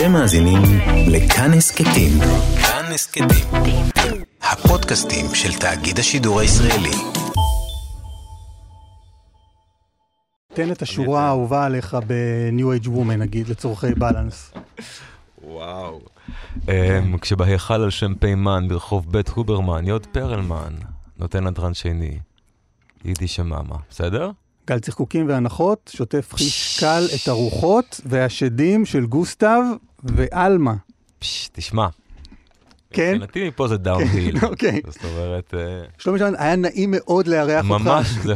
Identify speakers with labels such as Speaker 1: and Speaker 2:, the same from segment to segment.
Speaker 1: אתם מאזינים לכאן הסכתים. כאן הסכתים. הפודקאסטים של תאגיד השידור הישראלי.
Speaker 2: תן את השורה האהובה עליך ב-New Age Woman, נגיד, לצורכי בלנס.
Speaker 3: וואו. אמ, כשבהיכל על שם פיימן ברחוב בית הוברמן, יוד פרלמן, נותן נדרן שני. יידיש שממה, בסדר?
Speaker 2: גל צחקוקים והנחות, שוטף חיש קל את הרוחות והשדים של גוסטב ועלמה.
Speaker 3: פש, תשמע.
Speaker 2: כן?
Speaker 3: מבחינתי מפה זה דאון-היל.
Speaker 2: אוקיי.
Speaker 3: זאת אומרת, אה,
Speaker 2: שלומי שרון, היה נעים מאוד לארח אותך.
Speaker 3: ממש, זה.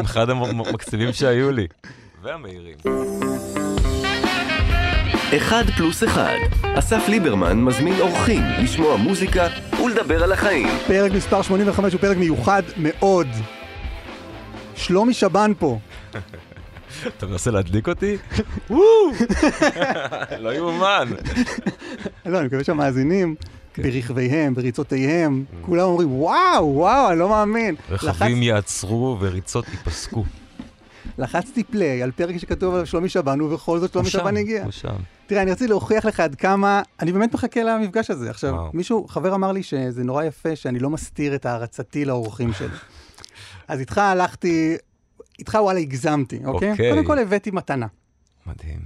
Speaker 3: אחד המקסימים שהיו לי. והמהירים.
Speaker 4: אחד פלוס אחד. אסף ליברמן מזמין אורחים לשמוע מוזיקה ולדבר על החיים.
Speaker 2: פרק מספר 85 הוא פרק מיוחד מאוד. שלומי שבן פה.
Speaker 3: אתה מנסה להדליק אותי? לא יאומן.
Speaker 2: לא, אני מקווה שהמאזינים,
Speaker 3: כן.
Speaker 2: ברכביהם, בריצותיהם, כולם אומרים, וואו, וואו, אני לא מאמין.
Speaker 3: רכבים יעצרו וריצות ייפסקו.
Speaker 2: לחצתי פליי על פרק שכתוב על שלומי שבן, ובכל זאת שלומי
Speaker 3: הוא שם,
Speaker 2: שבן הגיע.
Speaker 3: הוא שם.
Speaker 2: תראה, אני רציתי להוכיח לך עד כמה, אני באמת מחכה למפגש הזה. עכשיו,
Speaker 3: וואו.
Speaker 2: מישהו, חבר אמר לי שזה נורא יפה שאני לא מסתיר את הערצתי לאורחים שלי. אז איתך הלכתי, איתך וואלה הגזמתי, אוקיי?
Speaker 3: אוקיי.
Speaker 2: קודם כל הבאתי מתנה.
Speaker 3: מדהים.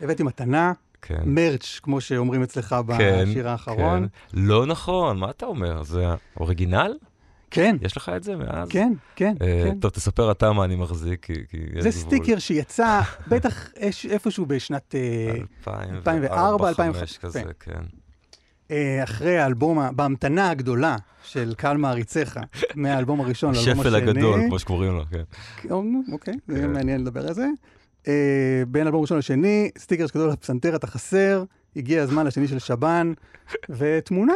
Speaker 2: הבאתי מתנה,
Speaker 3: כן.
Speaker 2: מרץ', כמו שאומרים אצלך
Speaker 3: כן,
Speaker 2: בשיר האחרון.
Speaker 3: כן. לא נכון, מה אתה אומר? זה אוריגינל?
Speaker 2: כן,
Speaker 3: יש לך את זה מאז?
Speaker 2: כן, כן,
Speaker 3: אה,
Speaker 2: כן.
Speaker 3: טוב, תספר אתה מה אני מחזיק, כי... כי יש
Speaker 2: זה
Speaker 3: גבול.
Speaker 2: סטיקר שיצא בטח איפשהו בשנת... אה,
Speaker 3: 2004,
Speaker 2: 2004,
Speaker 3: 2005 כזה,
Speaker 2: כן.
Speaker 3: כן.
Speaker 2: אה, אחרי האלבום, בהמתנה הגדולה של קהל מעריציך, מהאלבום הראשון לאלבום השני.
Speaker 3: השפל הגדול, כמו שקוראים לו, כן.
Speaker 2: נו, אוקיי, זה יהיה
Speaker 3: כן.
Speaker 2: מעניין לדבר על זה. אה, בין אלבום ראשון לשני, סטיקר שכתוב לפסנתר אתה חסר, הגיע הזמן לשני של שבן, ותמונה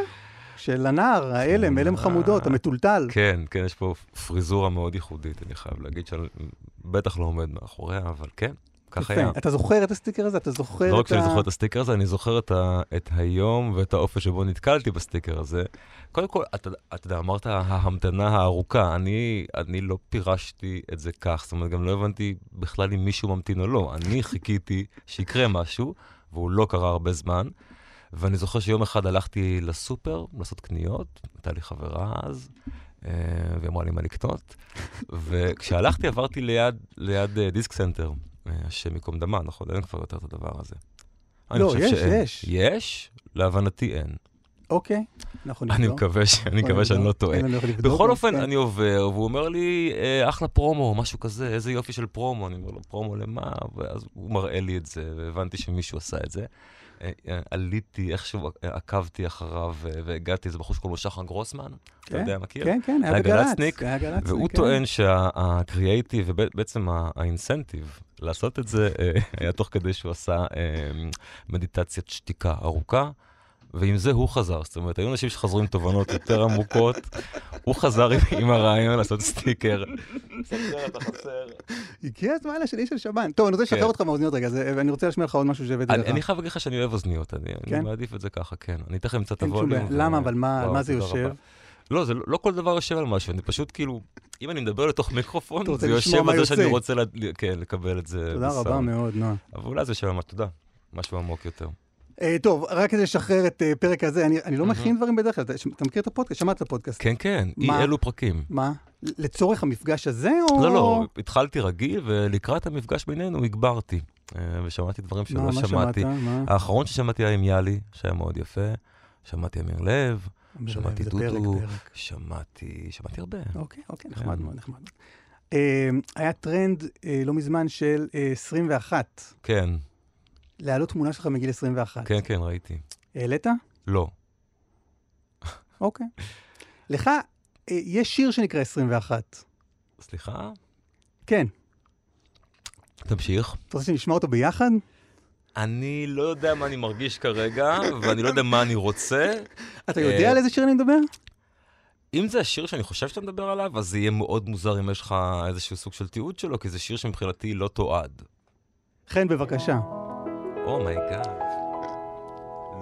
Speaker 2: של הנער, העלם, עלם חמודות, המטולטל.
Speaker 3: כן, כן, יש פה פריזורה מאוד ייחודית, אני חייב להגיד שאני בטח לא עומד מאחוריה, אבל כן, כך היה.
Speaker 2: אתה זוכר את הסטיקר הזה? אתה זוכר
Speaker 3: לא רק
Speaker 2: את
Speaker 3: שאני
Speaker 2: ה...
Speaker 3: זוכר את הסטיקר הזה, אני זוכר את, ה, את היום ואת האופן שבו נתקלתי בסטיקר הזה. קודם כל, אתה, אתה יודע, אמרת ההמתנה הארוכה, אני, אני לא פירשתי את זה כך, זאת אומרת, גם לא הבנתי בכלל אם מישהו ממתין או לא. אני חיכיתי שיקרה משהו, והוא לא קרה הרבה זמן, ואני זוכר שיום אחד הלכתי לסופר לעשות קניות, הייתה לי חברה אז, אה, והיא אמרה לי מה לקנות, וכשהלכתי עברתי ליד, ליד אה, דיסק סנטר, השם ייקום דמה, נכון? אין כבר יותר את הדבר הזה.
Speaker 2: לא, יש,
Speaker 3: שאין.
Speaker 2: יש.
Speaker 3: יש? להבנתי אין.
Speaker 2: אוקיי, אנחנו נבדוק.
Speaker 3: אני מקווה. אני מקווה שאני לא טועה. בכל אופן,
Speaker 2: כן.
Speaker 3: אני עובר, והוא אומר לי, אה, אחלה פרומו, משהו כזה, איזה יופי של פרומו. אני אומר לו, פרומו למה? ואז הוא מראה לי את זה, והבנתי שמישהו עשה את זה. אה, אה, עליתי, איכשהו אה, עקבתי אחריו, אה, והגעתי, זה בחור שקוראים לו שחר גרוסמן, אתה
Speaker 2: כן,
Speaker 3: יודע, מכיר?
Speaker 2: כן, כן, היה בגל"צ.
Speaker 3: גל"צניק,
Speaker 2: היה גל"צניק,
Speaker 3: והוא
Speaker 2: כן.
Speaker 3: טוען שהקריאייטיב, ובעצם האינסנטיב לעשות את זה, אה, היה תוך כדי שהוא עשה אה, מדיטציית שתיקה ארוכה. ועם זה הוא חזר, זאת אומרת, היו אנשים שחזרו עם תובנות יותר עמוקות, הוא חזר עם, הרעיון לעשות סטיקר. סטיקר אתה חסר.
Speaker 2: הגיע הזמן לשני של שבן. טוב, אני רוצה לשחרר
Speaker 3: כן.
Speaker 2: אותך מהאוזניות רגע, ואני רוצה להשמיע לך עוד משהו שהבאתי
Speaker 3: אני,
Speaker 2: לך.
Speaker 3: אני חייב להגיד לך שאני אוהב אוזניות, אני,
Speaker 2: כן?
Speaker 3: מעדיף את זה ככה, כן. אני תכף אמצא את הווליום.
Speaker 2: למה? אבל מה- זה יושב?
Speaker 3: לא, זה לא, לא כל דבר יושב על משהו, אני פשוט כאילו, אם אני מדבר לתוך מיקרופון, זה יושב על זה שאני. רוצה כן, לקבל את זה
Speaker 2: תודה רבה. מאוד, נועה.
Speaker 3: אבל אולי זה יושב על מה, תודה. משהו עמוק יותר.
Speaker 2: אה, טוב, רק כדי לשחרר את אה, פרק הזה, אני אני לא מכין דברים בדרך כלל. אתה מכיר את הפודקאסט? שמעת את הפודקאסט?
Speaker 3: כן, כן, אי? אלו פרקים.
Speaker 2: מה? לצורך המפגש הזה, או...
Speaker 3: לא, לא, התחלתי רגיל, ולקראת המפגש בינינו הגברתי. אה, ושמעתי דברים שלא שמעתי. האחרון ששמעתי היה עם יאלי, שהיה מאוד יפה. שמעתי אמיר לב, שמעתי
Speaker 2: זה פרק,
Speaker 3: דודו. שמעתי, שמעתי הרבה.
Speaker 2: אוקיי, אוקיי,
Speaker 3: כן.
Speaker 2: נחמד מאוד, נחמד. אה, היה טרנד אה, לא מזמן של אה, 21,
Speaker 3: כן,
Speaker 2: להעלות תמונה שלך מגיל 21.
Speaker 3: כן, כן, ראיתי.
Speaker 2: העלית?
Speaker 3: לא.
Speaker 2: אוקיי. לך, אה, יש שיר שנקרא 21.
Speaker 3: סליחה?
Speaker 2: כן.
Speaker 3: תמשיך.
Speaker 2: אתה רוצה שנשמע אותו ביחד?
Speaker 3: אני לא יודע מה אני מרגיש כרגע, ואני לא יודע מה אני רוצה.
Speaker 2: אתה
Speaker 3: אה,
Speaker 2: יודע על איזה שיר אני מדבר?
Speaker 3: אם זה השיר שאני חושב שאתה מדבר עליו, אז זה יהיה מאוד מוזר אם יש לך איזשהו סוג של תיעוד שלו, כי זה שיר שמבחינתי לא תועד.
Speaker 2: חן, בבקשה.
Speaker 3: Oh my God.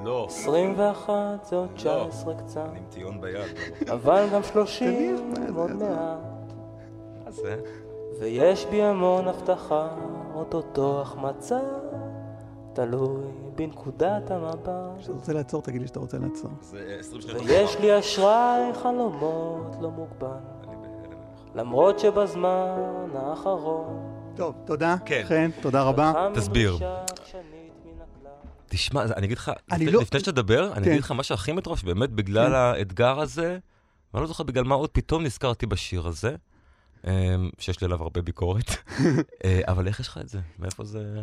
Speaker 3: לא.
Speaker 5: 21 זה עוד 19 קצת,
Speaker 3: אני עם טיון ביד.
Speaker 5: אבל גם 30
Speaker 2: תניח, מה
Speaker 5: עוד? מעט.
Speaker 3: מה זה?
Speaker 5: ויש בי המון הבטחה, אוטוטו החמצה, תלוי בנקודת המבט.
Speaker 2: כשאתה רוצה לעצור, תגיד לי שאתה רוצה לעצור.
Speaker 3: זה 20 שניות.
Speaker 5: ויש לי אשראי חלומות לא מוגבל, למרות שבזמן האחרון
Speaker 2: טוב, תודה.
Speaker 3: כן.
Speaker 2: חן, תודה רבה.
Speaker 3: תסביר. תשמע, אני אגיד לך,
Speaker 2: אני
Speaker 3: לפני-
Speaker 2: לא-
Speaker 3: לפני שתדבר, אני
Speaker 2: כן.
Speaker 3: אגיד לך מה שהכי מטורף, שבאמת בגלל
Speaker 2: כן.
Speaker 3: האתגר הזה, ואני לא זוכר בגלל מה עוד, פתאום נזכרתי בשיר הזה, אמ, שיש לי עליו הרבה ביקורת, אה, אבל איך יש לך את זה? מאיפה זה...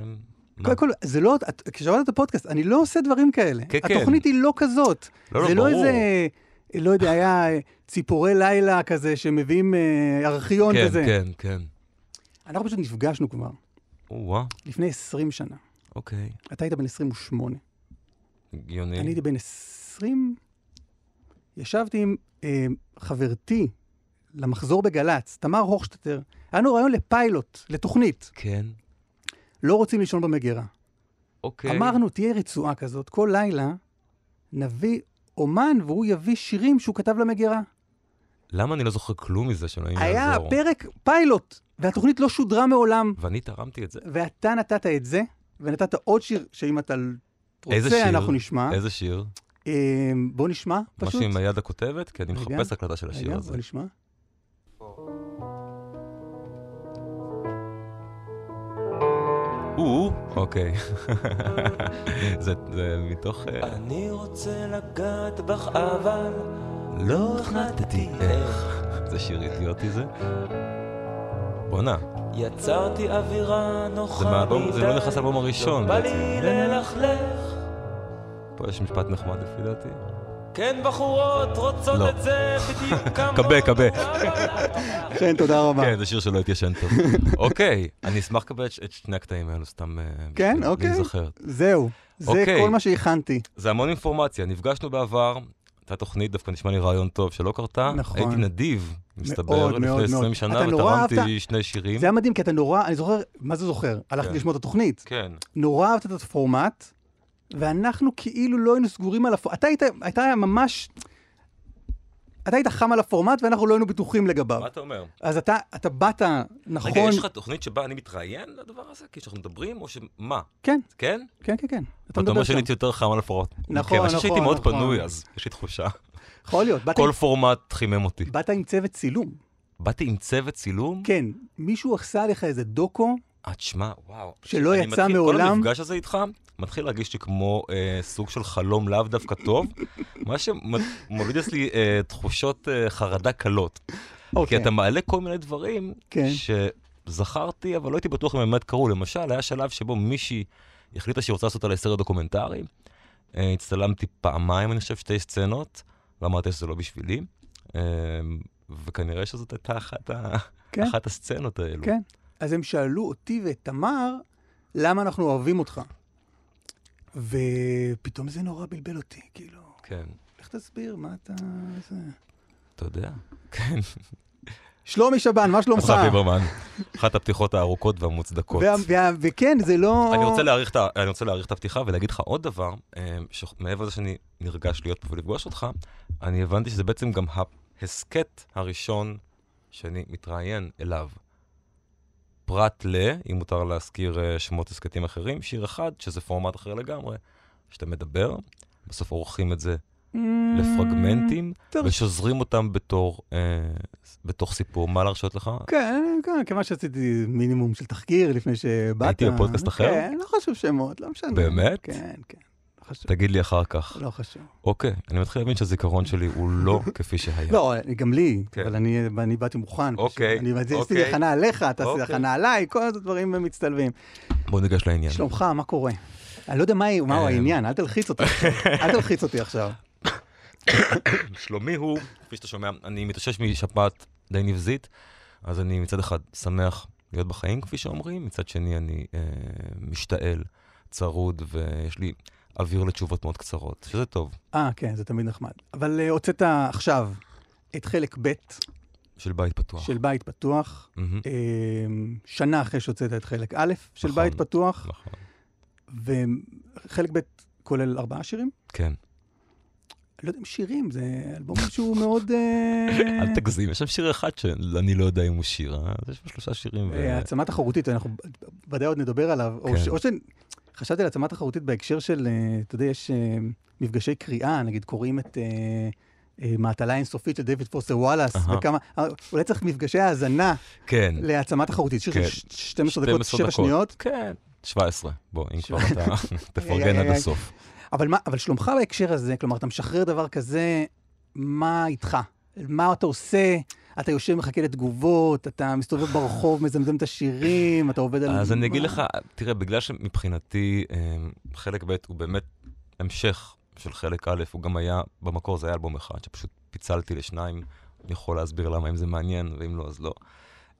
Speaker 3: מה?
Speaker 2: קודם כל, זה לא, כששמעת את הפודקאסט, אני לא עושה דברים כאלה.
Speaker 3: כן, כן.
Speaker 2: התוכנית היא לא כזאת.
Speaker 3: לא, לא,
Speaker 2: זה לא
Speaker 3: ברור.
Speaker 2: איזה, לא יודע, היה ציפורי לילה כזה שמביאים אה, ארכיון
Speaker 3: כן,
Speaker 2: כזה.
Speaker 3: כן, כן.
Speaker 2: אנחנו פשוט נפגשנו כבר,
Speaker 3: או-אה,
Speaker 2: לפני 20 שנה.
Speaker 3: אוקיי.
Speaker 2: אתה היית בן 28.
Speaker 3: הגיוני.
Speaker 2: אני הייתי בן 20, ישבתי עם אה, חברתי למחזור בגל"צ, תמר הוכשטטר. היה לנו רעיון לפיילוט, לתוכנית.
Speaker 3: כן,
Speaker 2: לא רוצים לישון במגירה.
Speaker 3: אוקיי.
Speaker 2: אמרנו, תהיה רצועה כזאת, כל לילה נביא אומן והוא יביא שירים שהוא כתב למגירה.
Speaker 3: למה אני לא זוכר כלום מזה שאלוהים
Speaker 2: היה
Speaker 3: יעזור?
Speaker 2: פרק פיילוט, והתוכנית לא שודרה מעולם.
Speaker 3: ואני תרמתי את זה.
Speaker 2: ואתה נתת את זה, ונתת עוד שיר, שאם אתה רוצה,
Speaker 3: שיר?
Speaker 2: אנחנו נשמע.
Speaker 3: איזה שיר?
Speaker 2: אה, בוא נשמע, פשוט.
Speaker 3: משהו עם היד הכותבת? כי אני. מחפש הקלטה של השיר הזה.
Speaker 2: בוא נשמע.
Speaker 3: או, אוקיי. זה מתוך... אה,
Speaker 5: אני רוצה לגעת בך אבל לא החלטתי איך.
Speaker 3: זה שיר אידיוטי זה. בואנה,
Speaker 5: יצרתי אווירה נוחה מדי.
Speaker 3: זה לא נכנס לאלבום הראשון
Speaker 5: לא בא
Speaker 3: בעצם.
Speaker 5: לי ללכלך.
Speaker 3: פה יש משפט נחמד לפי דעתי.
Speaker 5: כן, בחורות רוצות
Speaker 3: לא.
Speaker 5: את זה בדיוק כמוהו.
Speaker 3: קבה, קבה.
Speaker 2: כן, תודה רבה.
Speaker 3: כן, זה שיר שלא התיישן טוב. אוקיי, אני אשמח לקבל את שני הקטעים האלו, סתם... אה,
Speaker 2: כן, אוקיי.
Speaker 3: להיזכר.
Speaker 2: זהו, זה
Speaker 3: אוקיי.
Speaker 2: כל מה שהכנתי.
Speaker 3: זה המון אינפורמציה, נפגשנו בעבר, הייתה תוכנית, דווקא נשמע לי רעיון טוב שלא קרתה.
Speaker 2: נכון.
Speaker 3: הייתי נדיב, מסתבר,
Speaker 2: מאוד,
Speaker 3: לפני
Speaker 2: מאוד,
Speaker 3: 20
Speaker 2: מאוד.
Speaker 3: שנה, ותרמתי
Speaker 2: אהבת-
Speaker 3: שני שירים.
Speaker 2: זה היה מדהים, כי אתה נורא, אני זוכר, מה זה זוכר? הלכתי
Speaker 3: כן.
Speaker 2: לשמוע את התוכנית.
Speaker 3: כן.
Speaker 2: נורא אהבת את הפורמט, ואנחנו כאילו לא היינו סגורים על הפורמט. אתה היית, אתה ממש... אתה היית חם על הפורמט ואנחנו לא היינו בטוחים לגביו.
Speaker 3: מה אתה אומר?
Speaker 2: אז אתה, אתה באת, נכון...
Speaker 3: רגע, יש לך תוכנית שבה אני מתראיין לדבר הזה? כי שאנחנו מדברים, או שמה?
Speaker 2: כן,
Speaker 3: כן?
Speaker 2: כן, כן, כן. אתה
Speaker 3: אומר. שאני הייתי יותר חם על הפורמט.
Speaker 2: נכון,
Speaker 3: אני חושב שהייתי
Speaker 2: נכון,
Speaker 3: מאוד
Speaker 2: נכון.
Speaker 3: פנוי, אז יש לי תחושה.
Speaker 2: יכול להיות.
Speaker 3: כל פורמט חימם אותי.
Speaker 2: באת עם צוות צילום.
Speaker 3: באתי עם צוות צילום?
Speaker 2: כן, מישהו עשה לך איזה דוקו,
Speaker 3: אה, תשמע, וואו.
Speaker 2: שלא יצא
Speaker 3: מתחיל- כל
Speaker 2: מעולם.
Speaker 3: המפגש הזה איתך מתחיל להרגיש לי כמו אה, סוג של חלום לאו דווקא טוב, מה שמוליד אצלי אה, תחושות אה, חרדה קלות. כי
Speaker 2: אוקיי.
Speaker 3: אתה מעלה כל מיני דברים
Speaker 2: כן.
Speaker 3: שזכרתי, אבל לא הייתי בטוח אם הם באמת קרו. למשל, היה שלב שבו מישהי החליטה שהיא רוצה לעשות עליי סרט דוקומנטרי. אה, הצטלמתי פעמיים, אני חושב, שתי סצנות, ואמרתי שזה לא בשבילי. אה, וכנראה שזאת הייתה אחת, ה...
Speaker 2: כן.
Speaker 3: אחת הסצנות האלו.
Speaker 2: כן. אז הם שאלו אותי ואת תמר, למה אנחנו אוהבים אותך? ופתאום זה נורא בלבל אותי, כאילו,
Speaker 3: כן,
Speaker 2: איך תסביר, מה אתה... זה...
Speaker 3: אתה יודע. כן.
Speaker 2: שלומי שבן, מה שלומך?
Speaker 3: אסף ליברמן, אחת הפתיחות הארוכות והמוצדקות.
Speaker 2: וה- וה- וכן, זה לא...
Speaker 3: אני רוצה להעריך את הפתיחה ולהגיד לך עוד דבר, אה, שמעבר לזה שאני נרגש להיות פה ולפגוש אותך, אני הבנתי שזה בעצם גם ההסכת הראשון שאני מתראיין אליו. פרט ל, אם מותר להזכיר אה, שמות הסכתים אחרים, שיר אחד, שזה פורמט אחר לגמרי, שאתה מדבר, בסוף עורכים את זה לפרגמנטים,
Speaker 2: טוב.
Speaker 3: ושוזרים אותם בתור, אה, בתוך סיפור. מה להרשות לך?
Speaker 2: כן, כן, כיוון שעשיתי מינימום של תחקיר לפני שבאת.
Speaker 3: הייתי בפודקאסט אחר?
Speaker 2: כן, לא חשוב שמות, לא משנה.
Speaker 3: באמת?
Speaker 2: כן, כן, חשוב.
Speaker 3: תגיד לי אחר כך.
Speaker 2: לא חשוב.
Speaker 3: אוקיי, אני מתחיל להבין שהזיכרון שלי הוא לא כפי שהיה.
Speaker 2: לא, גם לי,
Speaker 3: כן.
Speaker 2: אבל אני, אני באתי מוכן.
Speaker 3: אוקיי,
Speaker 2: אני עשיתי
Speaker 3: אוקיי.
Speaker 2: הכנה עליך, אתה עשית
Speaker 3: אוקיי.
Speaker 2: הכנה עליי, כל הדברים מצטלבים.
Speaker 3: בוא ניגש לעניין.
Speaker 2: שלומך, מה קורה? אני לא יודע מה- מהו
Speaker 3: אה.
Speaker 2: העניין, אל תלחיץ אותי. אל תלחיץ אותי עכשיו.
Speaker 3: שלומי הוא, כפי שאתה שומע, אני מתאושש משפעת די נבזית, אז אני מצד אחד שמח להיות בחיים, כפי שאומרים, מצד שני אני אה, משתעל, צרוד, ויש לי אוויר לתשובות מאוד קצרות, שזה טוב,
Speaker 2: אה, כן, זה תמיד נחמד. אבל אה, הוצאת עכשיו את חלק ב'
Speaker 3: של בית פתוח.
Speaker 2: של בית פתוח,
Speaker 3: מהמם,
Speaker 2: אה, שנה אחרי שהוצאת את חלק א' של
Speaker 3: נכון.
Speaker 2: בית פתוח,
Speaker 3: נכון,
Speaker 2: וחלק ב' כולל ארבעה שירים.
Speaker 3: כן.
Speaker 2: לא יודע אם שירים, זה אלבום שהוא מאוד... אה,
Speaker 3: אל תגזים, יש שם שיר אחד שאני לא יודע אם הוא שיר, אה? אז יש פה שלושה שירים.
Speaker 2: העצמה תחרותית, אנחנו ודאי עוד נדבר עליו, או
Speaker 3: כן.
Speaker 2: ש- או ש... חשבתי על העצמה תחרותית בהקשר של, אה, אתה יודע, יש אה, מפגשי קריאה, נגיד קוראים את אה, מעטלה אינסופית של דיוויד פוסטר וואלאס. וכמה, אולי צריך מפגשי האזנה
Speaker 3: כן.
Speaker 2: להעצמה תחרותית, שיר של
Speaker 3: כן.
Speaker 2: ש- 12 דקות,
Speaker 3: 12
Speaker 2: 7
Speaker 3: דקות.
Speaker 2: שניות.
Speaker 3: כן. 17. בוא, אם כבר אתה תפרגן עד. הסוף.
Speaker 2: אבל, מה, אבל שלומך בהקשר הזה, כלומר, אתה משחרר דבר כזה, מה איתך? מה אתה עושה? אתה יושב, מחכה לתגובות, אתה מסתובב ברחוב, מזמזם את השירים, אתה עובד על...
Speaker 3: אז אני אגיד? לך, תראה, בגלל שמבחינתי אה, חלק ב' הוא באמת המשך של חלק א', הוא גם היה, במקור זה היה אלבום אחד, שפשוט פיצלתי לשניים, אני יכול להסביר למה, אם זה מעניין, ואם לא, אז לא.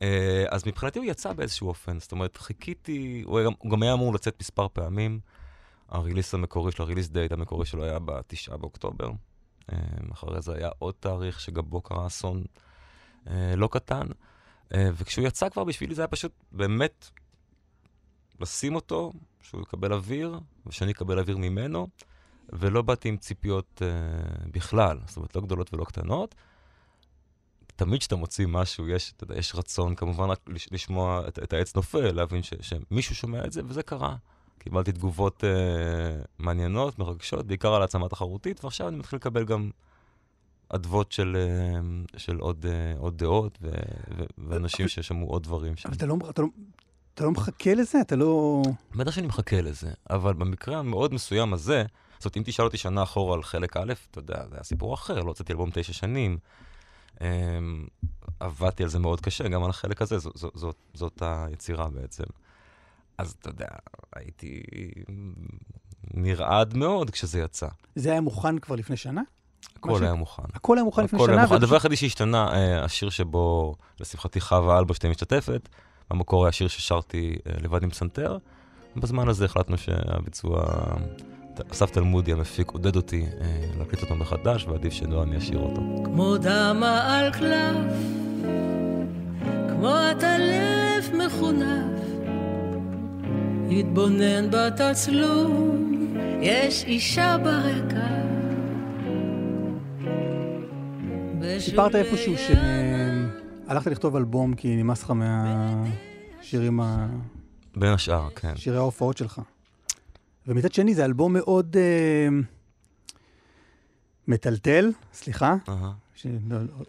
Speaker 3: אה, אז מבחינתי הוא יצא באיזשהו אופן, זאת אומרת, חיכיתי, הוא, היה, הוא גם היה אמור לצאת מספר פעמים. הריליס המקורי שלו, הריליס דייט המקורי שלו היה בתשעה באוקטובר. אה, אחרי זה היה עוד תאריך שגם בו קרה אסון לא קטן. אה, וכשהוא יצא כבר בשבילי זה היה פשוט באמת לשים אותו, שהוא יקבל אוויר, ושאני אקבל אוויר ממנו, ולא באתי עם ציפיות אה, בכלל, זאת אומרת, לא גדולות ולא קטנות. תמיד כשאתה מוציא משהו, יש, אתה יודע, יש רצון כמובן רק לש, לשמוע את, את העץ נופל, להבין ש, שמישהו שומע את זה, וזה קרה. קיבלתי תגובות אה, מעניינות, מרגשות, בעיקר על העצמה תחרותית, ועכשיו אני מתחיל לקבל גם אדוות של, אה, של עוד, אה, עוד דעות, ו, ו, ואנשים ששמעו עוד דברים שם.
Speaker 2: אבל אתה לא, אתה, לא, אתה לא מחכה לזה? אתה לא...
Speaker 3: בטח שאני מחכה לזה, אבל במקרה המאוד מסוים הזה, זאת אומרת, אם תשאל אותי שנה אחורה על חלק א', אתה יודע, זה היה סיפור אחר, לא הוצאתי אלבום תשע שנים. Um, עבדתי על זה מאוד קשה, גם על החלק הזה, זו, זו, זאת, זאת היצירה בעצם. אז אתה יודע, הייתי נרעד מאוד כשזה יצא.
Speaker 2: זה היה מוכן כבר לפני שנה?
Speaker 3: הכל היה מוכן.
Speaker 2: הכל היה מוכן לפני שנה?
Speaker 3: הדבר היחידי שהשתנה, אה, השיר שבו, לשמחתי, חווה אלברשטיין משתתפת, במקור היה שיר ששרתי אה, לבד עם פסנתר. בזמן הזה החלטנו שהביצוע, אסף תלמודי המפיק עודד אותי אה, להקליט אותו מחדש, ועדיף שלא אני אשאיר אותו.
Speaker 6: כמו דמה על קלף, כמו עטלף מחונף, התבונן בתצלום, יש אישה ברקע.
Speaker 2: סיפרת איפשהו שהלכת לכתוב אלבום כי נמאס לך מהשירים, ה...
Speaker 3: בין השאר, כן.
Speaker 2: שירי ההופעות שלך. ומצד שני, זה אלבום מאוד אה, מטלטל, סליחה,
Speaker 3: אהה,
Speaker 2: ש...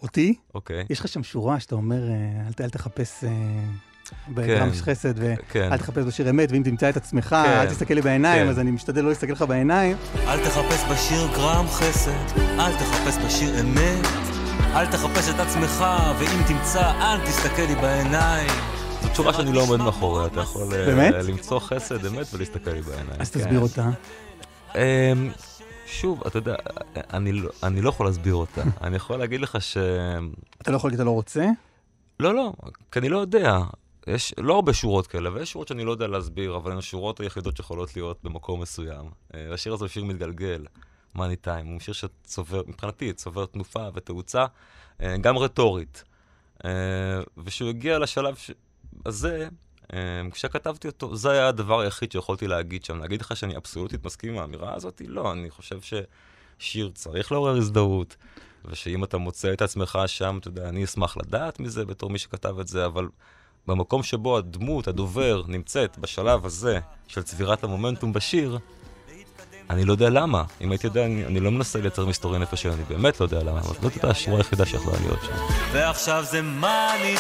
Speaker 2: אותי.
Speaker 3: אוקיי.
Speaker 2: יש לך שם שורה שאתה אומר, אה, אל, אל תחפש אה,
Speaker 3: כן.
Speaker 2: בגרם של חסד, ואל
Speaker 3: כן.
Speaker 2: תחפש בשיר אמת, ואם תמצא את עצמך,
Speaker 3: כן.
Speaker 2: אל תסתכל לי בעיניים,
Speaker 3: כן.
Speaker 2: אז אני משתדל לא להסתכל לך בעיניים.
Speaker 5: אל תחפש בשיר גרם חסד, אל תחפש בשיר אמת, אל תחפש את עצמך, ואם תמצא, אל תסתכל לי בעיניים.
Speaker 3: זאת שורה שאני לא עומד מאחוריה, אתה יכול אה? למצוא חסד אמת ולהסתכל לי בעיניים.
Speaker 2: אז
Speaker 3: כן.
Speaker 2: תסביר אותה.
Speaker 3: אמ, שוב, אתה יודע, אני לא- לא יכול להסביר אותה. אני יכול להגיד לך ש...
Speaker 2: אתה לא יכול להגיד אתה לא רוצה?
Speaker 3: לא, לא, כי אני לא יודע. יש לא הרבה שורות כאלה, ויש שורות שאני לא יודע להסביר, אבל הן השורות היחידות שיכולות להיות במקום מסוים. אה, השיר הזה הוא שיר מתגלגל, מאני טיים. הוא שיר שצובר, מבחינתי, צובר תנופה ותאוצה, אה, גם רטורית. אה, וכשהוא הגיע לשלב. הזה, אה, כשכתבתי אותו, זה היה הדבר היחיד שיכולתי להגיד שם. להגיד לך שאני אבסולוטית מסכים עם האמירה הזאת? לא, אני חושב ששיר צריך לעורר הזדהות. ושאם אתה מוצא את עצמך שם, אתה יודע, אני אשמח לדעת מזה בתור מי שכתב את זה, אבל במקום שבו הדמות, הדובר, נמצאת בשלב הזה של צבירת המומנטום בשיר, אני לא יודע למה. אם הייתי יודע, אני, אני לא מנסה לייצר מסתורי נפש שלי, אני באמת לא יודע למה, אבל זאת הייתה השורה היחידה שיכולה להיות שם.
Speaker 5: ועכשיו זה מאני.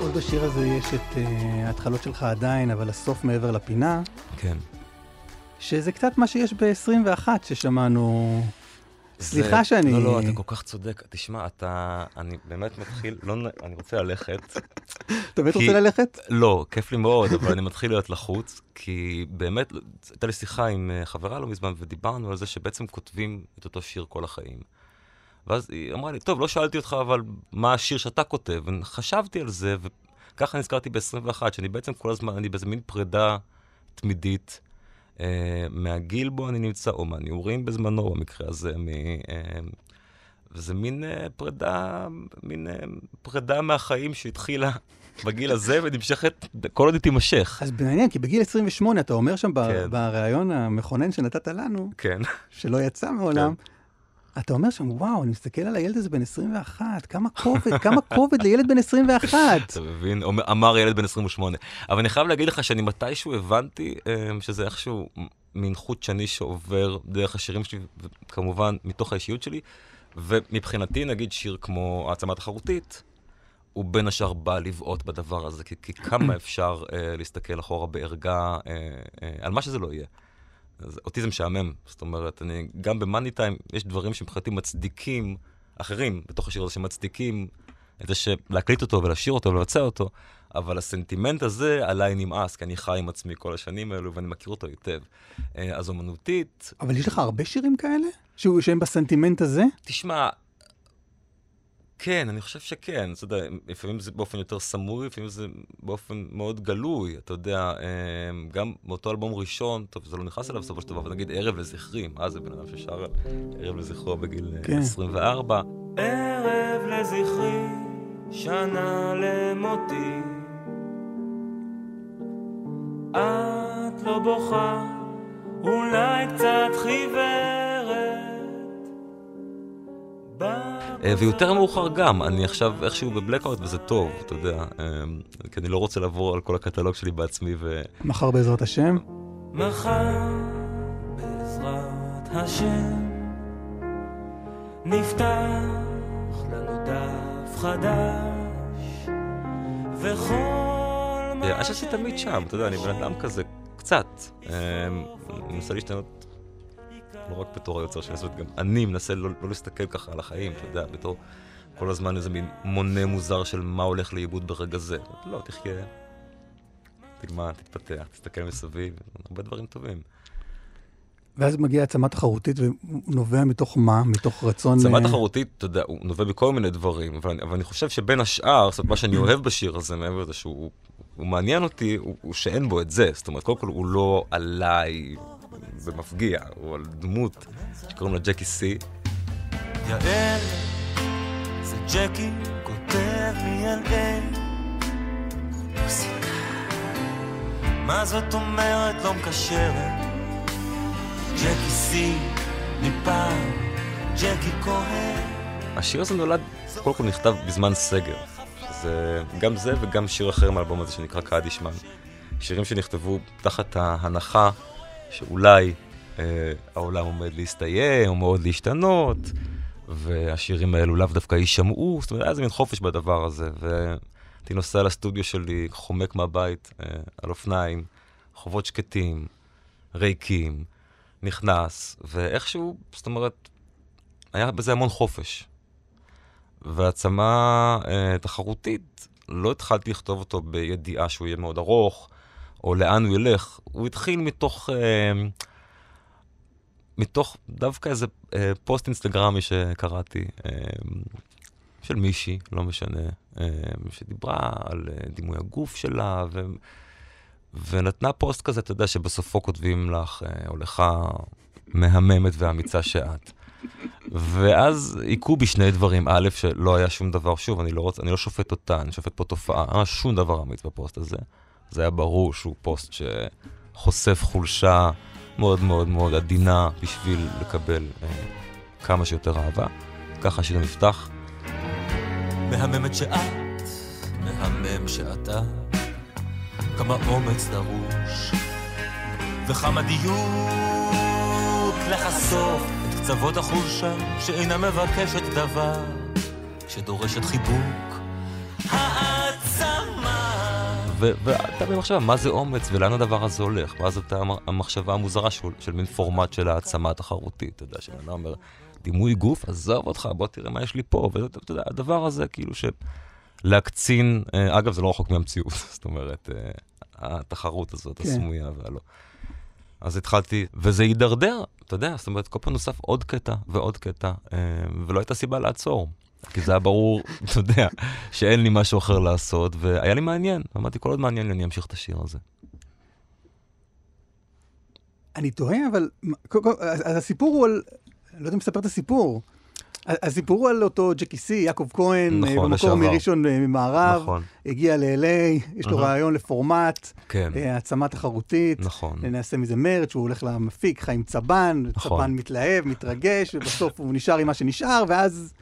Speaker 2: עוד בשיר הזה יש את אה, ההתחלות שלך עדיין, אבל הסוף מעבר לפינה,
Speaker 3: כן.
Speaker 2: שזה קצת מה שיש ב-21 ששמענו. סליחה שאני...
Speaker 3: לא, לא, אתה כל כך צודק. תשמע, אתה... אני באמת מתחיל... לא, אני רוצה ללכת.
Speaker 2: אתה באמת רוצה ללכת?
Speaker 3: לא, כיף לי מאוד, אבל אני מתחיל להיות לחוץ, כי באמת, הייתה לי שיחה עם אה, חברה לא מזמן, ודיברנו על זה שבעצם כותבים את אותו שיר כל החיים. ואז היא אמרה לי, טוב, לא שאלתי אותך, אבל מה השיר שאתה כותב? וחשבתי על זה, וככה נזכרתי ב-21, שאני בעצם כל הזמן, אני באיזה מין פרידה תמידית מהגיל בו אני נמצא, או מהנעורים בזמנו, במקרה הזה, מ... אה, וזה מין אה, פרידה, מין אה, פרידה מהחיים שהתחילה בגיל הזה ונמשכת כל עוד היא תימשך.
Speaker 2: אז מעניין, כי בגיל 28 אתה אומר שם
Speaker 3: כן.
Speaker 2: בריאיון המכונן שנתת לנו,
Speaker 3: כן.
Speaker 2: שלא יצא מעולם, אתה אומר שם, וואו, אני מסתכל על הילד הזה בן 21, כמה כובד, כמה כובד לילד בן 21.
Speaker 3: אתה מבין? אמר ילד בן 28. אבל אני חייב להגיד לך שאני מתישהו הבנתי אה, שזה איכשהו מין חוט שני שעובר דרך השירים שלי, וכמובן מתוך האישיות שלי. ומבחינתי, נגיד שיר כמו העצמה תחרותית, הוא בין השאר בא לבעוט בדבר הזה, כי, כי כמה אפשר אה, להסתכל אחורה בערגה אה, אה, על מה שזה לא יהיה. אז אותי זה משעמם, זאת אומרת, אני, גם במאני טיים יש דברים שמבחינתי מצדיקים, אחרים בתוך השיר הזה שמצדיקים את זה שלהקליט אותו ולשיר אותו ולבצע אותו, אבל הסנטימנט הזה עליי נמאס, כי אני חי עם עצמי כל השנים האלו ואני מכיר אותו היטב. אה, אז אומנותית,
Speaker 2: אבל יש לך הרבה שירים כאלה? שהוא- שהם בסנטימנט הזה?
Speaker 3: תשמע, כן, אני חושב שכן. אתה יודע, לפעמים זה באופן יותר סמוי, לפעמים זה באופן מאוד גלוי. אתה יודע, אמ, גם באותו אלבום ראשון, טוב, זה לא נכנס אליו בסופו של דבר, אבל נגיד ערב לזכרי, מה זה בן אדם ששר על ערב לזכרו בגיל אה,
Speaker 2: כן.
Speaker 3: 24?
Speaker 5: ערב לזכרי, שנה למותי. את לא בוכה, אולי קצת חיוורת.
Speaker 3: אה, ויותר מאוחר גם, אני עכשיו איכשהו בבלקאוט וזה טוב, אתה יודע, אמ, כי אני לא רוצה לעבור על כל הקטלוג שלי בעצמי ו...
Speaker 2: מחר בעזרת השם.
Speaker 5: מחר, בעזרת השם, נפתח לנו דף חדש, וכל מה
Speaker 3: אני חושב שתמיד שם, אתה יודע, אני בן אדם כזה, קצת. אני מנסה להשתנות, לא רק בתור היוצר של הסרט, גם אני מנסה לא לא להסתכל ככה על החיים, אתה יודע, בתור כל הזמן איזה מין מונה מוזר של מה הולך לאיבוד ברגע זה. לא, תחיה, תלמד, תתפתח, תסתכל מסביב, הרבה דברים טובים.
Speaker 2: ואז מגיעה העצמה תחרותית, והוא נובע מתוך מה? מתוך רצון...
Speaker 3: צמא
Speaker 2: אה,
Speaker 3: תחרותית, אתה יודע, הוא נובע בכל מיני דברים, אבל אני, אבל אני חושב שבין השאר, זאת אומרת, מה שאני אוהב בשיר הזה, מעבר לזה שהוא הוא מעניין אותי, הוא, הוא שאין בו את זה. זאת אומרת, קודם כל הוא לא עליי במפגיע, הוא על דמות שקוראים לה ג'קי סי.
Speaker 5: יעל, זה ג'קי כותב מ-LA מוזיקה מה זאת אומרת לא מקשרת? ג'קי סי מפעם, ג'קי כהן
Speaker 3: השיר הזה נולד, קודם כל נכתב בזמן סגר. שזה גם זה וגם שיר אחר מהאלבום הזה שנקרא קדישמן. שירים שנכתבו תחת ההנחה שאולי אה, העולם עומד להסתיים, או מאוד להשתנות, והשירים האלו לאו דווקא יישמעו, זאת אומרת, היה איזה מין חופש בדבר הזה, והייתי נוסע לסטודיו שלי, חומק מהבית, אה, על אופניים, חובות שקטים, ריקים, נכנס, ואיכשהו, זאת אומרת, היה בזה המון חופש. והעצמה אה, תחרותית, לא התחלתי לכתוב אותו בידיעה שהוא יהיה מאוד ארוך, או לאן הוא ילך. הוא התחיל מתוך, אה, מתוך דווקא איזה אה, פוסט אינסטגרמי שקראתי, אה, של מישהי, לא משנה, אה, שדיברה על אה, דימוי הגוף שלה, ו... ונתנה פוסט כזה, אתה יודע, שבסופו כותבים לך, אה, או לך, מהממת ואמיצה שאת. ואז היכו בי שני דברים. א', שלא היה שום דבר, שוב, אני לא, רוצ, אני לא שופט אותה, אני שופט פה תופעה, היה שום דבר אמיץ בפוסט הזה. זה היה ברור שהוא פוסט שחושף חולשה מאוד מאוד מאוד עדינה בשביל לקבל אה, כמה שיותר אהבה. ככה השיר נפתח.
Speaker 5: מהממת שאת, מהמם שאתה, כמה אומץ דרוש, וכמה דיוק לחשוף את קצוות החולשה שאינה מבקשת דבר, שדורשת חיבוק.
Speaker 3: ואתה במחשבה, מה זה אומץ ולאן הדבר הזה הולך? ואז אתה המ- המחשבה המוזרה של, של מין פורמט של העצמה התחרותית, אתה יודע, שבן אדם אומר, דימוי גוף, עזוב אותך, בוא תראה מה יש לי פה, ואתה יודע, הדבר הזה כאילו של להקצין, אה, אגב, זה לא רחוק מהמציאות, זאת אומרת, אה, התחרות הזאת,
Speaker 2: כן.
Speaker 3: הסמויה והלא. אז התחלתי, וזה הידרדר, אתה יודע, זאת אומרת, כל פעם נוסף עוד קטע ועוד קטע, אה, ולא הייתה סיבה לעצור. כי זה היה ברור, אתה יודע, שאין לי משהו אחר לעשות, והיה לי מעניין. אמרתי, כל עוד מעניין לי, אני אמשיך את השיר הזה.
Speaker 2: אני תוהה, אבל... אז הסיפור הוא על... אני לא יודע אם מספר את הסיפור. הסיפור הוא על אותו ג'קי סי, יעקב כהן,
Speaker 3: נכון,
Speaker 2: אה, במקור
Speaker 3: לשעבר.
Speaker 2: מראשון אה, ממערב,
Speaker 3: נכון,
Speaker 2: הגיע ל-LA, יש לו
Speaker 3: אהה.
Speaker 2: רעיון לפורמט,
Speaker 3: כן,
Speaker 2: אה, העצמה תחרותית,
Speaker 3: נכון.
Speaker 2: נעשה מזה מרץ', הוא הולך למפיק, חיים צבן,
Speaker 3: נכון.
Speaker 2: צבן מתלהב, מתרגש, ובסוף הוא נשאר עם מה שנשאר, ואז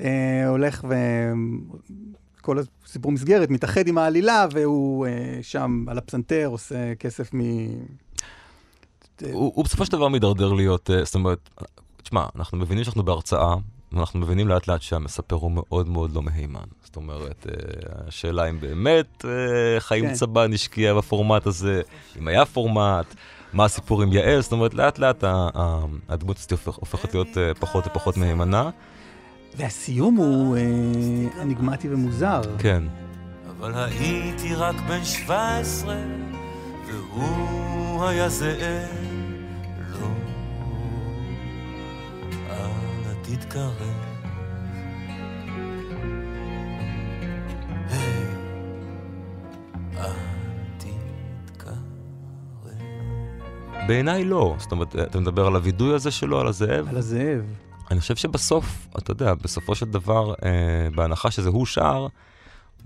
Speaker 2: אה, הולך ו... כל הסיפור מסגרת מתאחד עם העלילה, והוא אה, שם על הפסנתר עושה כסף מ...
Speaker 3: הוא הוא בסופו של דבר מידרדר להיות, אה, זאת אומרת, תשמע, אנחנו מבינים שאנחנו בהרצאה, ואנחנו מבינים לאט לאט שהמספר הוא מאוד מאוד לא מהימן. זאת אומרת, אה, השאלה אם באמת אה, חיים
Speaker 2: כן.
Speaker 3: צבן השקיע בפורמט הזה, אם היה פורמט, מה הסיפור עם יעל, זאת אומרת, לאט לאט הדמות הזאת הופכ- הופכת להיות אה, פחות ופחות מהימנה.
Speaker 2: והסיום הוא אה, אניגמטי ומוזר.
Speaker 3: כן,
Speaker 5: אבל הייתי רק בן 17, והוא היה זאב. לא, אל תתקרב.
Speaker 3: בעיניי לא. זאת אומרת, אתה מדבר על הווידוי הזה שלו, על הזאב?
Speaker 2: על הזאב.
Speaker 3: אני חושב שבסוף, אתה יודע, בסופו של דבר, אה, בהנחה שזה הוא שר,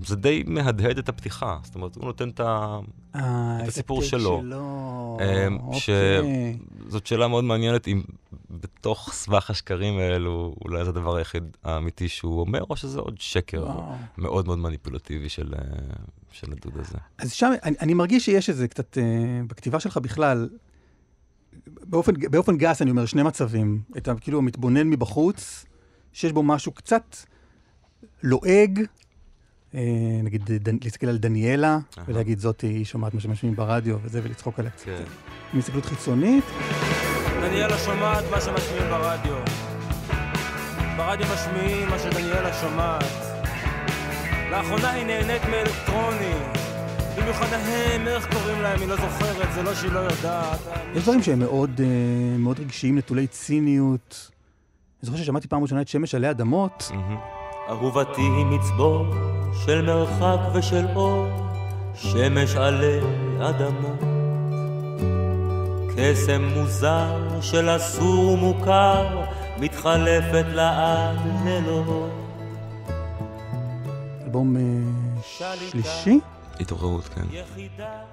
Speaker 3: זה די מהדהד את הפתיחה. זאת אומרת, הוא נותן את ה...
Speaker 2: אה,
Speaker 3: את הסיפור שלו.
Speaker 2: שלו.
Speaker 3: ש-
Speaker 2: אוקיי.
Speaker 3: זאת שאלה מאוד מעניינת, אם בתוך סבך השקרים האלו, אולי זה הדבר היחיד האמיתי שהוא אומר, או שזה עוד שקר
Speaker 2: וואו.
Speaker 3: מאוד מאוד מניפולטיבי של, אה, של הדוד הזה.
Speaker 2: אז שם, אני, אני מרגיש שיש איזה קצת, אה, בכתיבה שלך בכלל, באופן, באופן גס אני אומר, שני מצבים. את ה- כאילו המתבונן מבחוץ, שיש בו משהו קצת לועג, אה, נגיד דן, להסתכל על דניאלה,
Speaker 3: אהה.
Speaker 2: ולהגיד זאתי, היא שומעת מה שמשמיעים ברדיו וזה, ולצחוק עליה קצת.
Speaker 3: כן.
Speaker 2: עם הסתכלות חיצונית,
Speaker 7: דניאלה שומעת מה שמשמיעים ברדיו. ברדיו משמיעים מה שדניאלה שומעת. לאחרונה היא נהנית מאלקטרוני. במיוחד ההם, איך קוראים להם, היא לא זוכרת, זה לא שהיא לא יודעת.
Speaker 2: יש דברים שהם מאוד, אה, מאוד רגשיים, נטולי ציניות. אני זוכר ששמעתי פעם ראשונה את שמש עלי אדמות.
Speaker 5: אהובתי היא מצבור של מרחק ושל אור, שמש עלי אדמות. קסם מוזר של אסור ומוכר, מתחלפת לעד ללא.
Speaker 2: אלבום אה, שלישי.
Speaker 3: התעוררות, כן.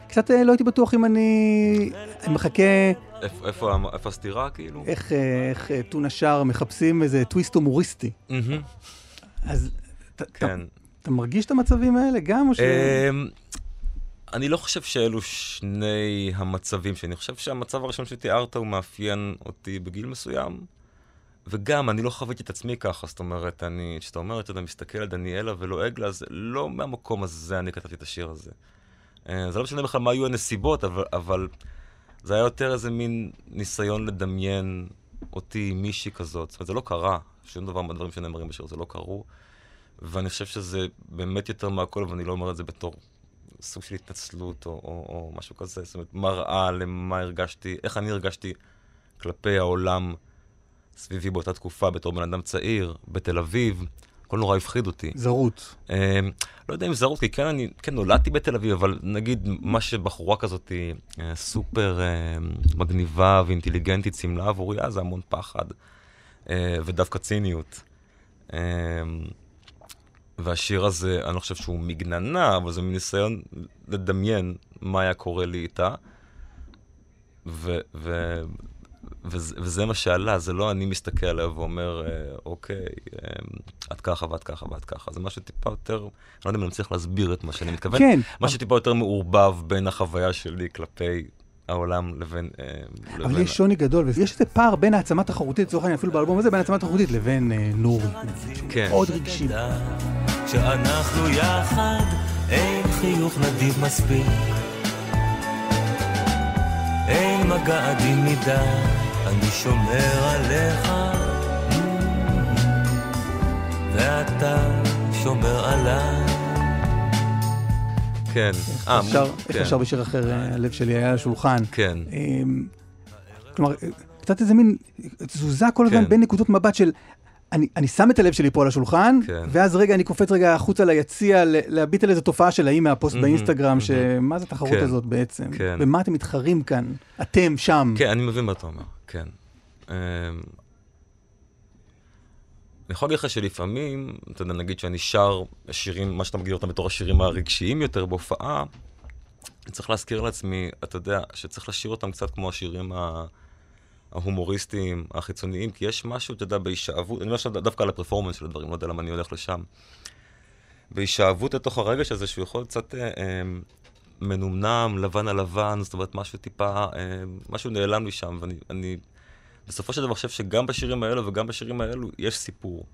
Speaker 2: קצת אה, לא הייתי בטוח אם אני... אני מחכה
Speaker 3: איפה- איפה איפה הסתירה, כאילו?
Speaker 2: איך, אה, איך אה, טונה שר מחפשים איזה טוויסט הומוריסטי. אז אתה- אתה
Speaker 3: כן.
Speaker 2: אתה מרגיש את המצבים האלה גם, או ש...
Speaker 3: אמ, אני לא חושב שאלו שני המצבים שלי. אני חושב שהמצב הראשון שתיארת הוא מאפיין אותי בגיל מסוים, וגם, אני לא חוויתי את עצמי ככה, זאת אומרת, אני, כשאתה אומר, אתה יודע, מסתכל על דניאלה ולועג לה, אז לא מהמקום הזה אני כתבתי את השיר הזה. אה, זה לא משנה בכלל מה היו הנסיבות, אבל, אבל זה היה יותר איזה מין ניסיון לדמיין אותי עם מישהי כזאת. זאת אומרת, זה לא קרה, שום דבר מהדברים שנאמרים בשיר זה לא קרו. ואני חושב שזה באמת יותר מהכל, ואני לא אומר את זה בתור סוג של התנצלות או, או, או משהו כזה, זאת אומרת, מראה למה הרגשתי, איך אני הרגשתי כלפי העולם סביבי באותה תקופה, בתור בן אדם צעיר, בתל אביב, הכל נורא הפחיד אותי.
Speaker 2: זרות.
Speaker 3: אה, לא יודע אם זרות, כי כן, אני כן נולדתי בתל אביב, אבל נגיד מה שבחורה כזאת אה, סופר אה, מגניבה ואינטליגנטית סימלה עבורי, אז זה המון פחד אה, ודווקא ציניות. אה, והשיר הזה, אני לא חושב שהוא מגננה, אבל זה מין ניסיון לדמיין מה היה קורה לי איתה. ו- ו- וזה, וזה מה שעלה, זה לא אני מסתכל עליה ואומר, אה, אוקיי, אה, את ככה ואת ככה ואת ככה. זה משהו טיפה יותר, אני לא יודע אם אני מצליח להסביר את מה שאני מתכוון.
Speaker 2: כן,
Speaker 3: משהו טיפה יותר מעורבב בין החוויה שלי כלפי העולם לבין... אה,
Speaker 2: אבל
Speaker 3: לבין-
Speaker 2: יש שוני גדול, ויש איזה פער בין העצמה התחרותית, לצורך העניין אפילו באלבום הזה, בין העצמה התחרותית לבין אה, נורי.
Speaker 3: כן.
Speaker 2: מאוד רגשי.
Speaker 5: כשאנחנו יחד, אין חיוך נדיב מספיק. אין מגע עדין מדי, אני שומר עליך. ואתה שומר עליי.
Speaker 3: כן. אה,
Speaker 2: איך
Speaker 3: כן,
Speaker 2: אפשר בשיר אחר, אה, הלב שלי היה על השולחן.
Speaker 3: כן.
Speaker 2: אמ, כלומר, אה, קצת איזה מין תזוזה כל הזמן
Speaker 3: כן.
Speaker 2: בין נקודות מבט של... אני, אני שם את הלב שלי פה על השולחן,
Speaker 3: כן.
Speaker 2: ואז רגע אני קופץ רגע החוצה ליציע, ל- להביט על איזו תופעה של ההיא מהפוסט
Speaker 3: מהמם,
Speaker 2: באינסטגרם,
Speaker 3: מהמם.
Speaker 2: שמה זה התחרות
Speaker 3: כן,
Speaker 2: הזאת בעצם?
Speaker 3: כן.
Speaker 2: במה אתם מתחרים כאן? אתם שם.
Speaker 3: כן, אני מבין מה אתה אומר, כן. אמ, יכול להגיד לך שלפעמים, אתה יודע, נגיד שאני שר שירים, מה שאתה מגדיר אותם בתור השירים הרגשיים יותר בהופעה, אני צריך להזכיר לעצמי, אתה יודע, שצריך לשיר אותם קצת כמו השירים. ההומוריסטיים, החיצוניים, כי יש משהו, אתה יודע, בהישאבות, אני אומר עכשיו דווקא על הפרפורמנס של הדברים, לא יודע למה אני הולך לשם. בהישאבות לתוך הרגש הזה, שהוא יכול קצת אה, אה, מנומנם, לבן על לבן, זאת אומרת, משהו טיפה, אה, משהו נעלם לי שם, ואני אני, בסופו של דבר חושב שגם בשירים האלו וגם בשירים האלו יש סיפור.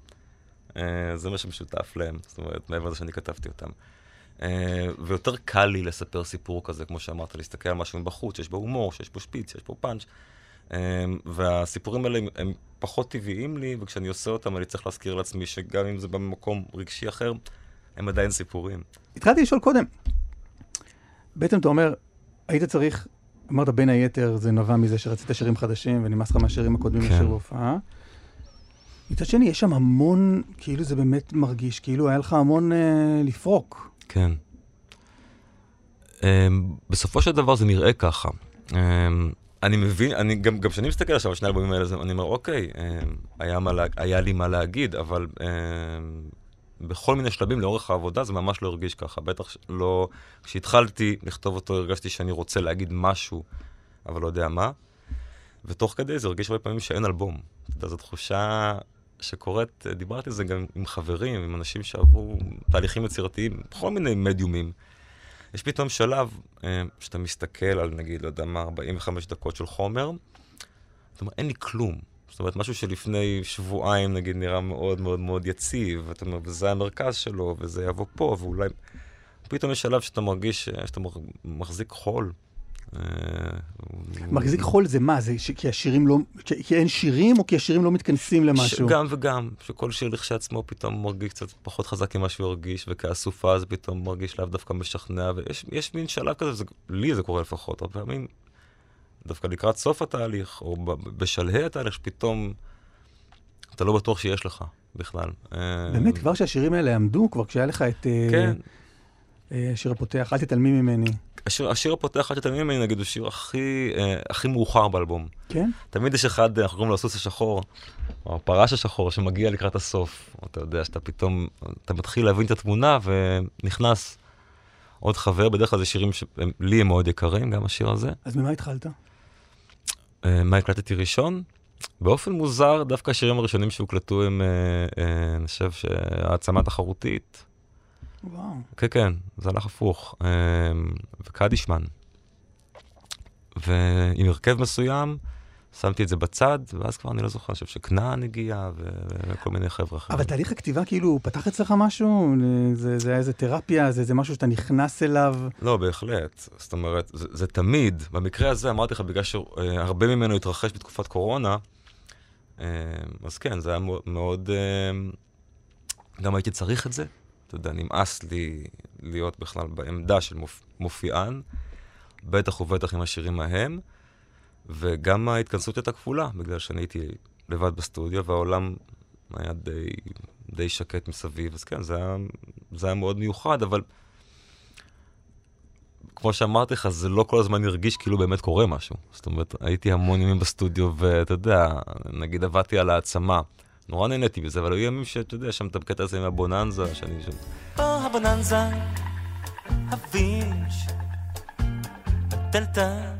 Speaker 3: אה, זה מה שמשותף להם, זאת אומרת, מעבר לזה שאני כתבתי אותם. אה, ויותר קל לי לספר סיפור כזה, כמו שאמרת, להסתכל על משהו מבחוץ, שיש בו הומור, שיש בו שפיץ, שיש בו פאנץ'. והסיפורים האלה הם, הם פחות טבעיים לי, וכשאני עושה אותם אני צריך להזכיר לעצמי שגם אם זה במקום רגשי אחר, הם עדיין סיפורים.
Speaker 2: התחלתי לשאול קודם. בעצם אתה אומר, היית צריך, אמרת בין היתר, זה נבע מזה שרצית שירים חדשים ונמאס לך מהשירים הקודמים
Speaker 3: כן.
Speaker 2: לשיר בהופעה. מצד שני, יש שם המון, כאילו זה באמת מרגיש, כאילו היה לך המון אה, לפרוק.
Speaker 3: כן. Um, בסופו של דבר זה נראה ככה. Um, אני מבין, אני גם גם כשאני מסתכל עכשיו על שני האלבומים האלה, אני אומר, אוקיי, um, היה, מה, היה לי מה להגיד, אבל um, בכל מיני שלבים לאורך העבודה זה ממש לא הרגיש ככה. בטח לא... כשהתחלתי לכתוב אותו הרגשתי שאני רוצה להגיד משהו, אבל לא יודע מה. ותוך כדי זה הרגיש הרבה פעמים שאין אלבום. אתה יודע, זו תחושה שקורית, דיברתי על זה גם עם חברים, עם אנשים שעברו תהליכים יצירתיים, בכל מיני מדיומים. יש פתאום שלב אה, שאתה מסתכל על, נגיד, לא יודע מה, 45 דקות של חומר, אתה אומר, אין לי כלום. זאת אומרת, משהו שלפני שבועיים, נגיד, נראה מאוד מאוד מאוד יציב, ואתה אומר, וזה המרכז שלו, וזה יבוא פה, ואולי... פתאום יש שלב שאתה מרגיש שאתה מח- מחזיק חול. אה,
Speaker 2: מחזיק חול זה מה? זה ש- כי השירים לא... כי אין שירים או כי השירים לא מתכנסים למשהו?
Speaker 3: גם וגם, שכל שיר לכשעצמו פתאום מרגיש קצת פחות חזק ממה שהוא הרגיש, וכאסופה זה פתאום מרגיש לאו דווקא משכנע, ויש יש מין שלב כזה, זה, לי זה קורה לפחות, הרבה פעמים, דווקא לקראת סוף התהליך, או בשלהי התהליך, שפתאום אתה לא בטוח שיש לך בכלל. אה,
Speaker 2: באמת, כבר שהשירים האלה עמדו, כבר כשהיה לך את אה,
Speaker 3: כן.
Speaker 2: אה, השיר הפותח, אל תתעלמי ממני.
Speaker 3: השיר, השיר הפותח, אל תתעלמי ממני, נגיד, הוא שיר הכי, אה, הכי מאוחר באלבום.
Speaker 2: כן?
Speaker 3: תמיד יש אחד, אנחנו קוראים לו הסוס השחור, או הפרש השחור, שמגיע לקראת הסוף. אתה יודע שאתה פתאום, אתה מתחיל להבין את התמונה ונכנס עוד חבר, בדרך כלל זה שירים שלי הם מאוד יקרים, גם השיר הזה.
Speaker 2: אז ממה התחלת?
Speaker 3: אה, מה הקלטתי ראשון? באופן מוזר, דווקא השירים הראשונים שהוקלטו הם, אה, אה, אני חושב שהעצמה תחרותית.
Speaker 2: וואו.
Speaker 3: כן, כן, זה הלך הפוך. וקדישמן. ועם הרכב מסוים, שמתי את זה בצד, ואז כבר אני לא זוכר, אני חושב שכנען הגיע, ו- וכל מיני חבר'ה אחרים.
Speaker 2: אבל תהליך הכתיבה כאילו פתח אצלך משהו? זה, זה היה איזה תרפיה? זה, זה משהו שאתה נכנס אליו?
Speaker 3: לא, בהחלט. זאת אומרת, זה, זה תמיד, במקרה הזה אמרתי לך, בגלל שהרבה ממנו התרחש בתקופת קורונה, אה, אז כן, זה היה מאוד, מאוד... אה, גם הייתי צריך את זה. אתה יודע, נמאס לי להיות בכלל בעמדה של מופ, מופיען, בטח ובטח עם השירים ההם, וגם ההתכנסות הייתה כפולה, בגלל שאני הייתי לבד בסטודיו, והעולם היה די, די שקט מסביב, אז כן, זה היה, זה היה מאוד מיוחד, אבל כמו שאמרתי לך, זה לא כל הזמן הרגיש כאילו באמת קורה משהו. זאת אומרת, הייתי המון ימים בסטודיו, ואתה יודע, נגיד עבדתי על העצמה. נורא נהניתי בזה, אבל היו ימים שאתה יודע, שם את הקטע הזה עם הבוננזה, שאני שם...
Speaker 5: פה הבוננזה, הווינץ', הדלתא,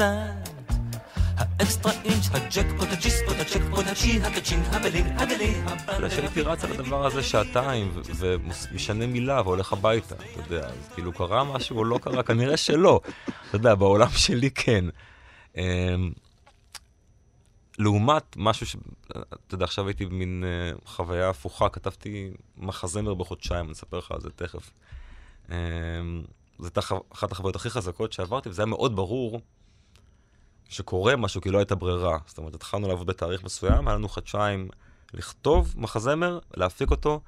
Speaker 5: הפסנט, האקסטרה אינץ', הג'קפוט, הג'יספוט, הצ'קפוט, הצ'י, הקצ'ין, הבלין, הגלי,
Speaker 3: אתה יודע, שהייתי רץ על הדבר הזה שעתיים, ומשנה מילה והולך הביתה, אתה יודע, אז כאילו קרה משהו או לא קרה, כנראה שלא. אתה יודע, בעולם שלי כן. אמ, לעומת משהו ש... אתה יודע, עכשיו הייתי במין uh, חוויה הפוכה, כתבתי מחזמר בחודשיים, אני אספר לך על זה תכף. Um, זו הייתה אחת החוויות הכי חזקות שעברתי, וזה היה מאוד ברור שקורה משהו, כי לא הייתה ברירה. זאת אומרת, התחלנו לעבוד בתאריך מסוים, היה לנו חודשיים לכתוב מחזמר, להפיק אותו,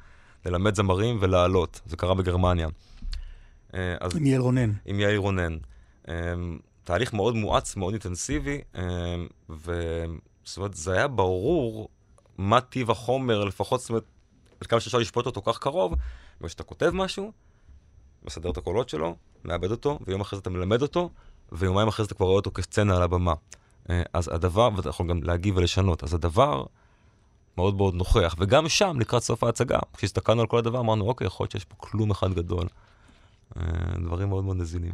Speaker 3: ללמד זמרים ולעלות. זה קרה בגרמניה. Uh, אז
Speaker 2: עם יעל רונן.
Speaker 3: עם יאיר רונן. Um, תהליך מאוד מואץ, מאוד אינטנסיבי, um, וזאת אומרת, זה היה ברור מה טיב החומר, לפחות, זאת אומרת, עד כמה שאפשר לשפוט אותו כך קרוב, וכשאתה כותב משהו, מסדר את הקולות שלו, מאבד אותו, ויום אחרי זה אתה מלמד אותו, ויומיים אחרי זה אתה כבר רואה אותו כסצנה על הבמה. Uh, אז הדבר, ואתה יכול גם להגיב ולשנות, אז הדבר מאוד מאוד נוכח. וגם שם, לקראת סוף ההצגה, כשהסתכלנו על כל הדבר, אמרנו, אוקיי, יכול להיות שיש פה כלום אחד גדול. אה, דברים מאוד מאוד נזילים.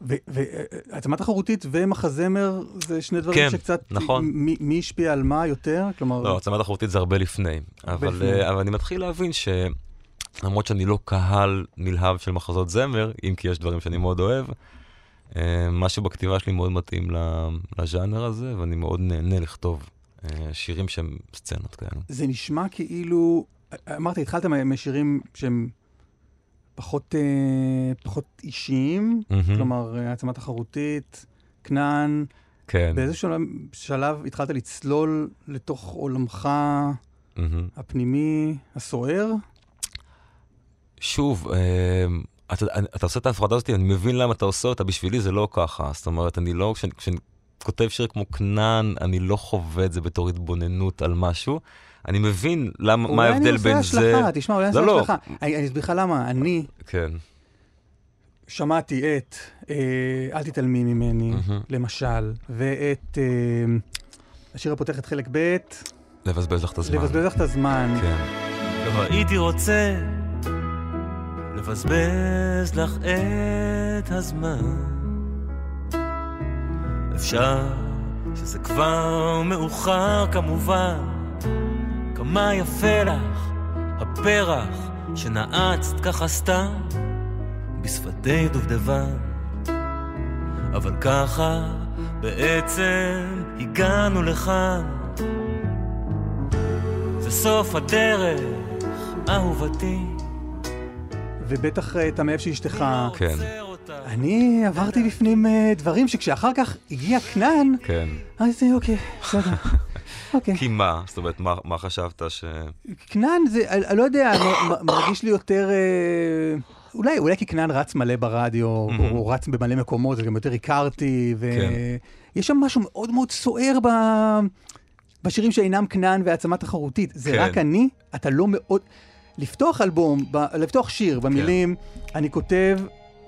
Speaker 2: והעצמה תחרותית ומחזמר זה שני דברים
Speaker 3: כן,
Speaker 2: שקצת...
Speaker 3: נכון.
Speaker 2: מי, מי השפיע על מה יותר? כלומר...
Speaker 3: לא, העצמה תחרותית זה הרבה לפני. אבל,
Speaker 2: לפני.
Speaker 3: אה, אבל אני מתחיל להבין ש... למרות שאני לא קהל נלהב של מחזות זמר, אם כי יש דברים שאני מאוד אוהב, אה, משהו בכתיבה שלי מאוד מתאים לז'אנר הזה, ואני מאוד נהנה לכתוב אה, שירים שהם סצנות כאלה.
Speaker 2: זה נשמע כאילו... אמרת, התחלת משירים שהם פחות, אה, פחות אישיים,
Speaker 3: מהמם.
Speaker 2: כלומר, אה, העצמה תחרותית, כנען.
Speaker 3: כן.
Speaker 2: באיזה שלב, שלב התחלת לצלול לתוך עולמך
Speaker 3: מהמם.
Speaker 2: הפנימי, הסוער?
Speaker 3: שוב, אה, אתה, אתה עושה את ההפרדה הזאת, אני מבין למה אתה עושה אותה, בשבילי זה לא ככה. זאת אומרת, אני לא, כשאני, כשאני כותב שיר כמו כנען, אני לא חווה את זה בתור התבוננות על משהו. אני מבין למה, מה ההבדל בין
Speaker 2: אולי
Speaker 3: זה...
Speaker 2: אני עושה השלכה, תשמע, אולי אני
Speaker 3: לא,
Speaker 2: עושה
Speaker 3: לא.
Speaker 2: השלכה. אני אני אסביר לך למה. אני
Speaker 3: כן,
Speaker 2: שמעתי את אה, אל תתעלמי ממני,
Speaker 3: מהמם.
Speaker 2: למשל, ואת אה, השיר הפותח את חלק ב',
Speaker 3: לבזבז לך את הזמן.
Speaker 2: לבזבז לך את הזמן.
Speaker 3: כן.
Speaker 5: לא הייתי רוצה לבזבז לך את הזמן. אפשר שזה כבר מאוחר כמובן. כמה יפה לך הפרח שנעצת ככה סתם בשפתי דובדבן. אבל ככה בעצם הגענו לכאן. זה סוף הדרך, אהובתי.
Speaker 2: ובטח אה, אתה מאהב שאשתך.
Speaker 3: כן.
Speaker 2: אני עברתי בפנים אה, דברים שכשאחר כך הגיע כנען,
Speaker 3: כן.
Speaker 2: אז זה אוקיי, בסדר. אוקיי.
Speaker 3: כי מה? זאת אומרת, מה, מה חשבת ש...
Speaker 2: כנען זה, אני, לא יודע, מרגיש לי יותר... אה, אולי, אולי כי כנען רץ מלא ברדיו,
Speaker 3: מהמם.
Speaker 2: הוא רץ במלא מקומות, אז גם יותר הכרתי,
Speaker 3: כן.
Speaker 2: ויש שם משהו מאוד מאוד סוער ב... בשירים שאינם כנען והעצמה תחרותית. זה
Speaker 3: כן.
Speaker 2: רק אני, אתה לא מאוד... לפתוח אלבום, ב... לפתוח שיר במילים, אני כותב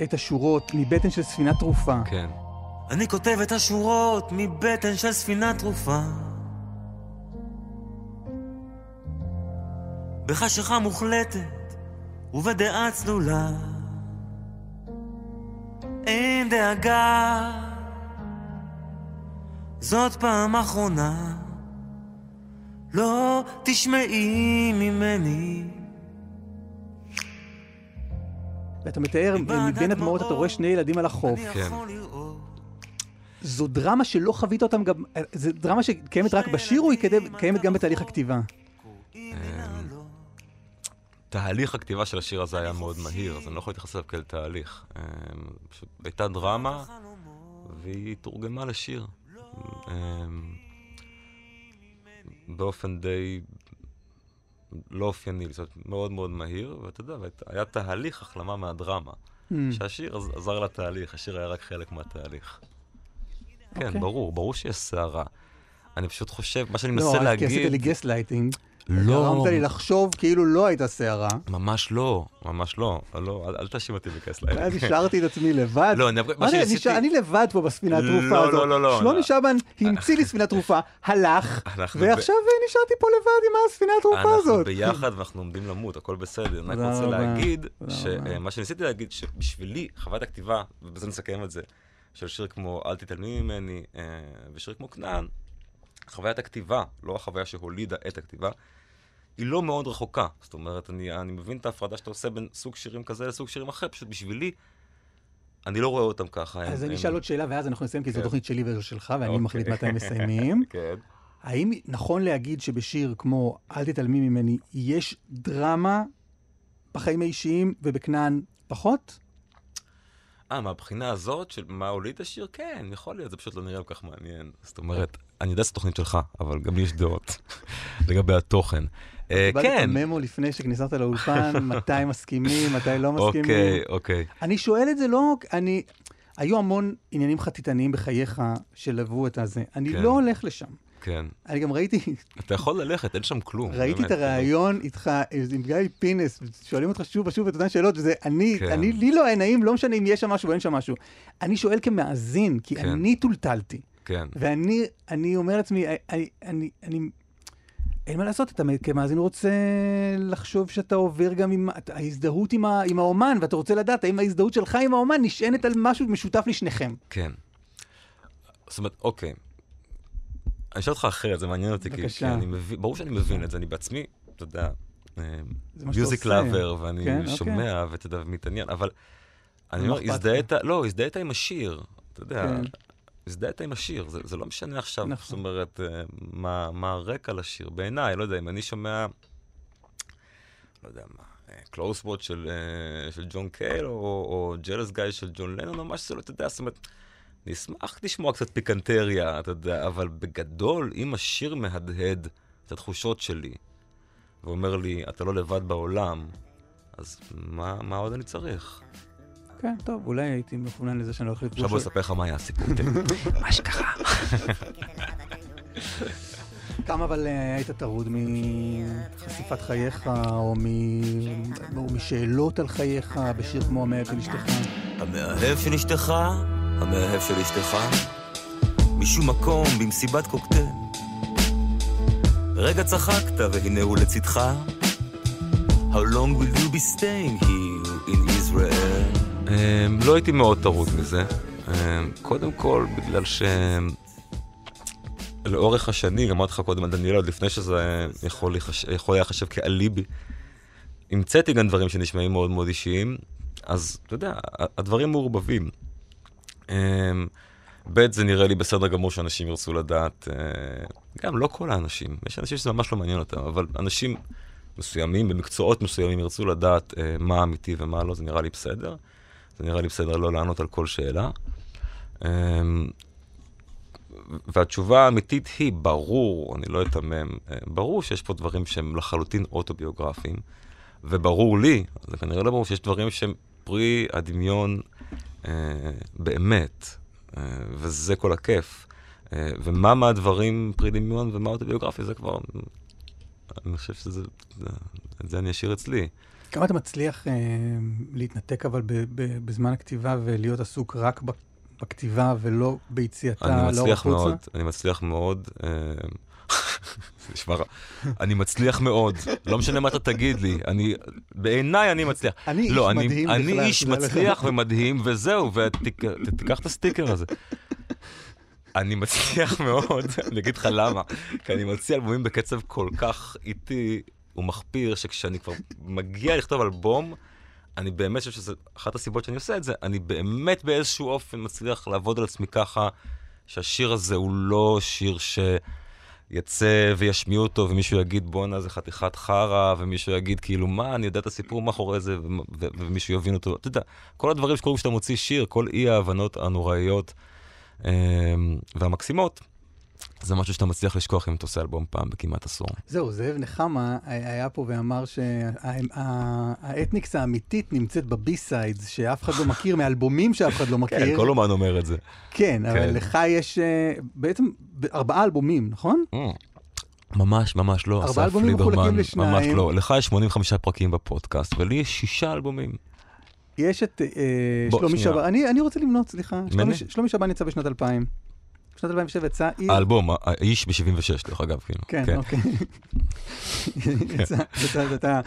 Speaker 2: את השורות מבטן של ספינה תרופה.
Speaker 3: כן.
Speaker 5: אני כותב את השורות מבטן של ספינה תרופה. בחשיכה מוחלטת ובדעה צלולה. אין דאגה, זאת פעם אחרונה. לא תשמעי ממני.
Speaker 2: ואתה מתאר, מבין הדמעות אתה רואה שני ילדים על החוף.
Speaker 3: כן.
Speaker 2: זו דרמה שלא חווית אותם גם, זו דרמה שקיימת רק בשיר או היא קיימת- גם בתהליך הכתיבה?
Speaker 3: תהליך הכתיבה של השיר הזה היה מאוד מהיר, אז אני לא יכול להתייחס אליו כאל תהליך. פשוט הייתה דרמה, והיא תורגמה לשיר. אמ, באופן די לא אופייני, זאת אומרת, מאוד מאוד מהיר, ואתה יודע, היה תהליך החלמה מהדרמה.
Speaker 2: Hmm.
Speaker 3: שהשיר עז- עזר לתהליך, השיר היה רק חלק מהתהליך. כן,
Speaker 2: אוקיי.
Speaker 3: ברור, ברור שיש סערה. אני פשוט חושב, מה שאני
Speaker 2: לא,
Speaker 3: מנסה
Speaker 2: כי
Speaker 3: להגיד...
Speaker 2: עשית לי gas lighting.
Speaker 3: לא,
Speaker 2: גרמת לי לחשוב כאילו לא הייתה סערה.
Speaker 3: ממש לא, ממש לא. לא, אל, אל תאשים אותי בכס לילה.
Speaker 2: ואז השארתי את עצמי לבד.
Speaker 3: לא, אני- מה שניסיתי-
Speaker 2: נשאר- אני לבד פה בספינת
Speaker 3: לא,
Speaker 2: תרופה
Speaker 3: לא,
Speaker 2: הזאת.
Speaker 3: לא, לא.
Speaker 2: שלומי שבן המציא לי ספינת תרופה, הלך,
Speaker 3: אנחנו
Speaker 2: ועכשיו נשארתי פה לבד עם הספינת תרופה
Speaker 3: אנחנו
Speaker 2: הזאת.
Speaker 3: ביחד ואנחנו עומדים למות, הכל בסדר. אני רק רוצה להגיד. אה, מה שניסיתי להגיד, שבשבילי, חוויית הכתיבה, ובזה נסכם את זה, של שיר כמו אל תתעלמי ממני, אה, ושיר כמו כנען, חוויית הכתיבה, לא החוויה שהולידה את הכתיבה, היא לא מאוד רחוקה. זאת אומרת, אני, אני מבין את ההפרדה שאתה עושה בין סוג שירים כזה לסוג שירים אחר, פשוט בשבילי, אני לא רואה אותם ככה.
Speaker 2: אז
Speaker 3: הם-
Speaker 2: אני
Speaker 3: הם-
Speaker 2: אשאל עוד שאלה, ואז אנחנו נסיים, כי זו
Speaker 3: כן.
Speaker 2: תוכנית שלי וזו שלך, ואני
Speaker 3: אוקיי.
Speaker 2: מחליט מתי מסיימים.
Speaker 3: כן.
Speaker 2: האם נכון להגיד שבשיר כמו אל תתעלמי ממני, יש דרמה בחיים האישיים ובכנען פחות?
Speaker 3: אה, מהבחינה הזאת של מה הוליד את השיר? כן, יכול להיות, זה פשוט לא נראה כל כך מעניין. זאת אומרת, אני יודע שזו תוכנית שלך, אבל גם לי יש דעות לגבי התוכן. אה, כן,
Speaker 2: את הממו לפני שכניסת לאולפן, מתי מסכימים, מתי לא מסכימים.
Speaker 3: אוקיי, אוקיי.
Speaker 2: אני שואל את זה לא, אני... היו המון עניינים חטיטניים בחייך שלוו את הזה. אני
Speaker 3: כן.
Speaker 2: לא הולך לשם.
Speaker 3: כן.
Speaker 2: אני גם ראיתי,
Speaker 3: אתה יכול ללכת, אין שם כלום.
Speaker 2: ראיתי את
Speaker 3: באמת.
Speaker 2: הריאיון איתך עם גיא פינס, שואלים אותך שוב ושוב את אותן שאלות, וזה אני,
Speaker 3: כן.
Speaker 2: אני, לי לא היה נעים, לא משנה אם יש שם משהו או אין שם משהו. אני שואל כמאזין, כי
Speaker 3: כן.
Speaker 2: אני טולטלתי.
Speaker 3: כן.
Speaker 2: ואני אני אומר לעצמי, אני, אני, אני, אין מה לעשות, אתה כמאזין רוצה לחשוב שאתה עובר גם עם ההזדהות עם, ה, עם האומן, ואתה רוצה לדעת האם ההזדהות שלך עם האומן נשענת על משהו משותף לשניכם.
Speaker 3: כן. זאת אומרת, אוקיי. אני אשאל אותך אחרת, זה מעניין אותי, כי- כי
Speaker 2: בבקשה.
Speaker 3: אני מבין, ברור שאני מבין את זה, אני בעצמי, אתה יודע,
Speaker 2: שאתה
Speaker 3: מיוזיק. לאבר, ואני
Speaker 2: כן, אוקיי.
Speaker 3: שומע, ואתה יודע, מתעניין, אבל אני
Speaker 2: לא
Speaker 3: אומר, הזדהית, לא, הזדהית עם השיר, אתה יודע,
Speaker 2: כן.
Speaker 3: הזדהית עם השיר, זה זה לא משנה עכשיו,
Speaker 2: נכון.
Speaker 3: זאת אומרת, אה, מה מה הרקע לשיר, בעיניי, לא יודע, אם אני שומע, לא יודע מה, קלוס וואט של אה, של ג'ון קייל, או- או ג'לס גיא של ג'ון לנון, או משהו, לא, אתה יודע, זאת אומרת, אני אשמח לשמוע קצת פיקנטריה, אתה יודע, אבל בגדול, אם השיר מהדהד את התחושות שלי, ואומר לי, אתה לא לבד בעולם, אז מה, מה עוד אני צריך?
Speaker 2: כן, טוב, אולי הייתי מכוונן לזה שאני הולך
Speaker 3: עכשיו
Speaker 2: לפגוש...
Speaker 3: בוא אספר לך מה היה הסיפור. לי. מה שקרה.
Speaker 2: כמה אבל אה, היית טרוד מחשיפת חייך, או, משאלות על חייך בשיר כמו המאהב של אשתך?
Speaker 5: המאהב של אשתך, המאהב של אשתך, משום מקום במסיבת קוקטייל. רגע צחקת והנה הוא לצדך. How long will you be staying here
Speaker 3: לא הייתי מאוד טרוד מזה. אמ, קודם כל, בגלל ש... לאורך השנים, אמרתי לך קודם על דניאל, עוד לפני שזה יכול, להיחש... יכול היה לחשב כאליבי, המצאתי גם דברים שנשמעים מאוד מאוד אישיים, אז אתה יודע, הדברים מעורבבים. אמ, ב', זה נראה לי בסדר גמור שאנשים ירצו לדעת, אה, גם לא כל האנשים, יש אנשים שזה ממש לא מעניין אותם, אבל אנשים מסוימים, במקצועות מסוימים, ירצו לדעת אה, מה אמיתי ומה לא, זה נראה לי בסדר. זה נראה לי בסדר לא לענות על כל שאלה. אמ, והתשובה האמיתית היא, ברור, אני לא אתמם, אה, ברור שיש פה דברים שהם לחלוטין אוטוביוגרפיים, וברור לי, זה כנראה לא ברור, שיש דברים שהם פרי הדמיון אה, באמת, אה, וזה כל הכיף. אה, ומה מהדברים פרי דמיון ומה אוטוביוגרפי, זה כבר, אני חושב שזה, את זה אני אשאיר אצלי.
Speaker 2: כמה אתה מצליח אה, להתנתק אבל ב, ב, בזמן הכתיבה ולהיות עסוק רק בכתיבה ולא ביציאתה
Speaker 3: אני
Speaker 2: לאור
Speaker 3: מצליח
Speaker 2: החוצה?
Speaker 3: מאוד, אני מצליח מאוד. אה, זה נשמע רע. אני מצליח מאוד, לא משנה מה אתה תגיד לי, אני, בעיניי אני מצליח.
Speaker 2: אני איש
Speaker 3: לא, אני,
Speaker 2: מדהים
Speaker 3: אני
Speaker 2: בכלל,
Speaker 3: איש
Speaker 2: תדע לך.
Speaker 3: מצליח ומדהים, וזהו, ותיקח את הסטיקר הזה. אני מצליח מאוד, אני אגיד לך למה, כי אני מוציא אלבומים בקצב כל כך איטי ומחפיר, שכשאני כבר מגיע לכתוב אלבום, אני באמת חושב שזו אחת הסיבות שאני עושה את זה, אני באמת באיזשהו אופן מצליח לעבוד על עצמי ככה, שהשיר הזה הוא לא שיר שיצא וישמיעו אותו, ומישהו יגיד בואנה זה חתיכת חרא, ומישהו יגיד כאילו מה, אני יודע את הסיפור מאחורי זה, ומישהו יבין אותו. אתה יודע, כל הדברים שקורים כשאתה מוציא שיר, כל אי ההבנות הנוראיות אה, והמקסימות, זה משהו שאתה מצליח לשכוח אם אתה עושה אלבום פעם בכמעט עשור.
Speaker 2: זהו, זאב נחמה היה פה ואמר שהאתניקס האמיתית נמצאת בבי-סיידס, שאף אחד לא מכיר, מאלבומים שאף אחד לא מכיר.
Speaker 3: כן, כל אומן אומר את זה.
Speaker 2: כן, אבל
Speaker 3: כן.
Speaker 2: לך יש אה, בעצם ארבעה אלבומים, נכון?
Speaker 3: ממש, ממש לא,
Speaker 2: ארבעה
Speaker 3: אסף
Speaker 2: אלבומים מחולקים
Speaker 3: ליברמן,
Speaker 2: לשניים.
Speaker 3: ממש לא. לך יש 85 פרקים בפודקאסט, ולי יש שישה אלבומים.
Speaker 2: יש את אה, שלומי. שבן, אני רוצה למנות, סליחה. שלומי שבן יצא בשנת 2000. בשנת 2007 יצא עיר...
Speaker 3: האלבום, האיש ב-76, דרך אגב, כאילו.
Speaker 2: כן, אוקיי. יצא, יצא, זה הייתה-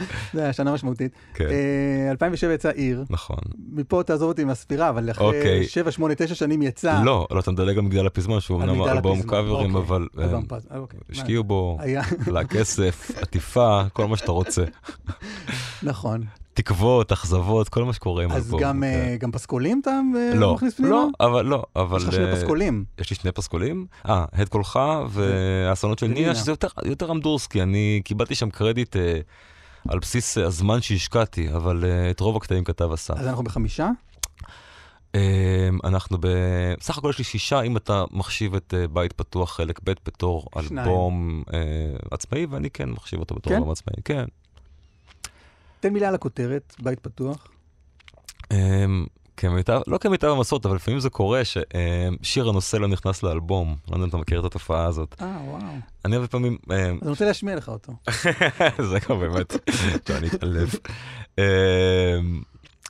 Speaker 2: שנה משמעותית.
Speaker 3: כן,
Speaker 2: אה, 2007 יצא עיר.
Speaker 3: נכון.
Speaker 2: מפה תעזוב אותי עם הספירה, אבל אחרי
Speaker 3: אוקיי.
Speaker 2: 7, 8, 9 שנים יצא.
Speaker 3: לא, לא, אתה מדלג על מגדל הפזמון, שהוא אמנם אלבום קאברים,
Speaker 2: אוקיי.
Speaker 3: אבל אה,
Speaker 2: פז- אוקיי.
Speaker 3: השקיעו בו,
Speaker 2: היה,
Speaker 3: עלה כסף, עטיפה, כל מה שאתה רוצה.
Speaker 2: נכון.
Speaker 3: תקוות, אכזבות, כל מה שקורה עם
Speaker 2: אז. גם. אה, גם פסקולים אתה
Speaker 3: לא,
Speaker 2: מכניס פנימה?
Speaker 3: לא, אבל לא, אבל...
Speaker 2: יש לך שני
Speaker 3: אה,
Speaker 2: פסקולים.
Speaker 3: יש לי שני פסקולים. אה, הד קולך והאסונות של. נינה, שזה יותר, יותר אמדורסקי. אני קיבלתי שם קרדיט אה, על בסיס הזמן שהשקעתי, אבל אה, את רוב הקטעים כתב אסף.
Speaker 2: אז אנחנו בחמישה?
Speaker 3: אה, אנחנו ב... סך הכל יש לי שישה, אם אתה מחשיב את בית פתוח חלק ב' בתור
Speaker 2: שניים.
Speaker 3: אלבום אה, עצמאי, ואני כן מחשיב אותו בתור
Speaker 2: כן?
Speaker 3: אלבום עצמאי. כן.
Speaker 2: תן מילה על הכותרת, בית פתוח.
Speaker 3: אה, כמיטב, לא כמיטב המסורת, אבל לפעמים זה קורה ששיר הנושא לא נכנס לאלבום. לא יודע אם אתה מכיר את התופעה הזאת.
Speaker 2: אה, וואו.
Speaker 3: אני הרבה פעמים... אה,
Speaker 2: אז אני רוצה להשמיע לך אותו.
Speaker 3: זה כבר באמת, שאני אתעלף. אמ,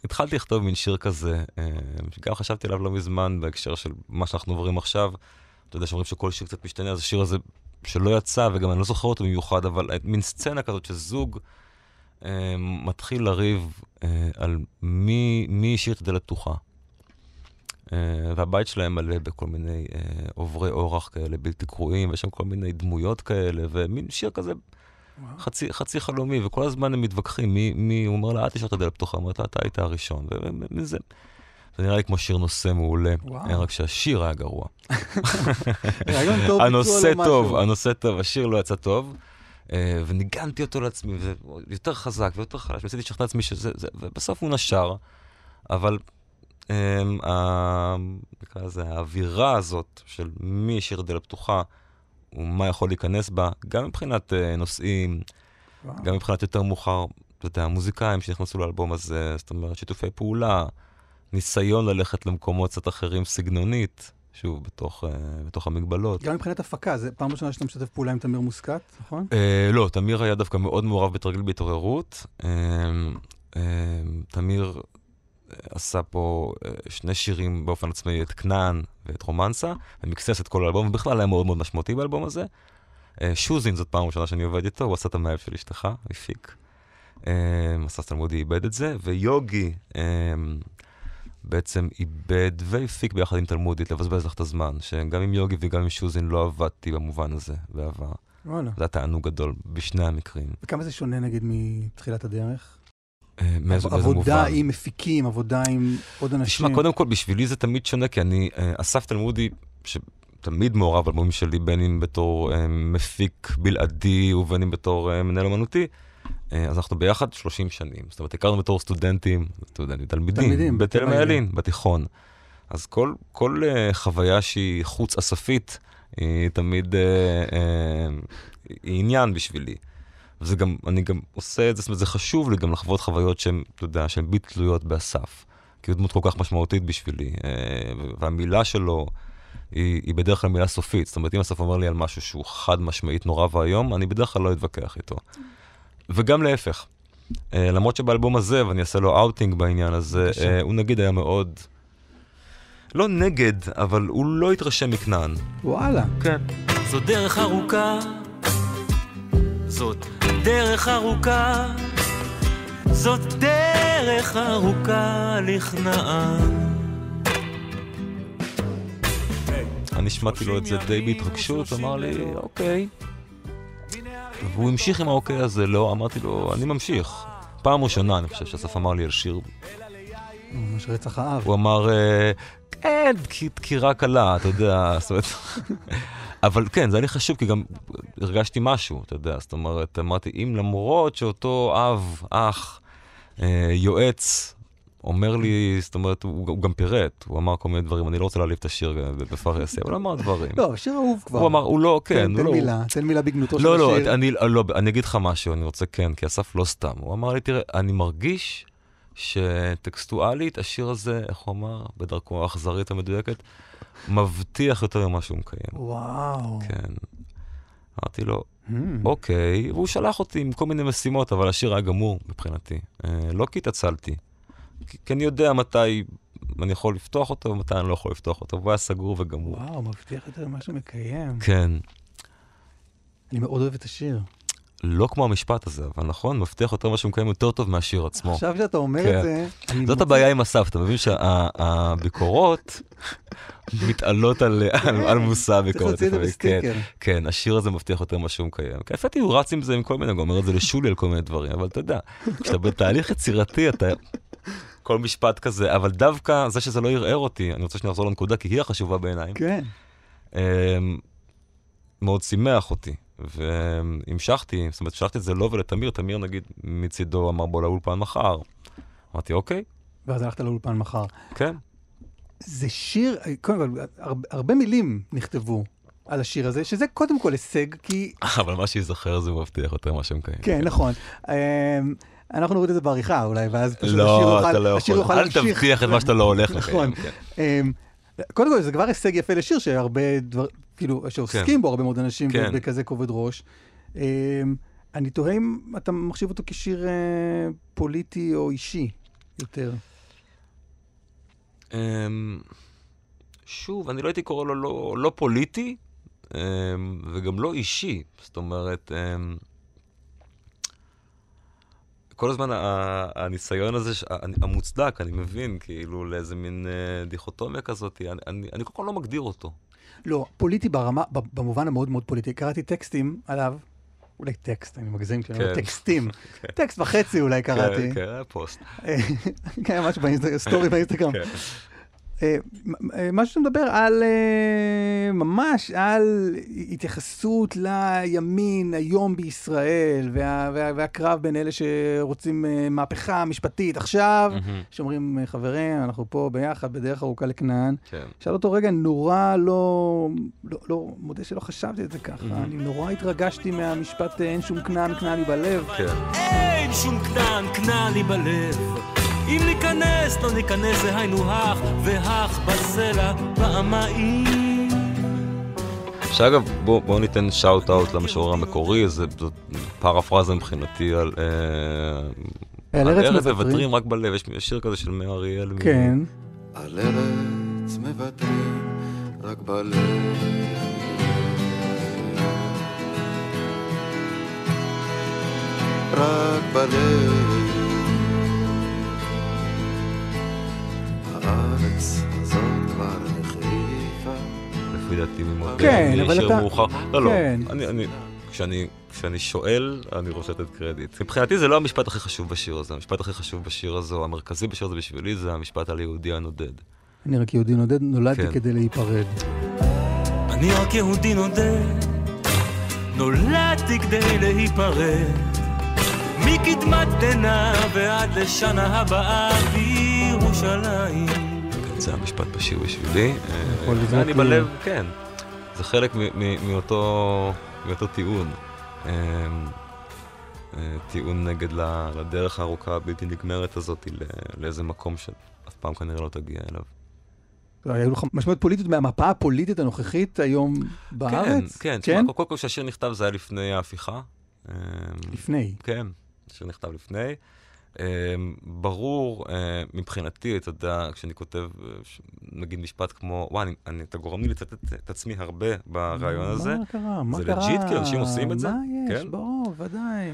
Speaker 3: התחלתי לכתוב מין שיר כזה, אמ, שגם חשבתי עליו לא מזמן בהקשר של מה שאנחנו עוברים עכשיו. אתה יודע שאומרים שכל שיר קצת משתנה, אז השיר הזה שלא יצא, וגם אני לא זוכר אותו במיוחד, אבל מין סצנה כזאת שזוג אה, מתחיל לריב אה, על מי, מי השאיר את הדלת פתוחה. אה, והבית שלהם מלא בכל מיני אה, עוברי אורח כאלה בלתי קרואים, ויש שם כל מיני דמויות כאלה, ומין שיר כזה חצי, חצי חלומי, וכל הזמן הם מתווכחים, מי, מי, הוא אומר לה, את השארת את הדלת פתוחה, אומרת לה, אתה היית הראשון, וזה... זה נראה לי כמו שיר נושא מעולה,
Speaker 2: וואו.
Speaker 3: רק שהשיר היה גרוע. הנושא טוב. הנושא טוב, השיר לא יצא טוב, וניגנתי אותו לעצמי, וזה יותר חזק ויותר חלש, וניסיתי לשכנע לעצמי שזה, זה, ובסוף הוא נשר, אבל אה, נקרא לזה, האווירה הזאת של מי השאיר את דלת פתוחה, ומה יכול להיכנס בה, גם מבחינת אה, נושאים,
Speaker 2: וואו.
Speaker 3: גם מבחינת יותר מאוחר, אתה יודע, המוזיקאים שנכנסו לאלבום הזה, זאת אומרת, שיתופי פעולה, ניסיון ללכת למקומות קצת אחרים סגנונית, שוב, בתוך, אה, בתוך המגבלות.
Speaker 2: גם מבחינת הפקה, זה פעם ראשונה שאתה משתף פעולה עם תמיר מוסקת, נכון?
Speaker 3: אה, לא, תמיר היה דווקא מאוד מעורב בתרגיל בהתעוררות. אה, אה, תמיר עשה פה אה, שני שירים באופן עצמאי, את כנען ואת רומנסה, ומקסס את כל האלבום, ובכלל היה מאוד מאוד משמעותי באלבום הזה. אה, שוזין זאת פעם ראשונה שאני עובד איתו, הוא עשה את המאהב של אשתך, הפיק. אה, אסף תלמודי איבד את זה, ויוגי אה, בעצם איבד והפיק ביחד עם תלמודי, לבזבז לך את הזמן, שגם עם יוגי וגם עם שוזין לא עבדתי במובן הזה בעבר.
Speaker 2: וואלה.
Speaker 3: זה היה תענוג גדול בשני המקרים.
Speaker 2: וכמה זה שונה נגיד מתחילת הדרך?
Speaker 3: אה, מאיזה באיזה
Speaker 2: עבודה
Speaker 3: מובן?
Speaker 2: עם מפיקים, עבודה עם עוד אנשים.
Speaker 3: תשמע, קודם כל, בשבילי זה תמיד שונה, כי אני, אה, אסף תלמודי, שתמיד מעורב באלבומים שלי, בין אם בתור אה, מפיק בלעדי ובין אם בתור מנהל אמנותי, אז אנחנו ביחד 30 שנים. זאת אומרת, הכרנו בתור סטודנטים, סטודנטים, תלמידים,
Speaker 2: תלמידים,
Speaker 3: בתל
Speaker 2: בתל
Speaker 3: מיילין, בתיכון. אז כל, כל uh, חוויה שהיא חוץ אספית, היא תמיד uh, uh, היא עניין בשבילי. וזה גם, אני גם עושה את זה, זאת אומרת, זה חשוב לי גם לחוות חוויות שהן, אתה יודע, שהן בלתי תלויות באסף. כי הוא דמות כל כך משמעותית בשבילי, אה, והמילה שלו היא, היא בדרך כלל מילה סופית. זאת אומרת, אם אסף אומר לי על משהו שהוא חד משמעית נורא ואיום, אני בדרך כלל לא אתווכח איתו. וגם להפך. אה, למרות שבאלבום הזה, ואני אעשה לו אאוטינג בעניין הזה. אה, הוא נגיד היה מאוד... לא נגד, אבל הוא לא התרשם מכנען.
Speaker 2: וואלה.
Speaker 3: כן.
Speaker 5: זו דרך ארוכה, זאת דרך ארוכה, זאת דרך ארוכה לכנען.
Speaker 3: אני שמעתי לו את זה די בהתרגשות, אמר לי, אוקיי. והוא המשיך עם האוקיי הזה, לא, אמרתי לו, אני ממשיך. פעם ראשונה, אני חושב שאסף אמר לי על שיר,
Speaker 2: ממש רצח האב.
Speaker 3: הוא אמר, אה, כן, דק- דקירה קלה, אתה יודע, זאת אומרת... אבל כן, זה היה לי חשוב, כי גם הרגשתי משהו, אתה יודע, זאת אומרת, אמרתי, אם למרות שאותו אב, אח, אה, יועץ, אומר לי, זאת אומרת, הוא, הוא גם פירט, הוא אמר כל מיני דברים, אני לא רוצה להעליב את השיר בפרהסיה, אבל הוא אמר דברים.
Speaker 2: לא, שיר אהוב כבר.
Speaker 3: הוא אמר, הוא לא, כן,
Speaker 2: תן
Speaker 3: הוא
Speaker 2: תן
Speaker 3: לא...
Speaker 2: מילה, תן מילה בגנותו של
Speaker 3: לא, לא,
Speaker 2: השיר.
Speaker 3: אני, לא, אני אגיד לך משהו, אני רוצה כן, כי אסף לא סתם. הוא אמר לי, תראה, אני מרגיש שטקסטואלית, השיר הזה, איך הוא אמר, בדרכו האכזרית המדויקת, מבטיח יותר ממה שהוא מקיים.
Speaker 2: וואו.
Speaker 3: כן. אמרתי לו,
Speaker 2: Hmm.
Speaker 3: אוקיי, והוא שלח אותי עם כל מיני משימות, אבל השיר היה גמור מבחינתי. אה, לא כי התעצלתי, כי, אני יודע מתי אני יכול לפתוח אותו ומתי אני לא יכול לפתוח אותו, והוא היה סגור וגמור.
Speaker 2: וואו, מבטיח יותר ממה שמקיים.
Speaker 3: כן.
Speaker 2: אני מאוד אוהב את השיר.
Speaker 3: לא כמו המשפט הזה, אבל נכון, מבטיח יותר מה שהוא מקיים יותר טוב מהשיר עצמו.
Speaker 2: עכשיו שאתה אומר
Speaker 3: כן.
Speaker 2: את זה,
Speaker 3: זאת הבעיה עם אסף, אתה מבין שהביקורות מתעלות על, על, על מושא
Speaker 2: צריך
Speaker 3: הביקורת.
Speaker 2: להוציא את זה
Speaker 3: לפעמים. כן,
Speaker 2: בסטיקר.
Speaker 3: כן, השיר הזה מבטיח יותר ממה שהוא מקיים. כי לפעמים הוא רץ עם זה עם כל מיני, הוא אומר את זה לשולי על כל מיני דברים, אבל אתה יודע, כשאתה בתהליך יצירתי, אתה... כל משפט כזה, אבל דווקא זה שזה לא ערער אותי, אני רוצה שנחזור לנקודה, כי היא החשובה בעיניי.
Speaker 2: כן.
Speaker 3: אמ, מאוד שימח אותי, והמשכתי, זאת אומרת, המשכתי את זה לו ולתמיר, תמיר נגיד מצידו אמר בוא לאולפן מחר. אמרתי, אוקיי,
Speaker 2: ואז הלכת לאולפן מחר.
Speaker 3: כן.
Speaker 2: זה שיר, קודם כל, הרבה, הרבה מילים נכתבו על השיר הזה, שזה קודם כל הישג, כי...
Speaker 3: אבל מה שייזכר זה מבטיח יותר מה שמקיים.
Speaker 2: כן, נכון. אמ, אנחנו נוריד את זה בעריכה אולי, ואז פשוט השיר
Speaker 3: לא,
Speaker 2: יוכל-
Speaker 3: לא
Speaker 2: השיר. יוכל
Speaker 3: אל
Speaker 2: להמשיך.
Speaker 3: תבטיח את מה שאתה לא הולך
Speaker 2: נכון.
Speaker 3: לקיים. כן.
Speaker 2: אמ, קודם כל, זה כבר הישג יפה לשיר שהרבה דבר, כאילו, שעוסקים בו הרבה מאוד אנשים
Speaker 3: כן.
Speaker 2: בכזה כובד ראש. אמ, אני תוהה אם אתה מחשיב אותו כשיר אה, פוליטי או אישי יותר.
Speaker 3: שוב, אני לא הייתי קורא לו לא- לא פוליטי, וגם לא אישי. זאת אומרת, אמ, כל הזמן הניסיון הזה, המוצדק, אני מבין, כאילו, לאיזה מין אה, דיכוטומיה כזאת, אני, אני, אני כל לא מגדיר אותו.
Speaker 2: לא, פוליטי ברמה, במובן המאוד מאוד פוליטי. קראתי טקסטים עליו, אולי טקסט, אני מגזים כשאני אומר
Speaker 3: כן.
Speaker 2: טקסטים. טקסט וחצי אולי קראתי.
Speaker 3: כן, כן, פוסט.
Speaker 2: כן, משהו באינסטגרם, סטורי באינסטגרם. אה, אה, משהו שמדבר על, אה, ממש על התייחסות לימין היום בישראל, וה- וה- והקרב בין אלה שרוצים מהפכה משפטית עכשיו,
Speaker 3: מהמם.
Speaker 2: שאומרים, חברים, אנחנו פה ביחד בדרך ארוכה לכנען.
Speaker 3: כן.
Speaker 2: שאל אותו רגע, נורא לא, לא, לא, מודה שלא חשבתי את זה ככה,
Speaker 3: מהמם.
Speaker 2: אני נורא התרגשתי מהמשפט אין שום כנען, כנען לי בלב.
Speaker 3: כן.
Speaker 5: אין שום כנען, כנען לי בלב. אם ניכנס, לא ניכנס, זה היינו הך, והך בסלע פעמיים.
Speaker 3: שאגב, בואו בוא ניתן שאוט אאוט למשורר המקורי, זה, זאת פרפרזה מבחינתי על... אה,
Speaker 2: על ארץ מוותרים.
Speaker 3: מוותרים רק בלב, יש שיר כזה של מאיר אריאל.
Speaker 2: כן,
Speaker 8: על ארץ מוותרים רק בלב. רק בלב. הארץ הזאת כבר החליפה.
Speaker 3: לפי דעתי ממודרני,
Speaker 2: כן, אבל אתה-
Speaker 3: מאוחר. לא, לא,
Speaker 2: כן.
Speaker 3: אני, אני, כשאני, כשאני שואל, אני רוצה לתת קרדיט. מבחינתי זה לא המשפט הכי חשוב בשיר הזה, המשפט הכי חשוב בשיר הזה, או המרכזי בשיר הזה בשבילי, זה המשפט על יהודי הנודד.
Speaker 2: אני רק יהודי נודד, נולדתי
Speaker 3: כן.
Speaker 2: כדי להיפרד.
Speaker 5: אני רק יהודי נודד, נולדתי כדי להיפרד. מקדמת דנא ועד לשנה הבאה בירושלים.
Speaker 3: כן, זה המשפט בשיר בשבילי. אה,
Speaker 2: יכול לזרוק
Speaker 3: ואני
Speaker 2: לי-
Speaker 3: בלב, כן. זה חלק מ- מ- מאותו, מאותו טיעון. אה, אה, טיעון נגד לדרך הארוכה הבלתי נגמרת הזאת לאיזה מקום שאף פעם כנראה לא תגיע אליו.
Speaker 2: לא, היו לך משמעות פוליטית מהמפה הפוליטית הנוכחית היום בארץ?
Speaker 3: כן, כן.
Speaker 2: כן?
Speaker 3: קודם כל כשהשיר נכתב זה היה לפני ההפיכה. אה,
Speaker 2: לפני.
Speaker 3: כן, השיר נכתב לפני. אה, ברור, אה, מבחינתי, אתה יודע, כשאני כותב, אה, נגיד משפט כמו, וואי, אני- אני- אתה גורם לי לצטט את עצמי הרבה ברעיון הזה.
Speaker 2: מה קרה? מה
Speaker 3: זה
Speaker 2: קרה?
Speaker 3: לג'יט? כי אנשים עושים את זה?
Speaker 2: מה יש?
Speaker 3: כן?
Speaker 2: ברור, ודאי.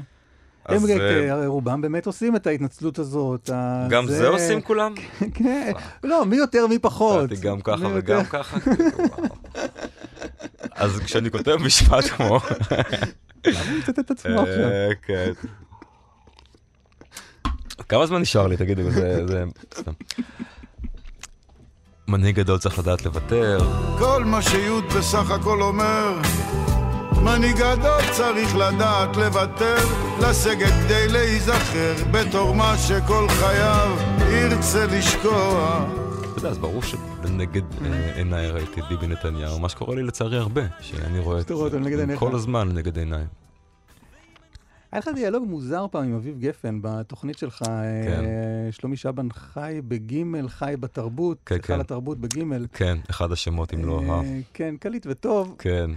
Speaker 2: הם,
Speaker 3: אה,
Speaker 2: רובם באמת עושים את ההתנצלות הזאת.
Speaker 3: גם זה עושים כולם?
Speaker 2: כן. לא, מי יותר, מי פחות.
Speaker 3: גם ככה וגם ככה. כאילו. אז כשאני כותב משפט כמו...
Speaker 2: למה הוא מצטט את עצמו עכשיו?
Speaker 3: כן. כמה זמן נשאר לי, תגידו, זה... זה- סתם. מנהיג גדול צריך לדעת לוותר.
Speaker 8: כל מה שיוד בסך הכל אומר מנהיג גדול צריך לדעת לוותר לסגת כדי להיזכר בתור מה שכל חייו ירצה לשכוח
Speaker 3: אתה יודע, אז ברור שלנגד אה, עיניי ראיתי את ביבי נתניהו, מה שקורה לי לצערי הרבה, שאני רואה את זה. כל הזמן לנגד עיניי.
Speaker 2: היה לך דיאלוג מוזר פעם עם אביב גפן בתוכנית שלך, אה,
Speaker 3: כן.
Speaker 2: שלומי שבן חי בגימל, חי בתרבות,
Speaker 3: כן,
Speaker 2: היכל
Speaker 3: כן.
Speaker 2: התרבות בגימל.
Speaker 3: כן, אחד השמות אם לא ה...
Speaker 2: אה, כן, קליט וטוב.
Speaker 3: כן.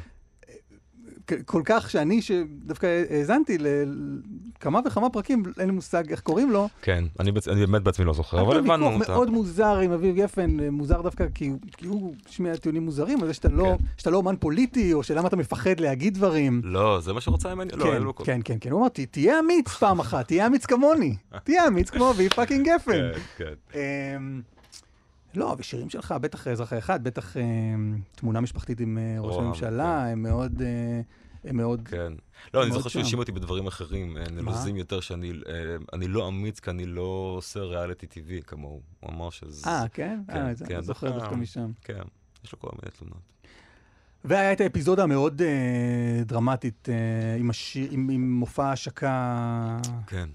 Speaker 2: כל כך שאני, שדווקא האזנתי לכמה וכמה פרקים, אין לי מושג איך קוראים לו.
Speaker 3: כן, אני בעצ- אני באמת בעצמי לא זוכר, אבל הבנו אותה.
Speaker 2: מאוד מוזר עם אביב גפן, אה, מוזר דווקא כי כי הוא שמיע טיעונים מוזרים, על זה שאתה לא-
Speaker 3: כן.
Speaker 2: שאתה לא אומן פוליטי, או שלמה אתה מפחד להגיד דברים.
Speaker 3: לא, זה מה שרוצה ממני? לא,
Speaker 2: כן,
Speaker 3: לו...
Speaker 2: כן, כן, כן, הוא אמר, "ת- תהיה אמיץ פעם אחת, תהיה אמיץ כמוני, תהיה אמיץ כמו אביב fucking גפן.
Speaker 3: כן, כן.
Speaker 2: לא, ושירים שלך, בטח אזרח האחד, בטח אמ, תמונה משפחתית עם אה, ראש הממשלה, הם מאוד, אה, הם מאוד...
Speaker 3: כן. לא, אני זוכר. שהוא האשים אותי בדברים אחרים, אה, נלוזים יותר, שאני אה, אני לא אמיץ כי אני לא עושה ריאליטי טבעי כמוהו. הוא אמר שזה...
Speaker 2: אה, כן?
Speaker 3: כן,
Speaker 2: אה, זה
Speaker 3: כן,
Speaker 2: אני זוכר
Speaker 3: דווקא-
Speaker 2: דווקא משם.
Speaker 3: כן, יש לו כל מיני תלונות.
Speaker 2: והיה את האפיזודה המאוד אה, דרמטית אה, עם, השיר, עם, עם מופע השקה
Speaker 3: כן,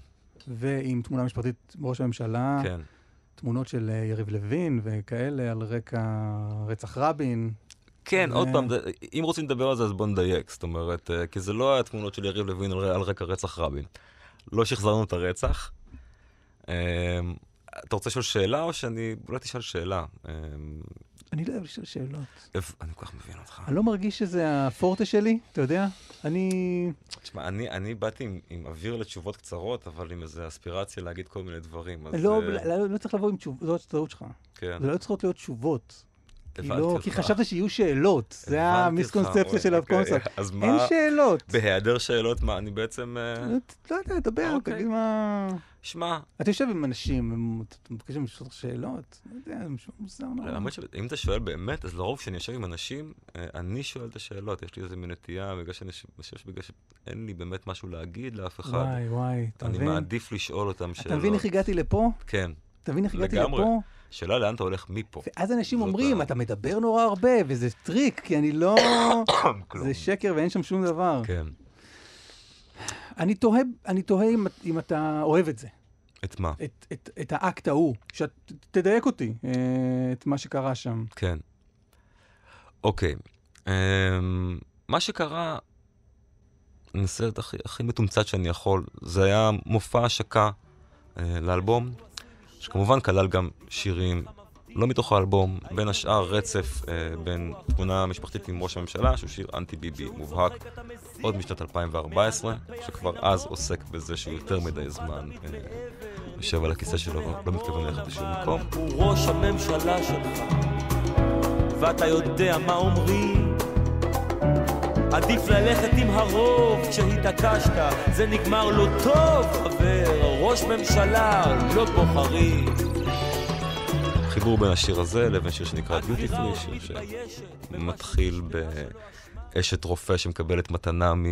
Speaker 2: ועם תמונה משפטית בראש הממשלה,
Speaker 3: כן.
Speaker 2: תמונות של אה, יריב לוין וכאלה על רקע רצח רבין.
Speaker 3: כן,
Speaker 2: ו-
Speaker 3: עוד פעם, אם רוצים לדבר על זה, אז בוא נדייק. זאת אומרת, אה, כי זה לא היה תמונות של יריב לוין על על רקע רצח רבין. לא שחזרנו את הרצח. אה, אתה רוצה לשאול שאלה, או שאני... אולי תשאל שאלה.
Speaker 2: אני לא אוהב לשאול שאלות.
Speaker 3: איפה- אני כל כך מבין אותך.
Speaker 2: אני לא מרגיש שזה הפורטה שלי, אתה יודע? אני...
Speaker 3: תשמע, אני, אני באתי עם, עם אוויר לתשובות קצרות, אבל עם איזו אספירציה להגיד כל מיני דברים. אז,
Speaker 2: לא,
Speaker 3: אה,
Speaker 2: לא, לא צריך לבוא עם תשובות, זאת הטעות שלך.
Speaker 3: כן.
Speaker 2: זה לא צריכות להיות תשובות. כי
Speaker 3: הבנתי
Speaker 2: לא,
Speaker 3: אותך.
Speaker 2: כי חשבת שיהיו שאלות. זה המיסקונספציה של
Speaker 3: אוקיי.
Speaker 2: הקונספט.
Speaker 3: אז
Speaker 2: אין
Speaker 3: מה,
Speaker 2: שאלות.
Speaker 3: בהיעדר שאלות, מה, אני בעצם... אה,
Speaker 2: לא יודע, דבר,
Speaker 3: אוקיי.
Speaker 2: תגיד מה...
Speaker 3: שמע,
Speaker 2: אתה יושב עם אנשים, אתה מבקש מהם לשאול אותך שאלות? לא יודע, זה משהו מוזר נורא.
Speaker 3: האמת שאם אתה שואל באמת, אז לרוב כשאני יושב עם אנשים, אה, אני שואל את השאלות. יש לי איזו מין נטייה, בגלל שאני אני חושב שבגלל שאין לי באמת משהו להגיד לאף אחד,
Speaker 2: וואי, וואי, אתה
Speaker 3: אני
Speaker 2: מבין?
Speaker 3: מעדיף לשאול אותם שאלות.
Speaker 2: אתה מבין איך הגעתי לפה?
Speaker 3: כן.
Speaker 2: אתה מבין איך הגעתי. לפה?
Speaker 3: שאלה לאן אתה הולך מפה.
Speaker 2: ואז אנשים אומרים,
Speaker 3: ה-
Speaker 2: אתה מדבר נורא הרבה, וזה טריק, כי אני לא... זה שקר ואין שם שום דבר.
Speaker 3: כן.
Speaker 2: אני תוהה, אני תוהה אם, אם אתה אוהב את זה,
Speaker 3: את מה?
Speaker 2: את, את, את האקט ההוא, שת, תדייק אותי, אה, את מה שקרה שם.
Speaker 3: כן. אוקיי. אמ, מה שקרה, אני אנסה להיות הכי, הכי מתומצת שאני יכול, זה היה מופע השקה אה, לאלבום, שכמובן כלל גם שירים לא מתוך האלבום, בין השאר רצף אה, בין תמונה משפחתית עם ראש הממשלה, שהוא שיר אנטי ביבי מובהק, עוד משנת 2014, שכבר אז עוסק בזה שהוא יותר מדי זמן אה, יושב על הכיסא שלו ולא מתכוון ללכת לשום מקום.
Speaker 5: הוא ראש הממשלה שלך, ואתה יודע מה אומרים. עדיף ללכת עם הרוב כשהתעקשת, זה נגמר לא טוב, חבר. ראש ממשלה לא בוחרים.
Speaker 3: חיבור בין השיר הזה לבין שיר שנקרא דיוטי שיר שמתחיל באשת רופא שמקבלת מתנה מ... מ...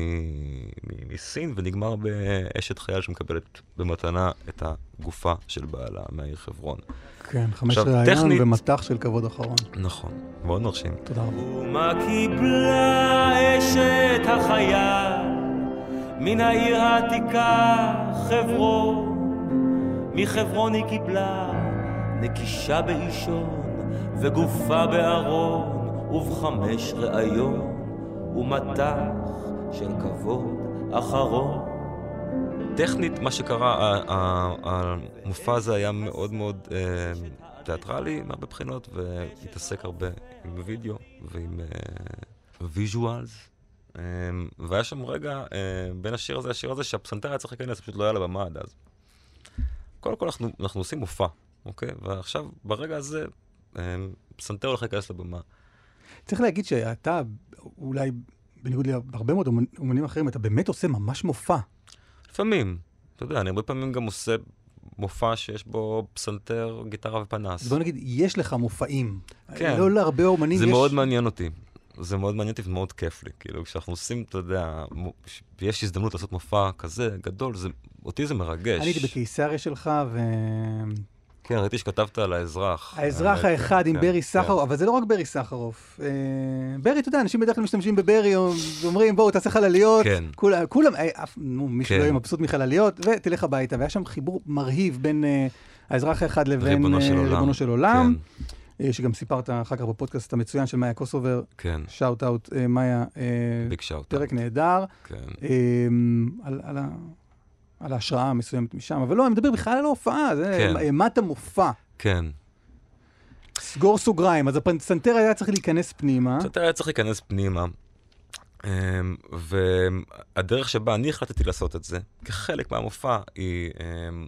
Speaker 3: מסין, ונגמר באשת חייל שמקבלת במתנה את הגופה של בעלה מהעיר חברון.
Speaker 2: כן, חמש ראיון
Speaker 3: טכנית-
Speaker 2: ומטח של כבוד אחרון.
Speaker 3: נכון, מאוד מרשים.
Speaker 2: תודה רבה.
Speaker 5: ומה קיבלה אשת החייל מן העיר העתיקה חברון? מחברון היא קיבלה נקישה באישון וגופה בארון ובחמש ראיון ומטח של כבוד אחרון.
Speaker 3: טכנית, מה שקרה, המופע הזה היה מאוד מאוד אה, תיאטרלי מהרבה בחינות, והתעסק הרבה עם וידאו ועם visuals. אה, והיה שם רגע אה, בין השיר הזה לשיר הזה שהפסנתר היה צריך להיכנס, פשוט לא היה לה במה עד אז. קודם כל אנחנו, אנחנו עושים מופע, אוקיי? ועכשיו, ברגע הזה, אה, פסנתר הולך להיכנס לבמה.
Speaker 2: צריך להגיד שאתה, אולי בניגוד להרבה מאוד אומנ- אומנים אחרים, אתה באמת עושה ממש מופע.
Speaker 3: לפעמים, אתה יודע, אני הרבה פעמים גם עושה מופע שיש בו פסנתר, גיטרה ופנס.
Speaker 2: אז בוא נגיד, יש לך מופעים.
Speaker 3: כן.
Speaker 2: לא להרבה אומנים
Speaker 3: זה
Speaker 2: יש...
Speaker 3: מאוד מעניין אותי. זה מאוד מעניין אותי ומאוד כיף לי. כאילו, כשאנחנו עושים, אתה יודע, ויש הזדמנות לעשות מופע כזה גדול, זה, אותי זה מרגש.
Speaker 2: אני הייתי בקיסריה שלך, ו...
Speaker 3: כן, ראיתי שכתבת על האזרח.
Speaker 2: האזרח האחד עם
Speaker 3: כן,
Speaker 2: ברי
Speaker 3: כן.
Speaker 2: סחרוף, אבל זה לא רק ברי סחרוף. אה, ברי, אתה יודע, אנשים בדרך כלל משתמשים בברי, או- ואומרים, בואו, תעשה חלליות.
Speaker 3: כן.
Speaker 2: כולם, כולם, אה, מישהו
Speaker 3: כן.
Speaker 2: לא יהיה מבסוט מחלליות, ותלך הביתה. והיה שם חיבור מרהיב בין אה, האזרח האחד לבין
Speaker 3: ריבונו של עולם.
Speaker 2: שגם סיפרת אחר כך בפודקאסט המצוין של מאיה קוסובר,
Speaker 3: כן,
Speaker 2: shout out, מאיה,
Speaker 3: big shout.
Speaker 2: פרק נהדר.
Speaker 3: כן.
Speaker 2: על, על, ה- על ההשראה המסוימת משם, אבל לא, אני מדבר בכלל על ההופעה, זה
Speaker 3: כן.
Speaker 2: אימת המופע.
Speaker 3: כן.
Speaker 2: סגור סוגריים, אז הפסנתר היה צריך להיכנס פנימה.
Speaker 3: קצת היה צריך להיכנס פנימה. אמ, והדרך שבה אני החלטתי לעשות את זה, כחלק מהמופע, היא... אמ,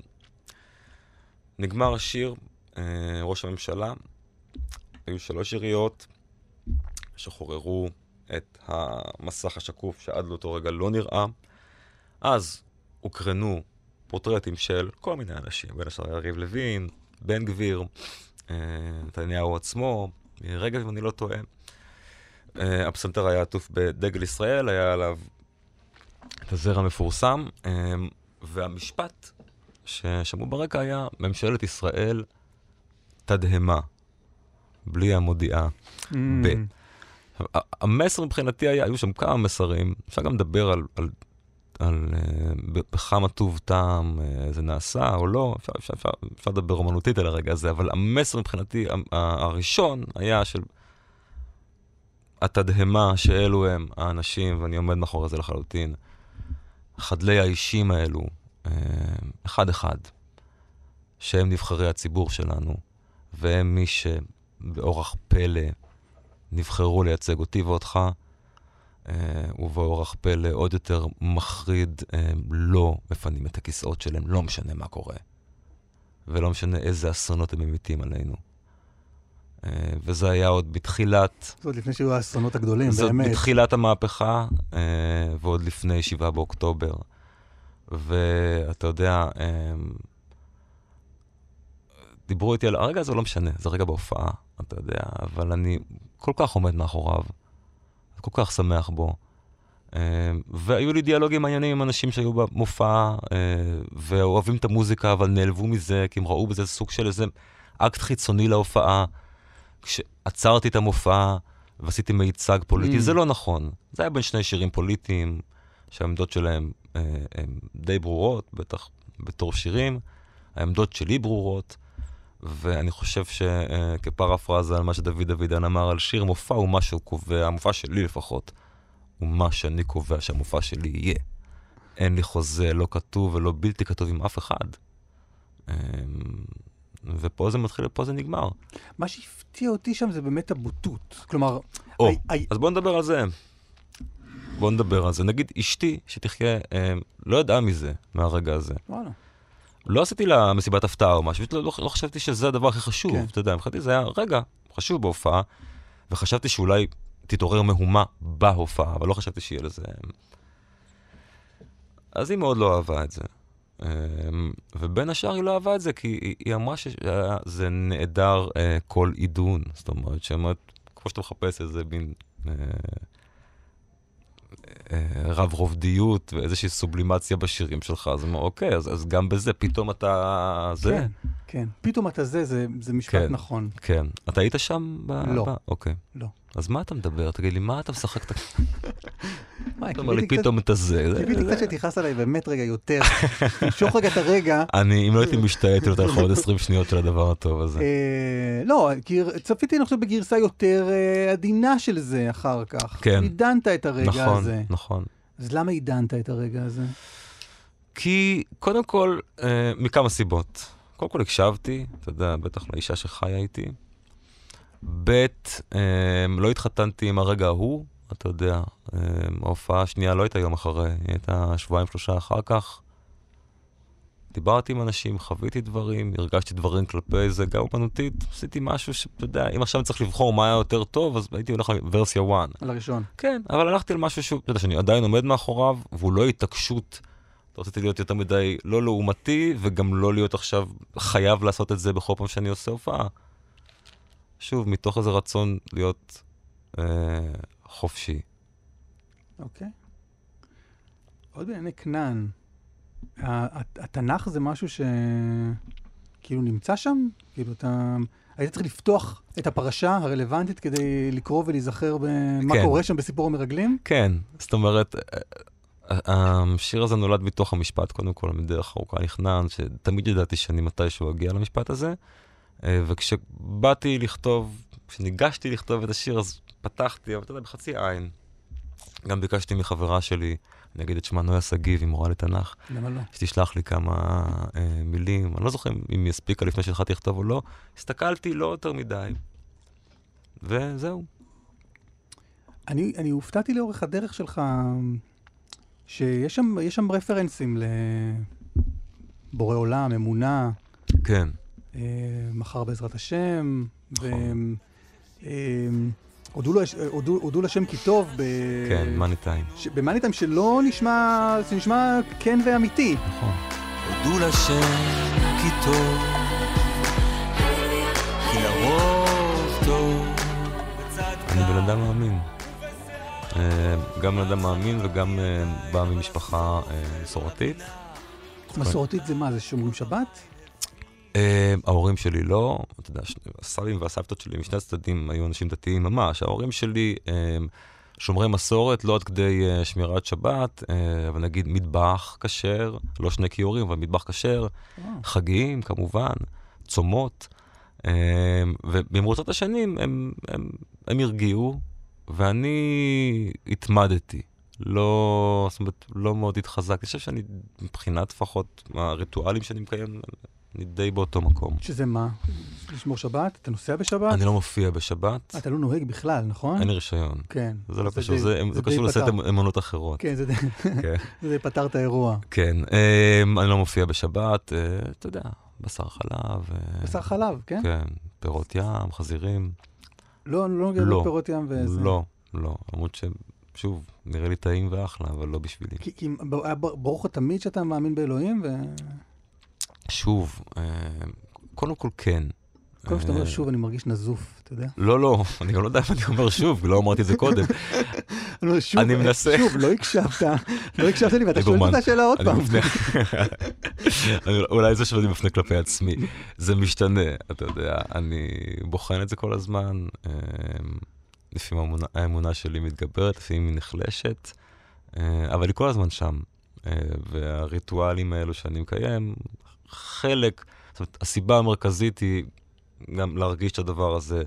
Speaker 3: נגמר השיר, אה, ראש הממשלה, היו שלוש יריות שחוררו את המסך השקוף שעד לאותו רגע לא נראה. אז הוקרנו פורטרטים של כל מיני אנשים, בין השאר יריב לוין, בן גביר, אה, נתניהו עצמו, רגב, אם אני לא טועה. אה, הפסנתר היה עטוף בדגל ישראל, היה עליו את הזר המפורסם, אה, והמשפט ששמעו ברקע היה ממשלת ישראל תדהמה, בלי המודיעה.
Speaker 2: Mm.
Speaker 3: ב. המסר מבחינתי היה, היו שם כמה מסרים, אפשר גם לדבר על, על, על uh, בכמה טוב טעם uh, זה נעשה או לא, אפשר, אפשר, אפשר, אפשר לדבר אומנותית על הרגע הזה, אבל המסר מבחינתי, הראשון היה של התדהמה שאלו הם האנשים, ואני עומד מאחורי זה לחלוטין, חדלי האישים האלו, אה, אחד-אחד, שהם נבחרי הציבור שלנו, והם מי שבאורח פלא נבחרו לייצג אותי ואותך, אה, ובאורח פלא עוד יותר מחריד, אה, לא מפנים את הכיסאות שלהם, לא משנה מה קורה. ולא משנה איזה אסונות הם ממיתים עלינו. אה, וזה היה עוד בתחילת,
Speaker 2: זאת אומרת, לפני שהיו האסונות הגדולים,
Speaker 3: זאת
Speaker 2: באמת.
Speaker 3: בתחילת המהפכה, אה, ועוד לפני 7 באוקטובר. ואתה יודע, אה, דיברו איתי על הרגע הזה, לא משנה, זה רגע בהופעה, אתה יודע, אבל אני כל כך עומד מאחוריו, כל כך שמח בו. אה, והיו לי דיאלוגים מעניינים עם אנשים שהיו במופע, אה, ואוהבים את המוזיקה, אבל נעלבו מזה, כי הם ראו בזה סוג של איזה אקט חיצוני להופעה. כשעצרתי את המופע ועשיתי מיצג פוליטי,
Speaker 2: Mm.
Speaker 3: זה לא נכון. זה היה בין שני שירים פוליטיים, שהעמדות שלהם אה, הן די ברורות, בטח בתור שירים. העמדות שלי ברורות, ואני חושב שכפרפרזה על מה שדוד דוידן אמר על שיר, מופע הוא מה שהוא קובע, המופע שלי לפחות, הוא מה שאני קובע שהמופע שלי יהיה. אין לי חוזה לא כתוב ולא בלתי כתוב עם אף אחד. אמ, ופה זה מתחיל ופה זה נגמר.
Speaker 2: מה שהפתיע אותי שם זה באמת הבוטות. כלומר,
Speaker 3: או,
Speaker 2: הי- הי-
Speaker 3: אז בואו נדבר על זה. בואו נדבר על זה. נגיד, אשתי, שתחיה, אמ, לא ידעה מזה, מהרגע הזה.
Speaker 2: וואלה.
Speaker 3: לא עשיתי לה מסיבת הפתעה או משהו, לא, לא, לא חשבתי שזה הדבר הכי חשוב,
Speaker 2: כן.
Speaker 3: אתה יודע, מבחינתי זה היה רגע חשוב בהופעה, וחשבתי שאולי תתעורר מהומה בהופעה, אבל לא חשבתי שיהיה לזה... אז היא מאוד לא אהבה את זה. אמ, ובין השאר היא לא אהבה את זה, כי היא, היא אמרה שזה נעדר אה, כל עידון. זאת אומרת, שאומרת, כמו שאתה מחפש איזה מין אה, אה, רב רובדיות ואיזושהי סובלימציה בשירים שלך, אז אומר, אוקיי, אז, אז גם בזה פתאום אתה... זה?
Speaker 2: כן, כן. פתאום אתה זה, זה, זה משפט
Speaker 3: כן.
Speaker 2: נכון.
Speaker 3: כן. אתה היית שם? ב...
Speaker 2: לא.
Speaker 3: ב... אוקיי.
Speaker 2: לא.
Speaker 3: אז מה אתה מדבר? תגיד לי, מה אתה משחק? אתה אומר לי פתאום את הזה. זה-
Speaker 2: קיוויתי
Speaker 3: זה-
Speaker 2: קצת שתכעס עליי באמת רגע יותר. תמשוך רגע את הרגע.
Speaker 3: אני, אם לא הייתי משתעל, הייתי נותן לך עוד 20 שניות של הדבר הטוב הזה.
Speaker 2: אה, לא, צפיתי, אני חושב, בגרסה יותר אה, עדינה של זה אחר כך.
Speaker 3: כן.
Speaker 2: עידנת את הרגע
Speaker 3: נכון,
Speaker 2: הזה.
Speaker 3: נכון.
Speaker 2: אז למה עידנת את הרגע הזה?
Speaker 3: כי קודם כל, אה, מכמה סיבות. קודם כל הקשבתי, אתה יודע, בטח לאישה שחיה איתי. ב', אה, לא התחתנתי עם הרגע ההוא, אתה יודע, אה, ההופעה השנייה לא הייתה יום אחרי, היא הייתה שבועיים שלושה אחר כך. דיברתי עם אנשים, חוויתי דברים, הרגשתי דברים כלפי זה, גם אומנותית, עשיתי משהו שאתה יודע, אם עכשיו אני צריך לבחור מה היה יותר טוב, אז הייתי הולך לוורסיה 1.
Speaker 2: על הראשון.
Speaker 3: כן, אבל הלכתי על משהו שהוא, אתה יודע, שאני עדיין עומד מאחוריו, והוא לא התעקשות. לא רציתי להיות יותר מדי לא לעומתי, וגם לא להיות עכשיו חייב לעשות את זה בכל פעם שאני עושה הופעה. שוב, מתוך איזה רצון להיות אה, חופשי.
Speaker 2: אוקיי. עוד בענייני כנען, התנ"ך זה משהו שכאילו נמצא שם? כאילו אתה... היית צריך לפתוח את הפרשה הרלוונטית כדי לקרוא ולהיזכר במה
Speaker 3: כן.
Speaker 2: קורה שם בסיפור המרגלים?
Speaker 3: כן, זאת אומרת, אה, אה, השיר הזה נולד מתוך המשפט, קודם כל, מדרך ארוכה נכנען, שתמיד ידעתי שאני מתישהו אגיע למשפט הזה. אה, וכשבאתי לכתוב, כשניגשתי לכתוב את השיר, אז פתחתי, אבל אתה יודע, בחצי עין. גם ביקשתי מחברה שלי, אני אגיד את שמה נויה שגיב, היא מורה לתנ"ך,
Speaker 2: למה לא?
Speaker 3: שתשלח לי כמה אה, מילים. אני לא זוכר אם היא הספיקה לפני שהתחלתי לכתוב או לא. הסתכלתי, לא יותר מדי. וזהו.
Speaker 2: אני, אני הופתעתי לאורך הדרך שלך שיש שם, שם רפרנסים לבורא עולם, אמונה,
Speaker 3: כן.
Speaker 2: אה, מחר בעזרת השם.
Speaker 3: נכון.
Speaker 2: הודו לו- הודו הודו לשם כי טוב, ב...
Speaker 3: כן, מאני טיים.
Speaker 2: במאני טיים שלא נשמע, זה נשמע כן ואמיתי.
Speaker 3: נכון.
Speaker 5: הודו לשם כי טוב, כי לרוב טוב.
Speaker 3: אני בן אדם מאמין. גם בן אדם מאמין וגם בא ממשפחה מסורתית.
Speaker 2: מסורתית זה מה, זה שומרים שבת?
Speaker 3: אה, ההורים שלי לא, אתה יודע, הסבים והסבתות שלי משני הצדדים היו אנשים דתיים ממש. ההורים שלי שומרי מסורת, לא עד כדי אה, שמירת שבת, אה, אבל נגיד מטבח כשר, לא שני כיורים, אבל מטבח כשר, חגים כמובן, צומות. ובמרוצת השנים הם, הם, הם הרגיעו, ואני התמדתי. לא, זאת אומרת, לא מאוד התחזקתי. אני חושב שאני, מבחינת לפחות הריטואלים שאני מקיים, אני די באותו מקום.
Speaker 2: שזה מה? לשמור שבת? אתה נוסע בשבת?
Speaker 3: אני לא מופיע בשבת,
Speaker 2: אתה לא נוהג בכלל, נכון?
Speaker 3: אין לי רישיון.
Speaker 2: כן.
Speaker 3: זה לא קשור, זה קשור לסט. אמ- אמונות אחרות.
Speaker 2: כן, זה
Speaker 3: כן.
Speaker 2: פתר את האירוע.
Speaker 3: כן, אמ, אני לא מופיע בשבת, אה, אתה יודע, בשר חלב. אה,
Speaker 2: בשר חלב, כן?
Speaker 3: כן, פירות ים, חזירים.
Speaker 2: לא, לא נוגע
Speaker 3: לא.
Speaker 2: בפירות ים וזה.
Speaker 3: לא, לא. למרות ששוב, נראה לי טעים ואחלה, אבל לא בשבילי.
Speaker 2: כי, ברור לך תמיד שאתה מאמין באלוהים, ו...
Speaker 3: שוב, אה, קודם כל כן.
Speaker 2: כל פעם שאתה אומר
Speaker 3: אה,
Speaker 2: שוב, אני מרגיש נזוף, אתה יודע?
Speaker 3: לא, לא, אני גם לא יודע אם אני אומר שוב, לא אמרתי את זה קודם.
Speaker 2: אני שוב,
Speaker 3: אני מנסה.
Speaker 2: שוב, לא הקשבת, לא הקשבת לי, ואתה שואל את השאלה עוד פעם.
Speaker 3: אולי זה שאני מפנה כלפי עצמי. זה משתנה, אתה יודע, אני בוחן את זה כל הזמן. אה, לפעמים האמונה- שלי מתגברת, לפעמים היא נחלשת, אה, אבל היא כל הזמן שם. והריטואלים האלו שאני מקיים, חלק, זאת אומרת, הסיבה המרכזית היא גם להרגיש את הדבר הזה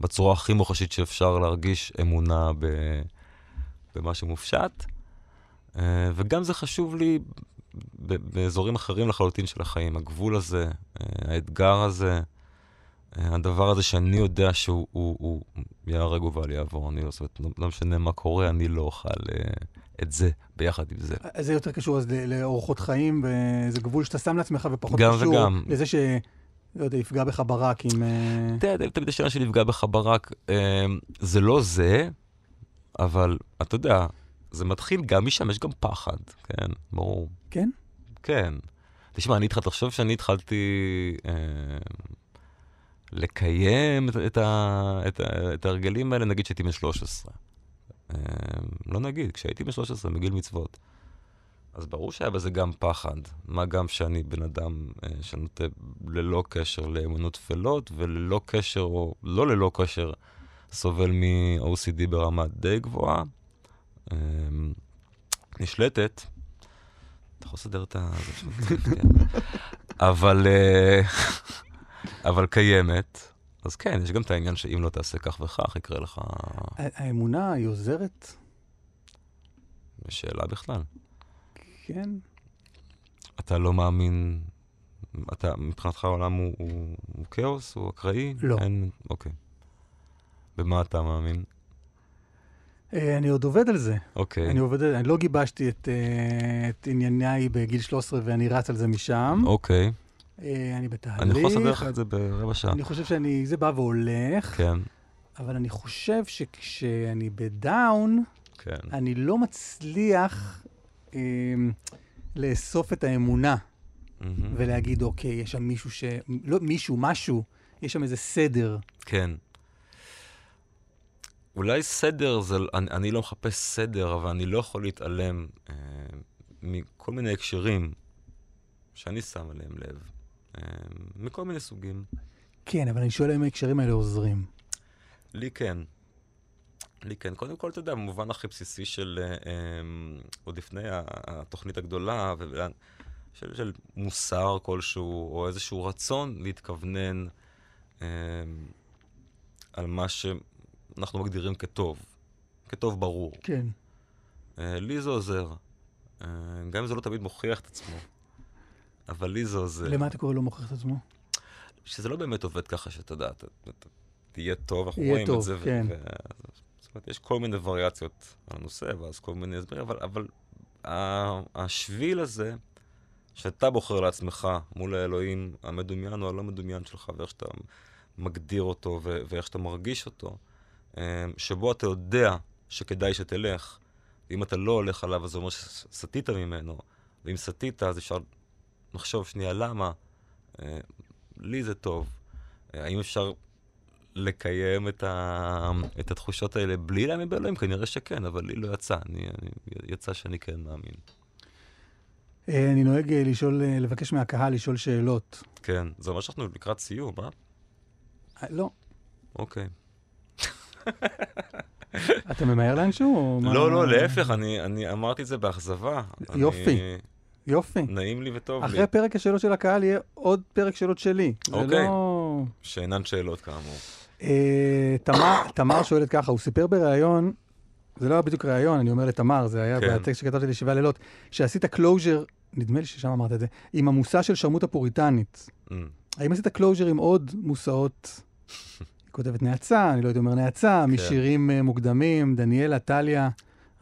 Speaker 3: בצורה הכי מוחשית שאפשר להרגיש אמונה ב... במה שמופשט. אה, וגם זה חשוב לי באזורים אחרים לחלוטין של החיים. הגבול הזה, אה, האתגר הזה, אה, הדבר הזה שאני יודע שהוא הוא, הוא ייהרג ובל יעבור. אני לא, זאת אומרת, לא, לא משנה מה קורה, אני לא אוכל את זה ביחד עם זה.
Speaker 2: אז זה יותר קשור אז לאורחות חיים, וזה גבול שאתה שם לעצמך, ופחות
Speaker 3: גם
Speaker 2: קשור
Speaker 3: וגם.
Speaker 2: לזה ש... לא יודע, יפגע בך ברק עם... אה,
Speaker 3: אתה יודע, תמיד השאלה שלי נפגע בך ברק, אה, זה לא זה, אבל אתה יודע, זה מתחיל גם משם, יש גם פחד, כן, ברור.
Speaker 2: כן?
Speaker 3: כן. תשמע, אני התחלתי, תחשוב שאני התחלתי אה, לקיים את, את, ה, את, ה, את ההרגלים האלה, נגיד שהייתי בן 13. אה, לא נגיד, כשהייתי בן 13, מגיל מצוות. אז ברור שהיה בזה גם פחד. מה גם שאני בן אדם אה, שנוטה ללא קשר לאמונות טפלות, וללא קשר, או לא ללא קשר, סובל מ-OCD ברמה די גבוהה. אה, נשלטת. אתה יכול לסדר את ה... כן. אבל, אה, אבל קיימת. אז כן, יש גם את העניין שאם לא תעשה כך וכך, יקרה לך
Speaker 2: האמונה היא עוזרת?
Speaker 3: שאלה בכלל.
Speaker 2: כן.
Speaker 3: אתה לא מאמין, אתה, מבחינתך העולם הוא, הוא, הוא כאוס, הוא אקראי?
Speaker 2: לא.
Speaker 3: אין, אוקיי. במה אתה מאמין?
Speaker 2: אה, אני עוד עובד על זה.
Speaker 3: אוקיי.
Speaker 2: אני עובד על זה. אני לא גיבשתי את, אה, את ענייניי בגיל 13 ואני רץ על זה משם.
Speaker 3: אוקיי.
Speaker 2: אה, אני בתהליך.
Speaker 3: אני יכול לסדר לך את זה ברבע שעה.
Speaker 2: אני חושב שאני, זה בא והולך,
Speaker 3: כן,
Speaker 2: אבל אני חושב שכשאני בדאון,
Speaker 3: כן.
Speaker 2: אני לא מצליח אה, לאסוף את האמונה
Speaker 3: מהמם.
Speaker 2: ולהגיד, אוקיי, יש שם מישהו ש... לא מישהו, משהו, יש שם איזה סדר.
Speaker 3: כן. אולי סדר זה, אני, אני לא מחפש סדר, אבל אני לא יכול להתעלם אה, מכל מיני הקשרים שאני שם עליהם לב, מכל מיני סוגים.
Speaker 2: כן, אבל אני שואל האם ההקשרים האלה עוזרים.
Speaker 3: לי כן. לי כן. קודם כל, אתה יודע, במובן הכי בסיסי של, אה, אה, עוד לפני התוכנית הגדולה, של, של מוסר כלשהו, או איזשהו רצון להתכוונן אה, על מה שאנחנו מגדירים כטוב, כטוב ברור.
Speaker 2: כן.
Speaker 3: אה, לי זה עוזר. אה, גם אם זה לא תמיד מוכיח את עצמו, אבל לי זה עוזר.
Speaker 2: למה אתה קורא לא מוכיח את עצמו?
Speaker 3: שזה לא באמת עובד ככה שאתה יודע, אתה, אתה תהיה טוב, אנחנו רואים
Speaker 2: טוב,
Speaker 3: את זה.
Speaker 2: כן.
Speaker 3: ו- זאת אומרת, יש כל מיני וריאציות על הנושא, ואז כל מיני הסברים, אבל, אבל השביל הזה, שאתה בוחר לעצמך מול האלוהים המדומיין או הלא מדומיין שלך, ואיך שאתה מגדיר אותו ו- ואיך שאתה מרגיש אותו, אה, שבו אתה יודע שכדאי שתלך, ואם אתה לא הולך עליו, אז זה אומר שסטית ממנו, ואם סטית, אז אפשר לחשוב שנייה למה. אה, לי זה טוב. אה, האם אפשר לקיים את, ה... את התחושות האלה בלי להאמין באלוהים? כנראה שכן, אבל לי לא יצא. אני, אני, יצא שאני כן מאמין.
Speaker 2: אה, אני נוהג אה, לשאול, אה, לבקש מהקהל לשאול שאלות.
Speaker 3: כן, זה אומר שאנחנו לקראת סיום, אה?
Speaker 2: לא.
Speaker 3: אוקיי.
Speaker 2: אתה ממהר לאנשהו?
Speaker 3: לא, לא, להפך, אני אמרתי את זה באכזבה.
Speaker 2: יופי. יופי.
Speaker 3: נעים לי וטוב לי.
Speaker 2: אחרי פרק השאלות של הקהל יהיה עוד פרק שאלות שלי. זה
Speaker 3: אוקיי.
Speaker 2: לא...
Speaker 3: שאינן שאלות כאמור.
Speaker 2: אה, תמר- תמר שואלת ככה, הוא סיפר בריאיון, זה לא היה בדיוק ריאיון, אני אומר לתמר, זה היה
Speaker 3: כן.
Speaker 2: בטקסט שכתבתי לשבעה לילות, שעשית closure, נדמה לי ששם אמרת את זה, עם המושא של שרמוטה פוריטנית.
Speaker 3: Mm.
Speaker 2: האם עשית closure עם עוד מושאות? היא כותבת נאצה, אני לא הייתי אומר נאצה,
Speaker 3: כן.
Speaker 2: משירים אה, מוקדמים, דניאלה, טליה,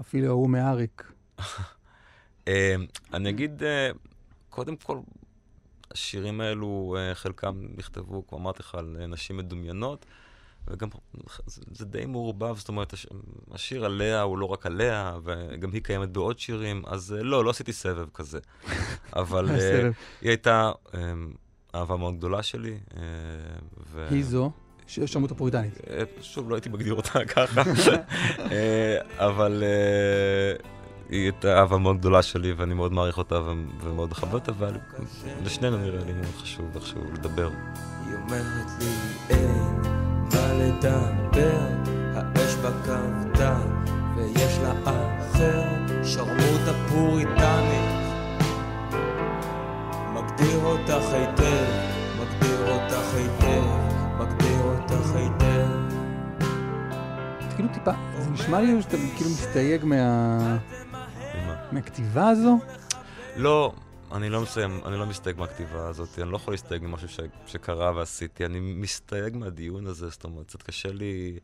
Speaker 2: אפילו ההוא מאריק.
Speaker 3: אה, אני אגיד, אה, קודם כל, השירים האלו, אה, חלקם נכתבו, כמו אמרתי לך, על אה, נשים מדומיינות, וגם זה, די מעורבב, זאת אומרת, הש, השיר עליה הוא לא רק עליה, וגם היא קיימת בעוד שירים, אז לא, לא עשיתי סבב כזה. אבל
Speaker 2: סבב.
Speaker 3: היא הייתה אה, אהבה מאוד גדולה שלי. אה, ו...
Speaker 2: היא זו, שמות הפוריטנית.
Speaker 3: שוב, לא הייתי מגדיר אותה ככה, אבל היא הייתה אהבה מאוד גדולה שלי, ואני מאוד מעריך אותה ומאוד מכבד אותה, אבל לשנינו נראה לי מאוד חשוב איכשהו לדבר.
Speaker 5: היא אומרת לי אין מה לדבר, האש בה כבתה ויש לה אחר, שרמוטה פוריטנית. מגדיר אותך היטב, מגדיר אותך היטב, מגדיר אותך היטב.
Speaker 2: כאילו טיפה, זה נשמע לי שאתה כאילו מסתייג מה- מהכתיבה הזו.
Speaker 3: לא, אני לא מסיים, אני לא מסתייג מהכתיבה הזאת, אני לא יכול להסתייג ממשהו ש, שקרה ועשיתי, אני מסתייג מהדיון הזה, זאת אומרת, קצת קשה לי...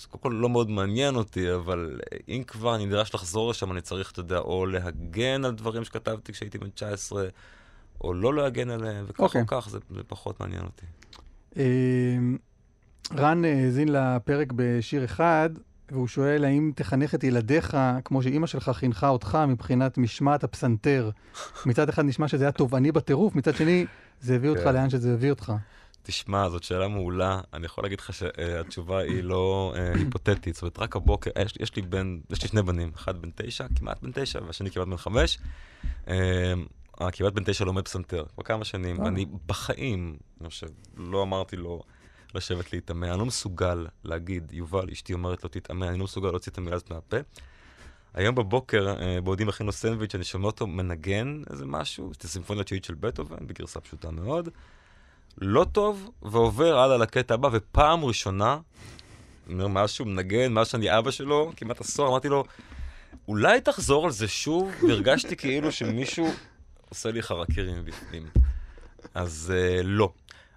Speaker 3: זה קודם כל לא מאוד מעניין אותי, אבל אם כבר אני נדרש לחזור לשם, אני צריך, אתה יודע, או להגן על דברים שכתבתי כשהייתי בן 19, או לא להגן עליהם, וכך
Speaker 2: אוקיי.
Speaker 3: או כך, זה, זה פחות מעניין אותי.
Speaker 2: אה, רן האזין לפרק בשיר אחד, והוא שואל האם תחנך את ילדיך כמו שאימא שלך חינכה אותך מבחינת משמעת הפסנתר. מצד אחד נשמע שזה היה תובעני בטירוף, מצד שני זה הביא אותך
Speaker 3: כן.
Speaker 2: לאן שזה הביא אותך.
Speaker 3: תשמע, זאת שאלה מעולה. אני יכול להגיד לך שהתשובה היא לא אה, היפותטית. זאת אומרת, רק הבוקר, יש, לי- יש לי בן, יש לי שני בנים, אחד בן תשע, כמעט בן תשע, והשני כמעט בן חמש. אה, הכמעט בן תשע לומד פסנתר, כבר כמה שנים,
Speaker 2: אה.
Speaker 3: ואני בחיים, אני חושב, לא אמרתי לו לשבת להתאמן, אני לא מסוגל להגיד, יובל, אשתי אומרת לו תתאמן, אני לא מסוגל להוציא את המילה הזאת מהפה. היום בבוקר, אה, בעודי מכין לו סנדוויץ', אני שומע אותו מנגן איזה משהו, את הסימפוניה התשיעית של בטהובן, בגרסה פשוטה מאוד. לא טוב, ועובר הלאה לקטע הבא, ופעם ראשונה, אומר, מאז שהוא מנגן, מאז שאני אבא שלו, כמעט עשור, אמרתי לו, אולי תחזור על זה שוב, והרגשתי כאילו שמישהו עושה לי חרקירי מבפנים. אז uh, לא.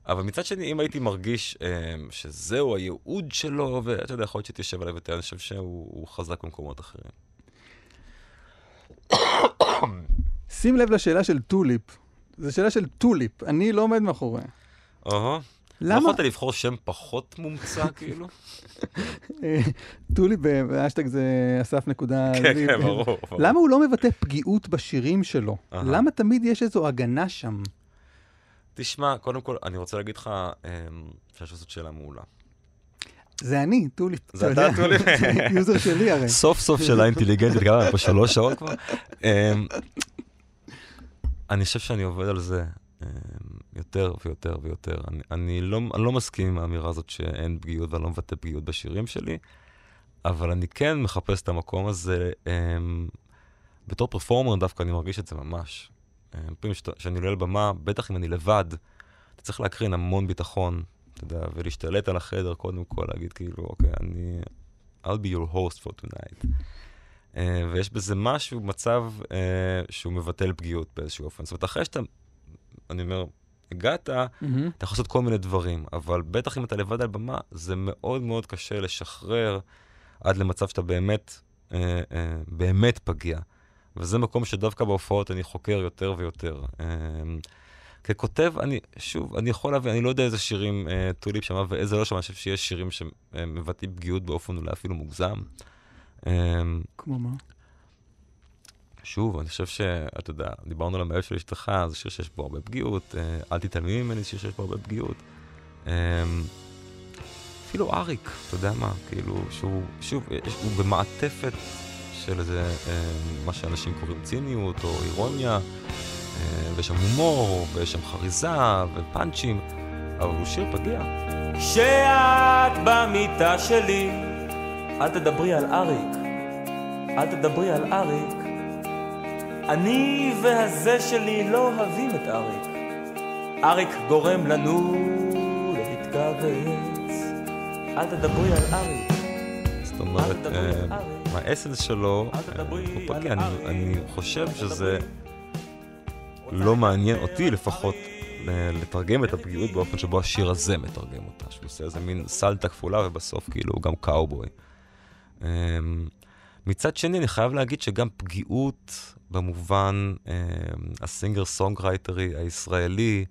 Speaker 3: אבל מצד שני, אם הייתי מרגיש uh, שזהו הייעוד שלו, ואתה יודע, יכול להיות שתשב עליו יותר, אני חושב שהוא הוא חזק במקומות אחרים.
Speaker 2: שים לב לשאלה של טוליפ. זו שאלה של טוליפ, אני לא עומד מאחוריה.
Speaker 3: לא
Speaker 2: למה?
Speaker 3: יכולת לבחור שם פחות מומצא, כאילו?
Speaker 2: אה, טוליפ בהאשטג זה אסף נקודה...
Speaker 3: כן. כן, ברור.
Speaker 2: למה הוא לא מבטא פגיעות בשירים שלו?
Speaker 3: אהה.
Speaker 2: למה תמיד יש איזו הגנה שם?
Speaker 3: תשמע, קודם כל, אני רוצה להגיד לך, אמ, חושב שזאת שאלה מעולה.
Speaker 2: זה אני, טוליפ.
Speaker 3: זה. אתה, טוליפ?
Speaker 2: user שלי הרי.
Speaker 3: סוף סוף שאלה אינטליגנטית, היה פה שלוש שעות כבר. אמ, אני חושב שאני עובד על זה אמ, יותר ויותר ויותר. אני, אני, לא, אני לא מסכים עם האמירה הזאת שאין פגיעות ואני לא מבטא פגיעות בשירים שלי, אבל אני כן מחפש את המקום הזה. בתור פרפורמר דווקא אני מרגיש את זה ממש. אמ, פעמים שאני עולה לבמה, בטח אם אני לבד, אתה צריך להקרין המון ביטחון, אתה יודע, ולהשתלט על החדר קודם כל, להגיד כאילו, אוקיי, אני... I'll be your host for tonight. Uh, ויש בזה משהו, מצב uh, שהוא מבטל פגיעות באיזשהו אופן. זאת אומרת, אחרי שאתה, אני אומר, הגעת,
Speaker 2: מהמם.
Speaker 3: אתה יכול לעשות כל מיני דברים, אבל בטח אם אתה לבד על במה, זה מאוד מאוד קשה לשחרר עד למצב שאתה באמת, אה, אה, באמת פגיע. וזה מקום שדווקא בהופעות אני חוקר יותר ויותר. אה, ככותב, אני, שוב, אני יכול להבין, אני לא יודע איזה שירים אה, טוליפ שמע ואיזה לא שמע, אני חושב שיש שירים שמבטאים פגיעות באופן אולי אפילו מוגזם. אה,
Speaker 2: כמו מה?
Speaker 3: שוב, אני חושב שאתה יודע, דיברנו על המאהב של אשתך, זה שיר שיש בו הרבה פגיעות, אה, אל תתעלמי ממני, זה שיר שיש בו הרבה פגיעות. אה, אפילו אריק, אתה יודע מה, כאילו, שהוא, שוב, יש, הוא במעטפת של איזה, אה, מה שאנשים קוראים ציניות או אירוניה, אה, ויש שם הומור, ויש שם חריזה ופאנצ'ים, אבל הוא שיר פגיע.
Speaker 5: כשאת במיטה שלי, אל תדברי על אריק, אל תדברי על אריק. אני והזה שלי לא אוהבים את אריק. אריק גורם לנו להתכווץ. אל תדברי על אריק.
Speaker 3: זאת אומרת, אה. מהאסנס שלו, אה, הוא
Speaker 5: על
Speaker 3: פגיע. אני- חושב שזה. לא מעניין אותי לפחות ל- לתרגם את הפגיעות באופן שבו השיר הזה מתרגם אותה, שהוא עושה איזה מין סלטה כפולה ובסוף כאילו הוא גם קאובוי. אמ, מצד שני, אני חייב להגיד שגם פגיעות במובן אה, ה singer songwriter י הישראלי,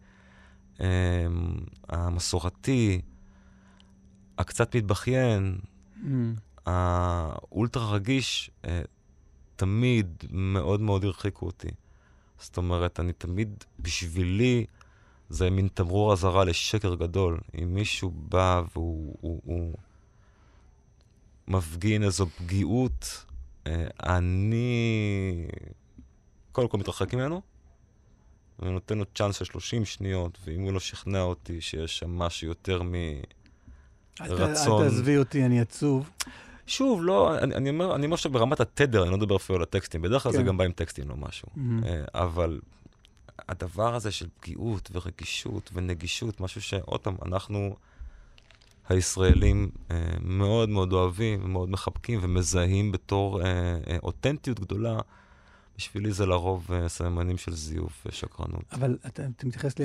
Speaker 3: אה, המסורתי, הקצת מתבכיין,
Speaker 2: Mm.
Speaker 3: האולטרה רגיש, אה, תמיד מאוד מאוד הרחיקו אותי. זאת אומרת, אני תמיד, בשבילי, זה מין תמרור אזהרה לשקר גדול. אם מישהו בא והוא הוא, הוא מפגין איזו פגיעות, אה, אני קודם כל מתרחק ממנו, ונותן לו צ'אנס של 30 שניות, ואם הוא לא שכנע אותי שיש שם משהו יותר מ... רצון.
Speaker 2: אל תעזבי אותי, אני עצוב.
Speaker 3: שוב, לא, אני, אני אומר, אני אומר שברמת התדר, אני לא מדבר אפילו על הטקסטים, בדרך כלל זה
Speaker 2: כן.
Speaker 3: גם בא עם טקסטים, לא משהו.
Speaker 2: Mhm.
Speaker 3: אה, אבל הדבר הזה של פגיעות ורגישות ונגישות, משהו שעוד פעם, אנחנו הישראלים אה, מאוד מאוד אוהבים ומאוד מחבקים ומזהים בתור אה, אותנטיות גדולה, בשבילי זה לרוב סממנים של זיוף ושקרנות.
Speaker 2: אבל אתה, אתה מתייחס ל...